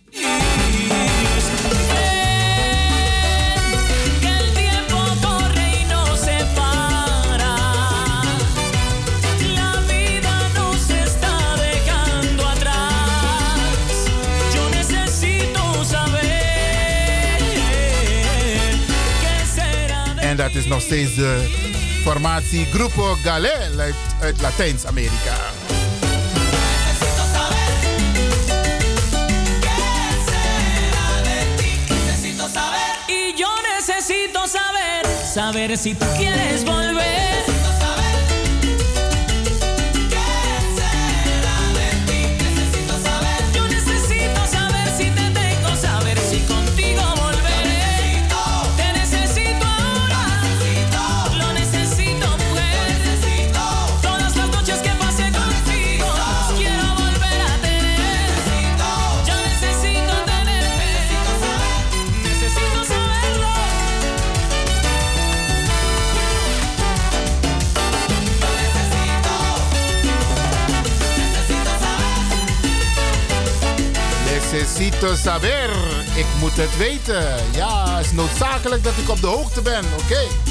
Dat is nog steeds de formatie Grupo Galé uit, uit Latijns-Amerika. Necesito saber. Y yo necesito saber, saber si tú quieres volver. Necesito saber. Ik moet het weten. Ja, het is noodzakelijk dat ik op de hoogte ben. Oké.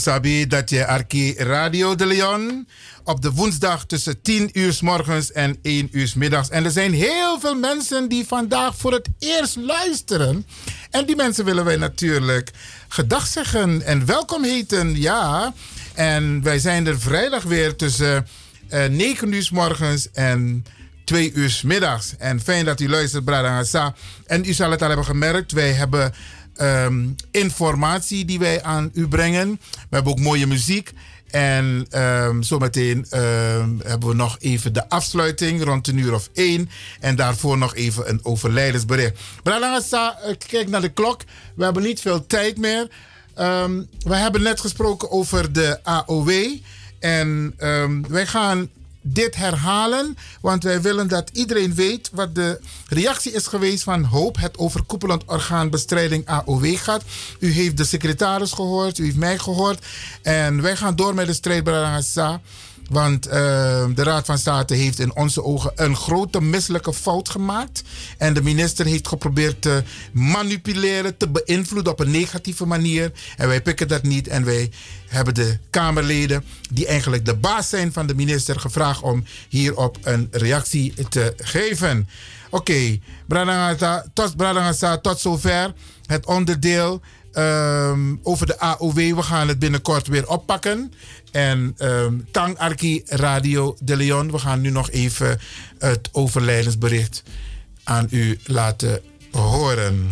Sabi dat je Arki Radio de Leon op de woensdag tussen 10 uur s morgens en 1 uur s middags. En er zijn heel veel mensen die vandaag voor het eerst luisteren. En die mensen willen wij natuurlijk gedag zeggen en welkom heten. Ja, en wij zijn er vrijdag weer tussen eh 9 uur s morgens en 2 uur 's middags. En fijn dat u luistert, Bradangasa. En u zal het al hebben gemerkt, wij hebben ehm, informatie die wij aan u brengen. We hebben ook mooie muziek. En ehm, zometeen ehm, hebben we nog even de afsluiting rond een uur of één. En daarvoor nog even een overlijdensbericht. Bralangasa, kijk naar de klok. We hebben niet veel tijd meer. We hebben net gesproken over de AOW. En wij gaan dit herhalen, want wij willen dat iedereen weet wat de reactie is geweest van HOOP, het overkoepelend orgaan bestrijding AOW gaat. U heeft de secretaris gehoord, u heeft mij gehoord. En wij gaan door met de strijd. Want ehm, de Raad van State heeft in onze ogen een grote misselijke fout gemaakt. En de minister heeft geprobeerd te manipuleren, te beïnvloeden op een negatieve manier. En wij pikken dat niet. En wij hebben de Kamerleden, die eigenlijk de baas zijn van de minister, gevraagd om hierop een reactie te geven. Oké, okay. tot, tot zover het onderdeel ehm, over de AOW. We gaan het binnenkort weer oppakken. En ehm, Tang Arki Radio de Leon. We gaan nu nog even het overlijdensbericht aan u laten horen.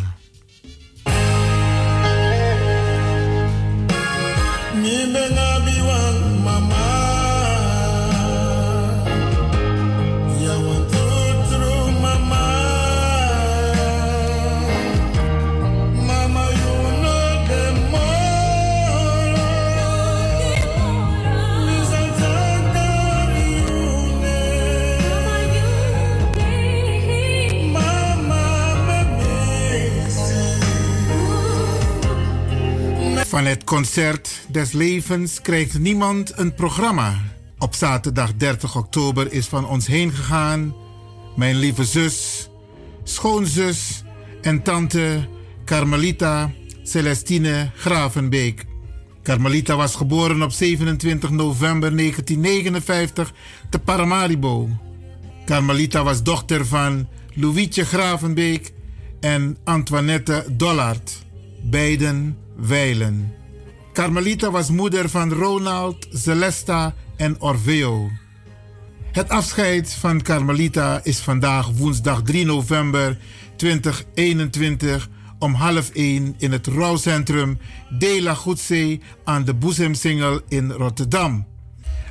Van het concert des levens krijgt niemand een programma. Op zaterdag 30 oktober is van ons heen gegaan mijn lieve zus, schoonzus en tante Carmelita Celestine Gravenbeek. Carmelita was geboren op 27 november 1959 te Paramaribo. Carmelita was dochter van Louietje Gravenbeek en Antoinette Dollard, beiden wijlen. Carmelita was moeder van Ronald, Celesta en Orfeo. Het afscheid van Carmelita is vandaag woensdag 3 november 2021 om half 1 in het rouwcentrum De La Goedzee aan de Boezemsingel in Rotterdam.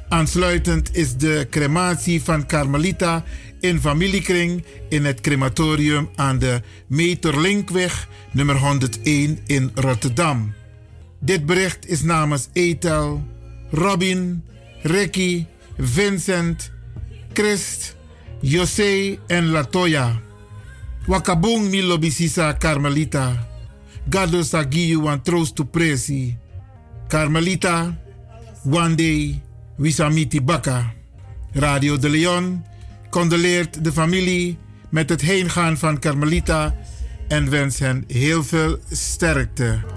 Aansluitend is de crematie van Carmelita in familiekring in het crematorium aan de Meterlinkweg nummer 101 in Rotterdam. Dit bericht is namens Etel, Robin, Ricky, Vincent, Christ, José en Latoya. Wakabung mi lobisisa Carmelita. Gado sagiyu wan troost to presi. Carmelita, one day, wisamiti baka. Radio de Leon condoleert de familie met het heengaan van Carmelita en wens hen heel veel sterkte.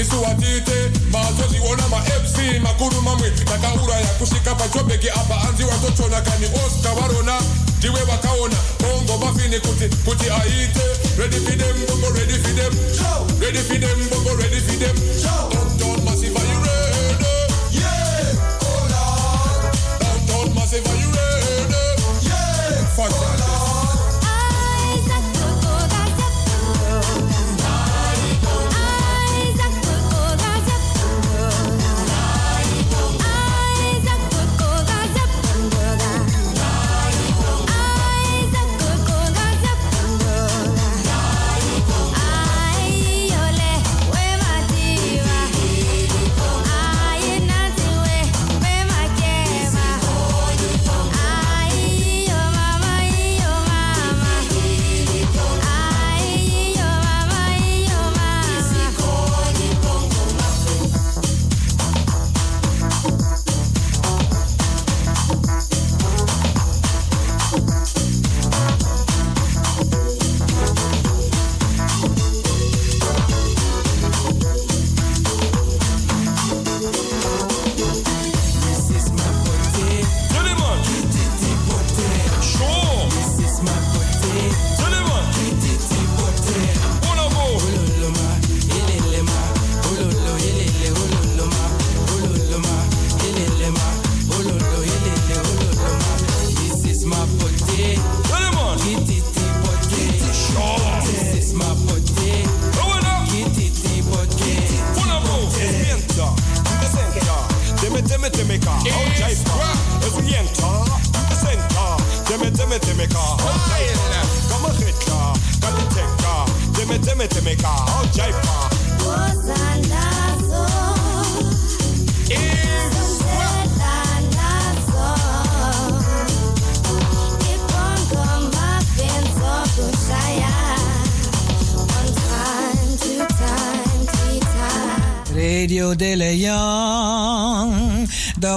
nisiwatite mazoziona mafc makuru mamwe takauraya kusvika pajobheki apa hanzi watotona kani oscar varona ndiwe vakaona bongo mafini kuti kuti aite. Redifidem bongo redifidem redifidem bongo redifidem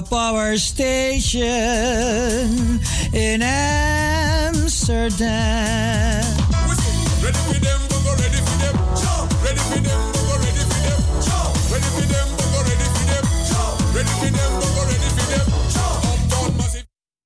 power station in Amsterdam.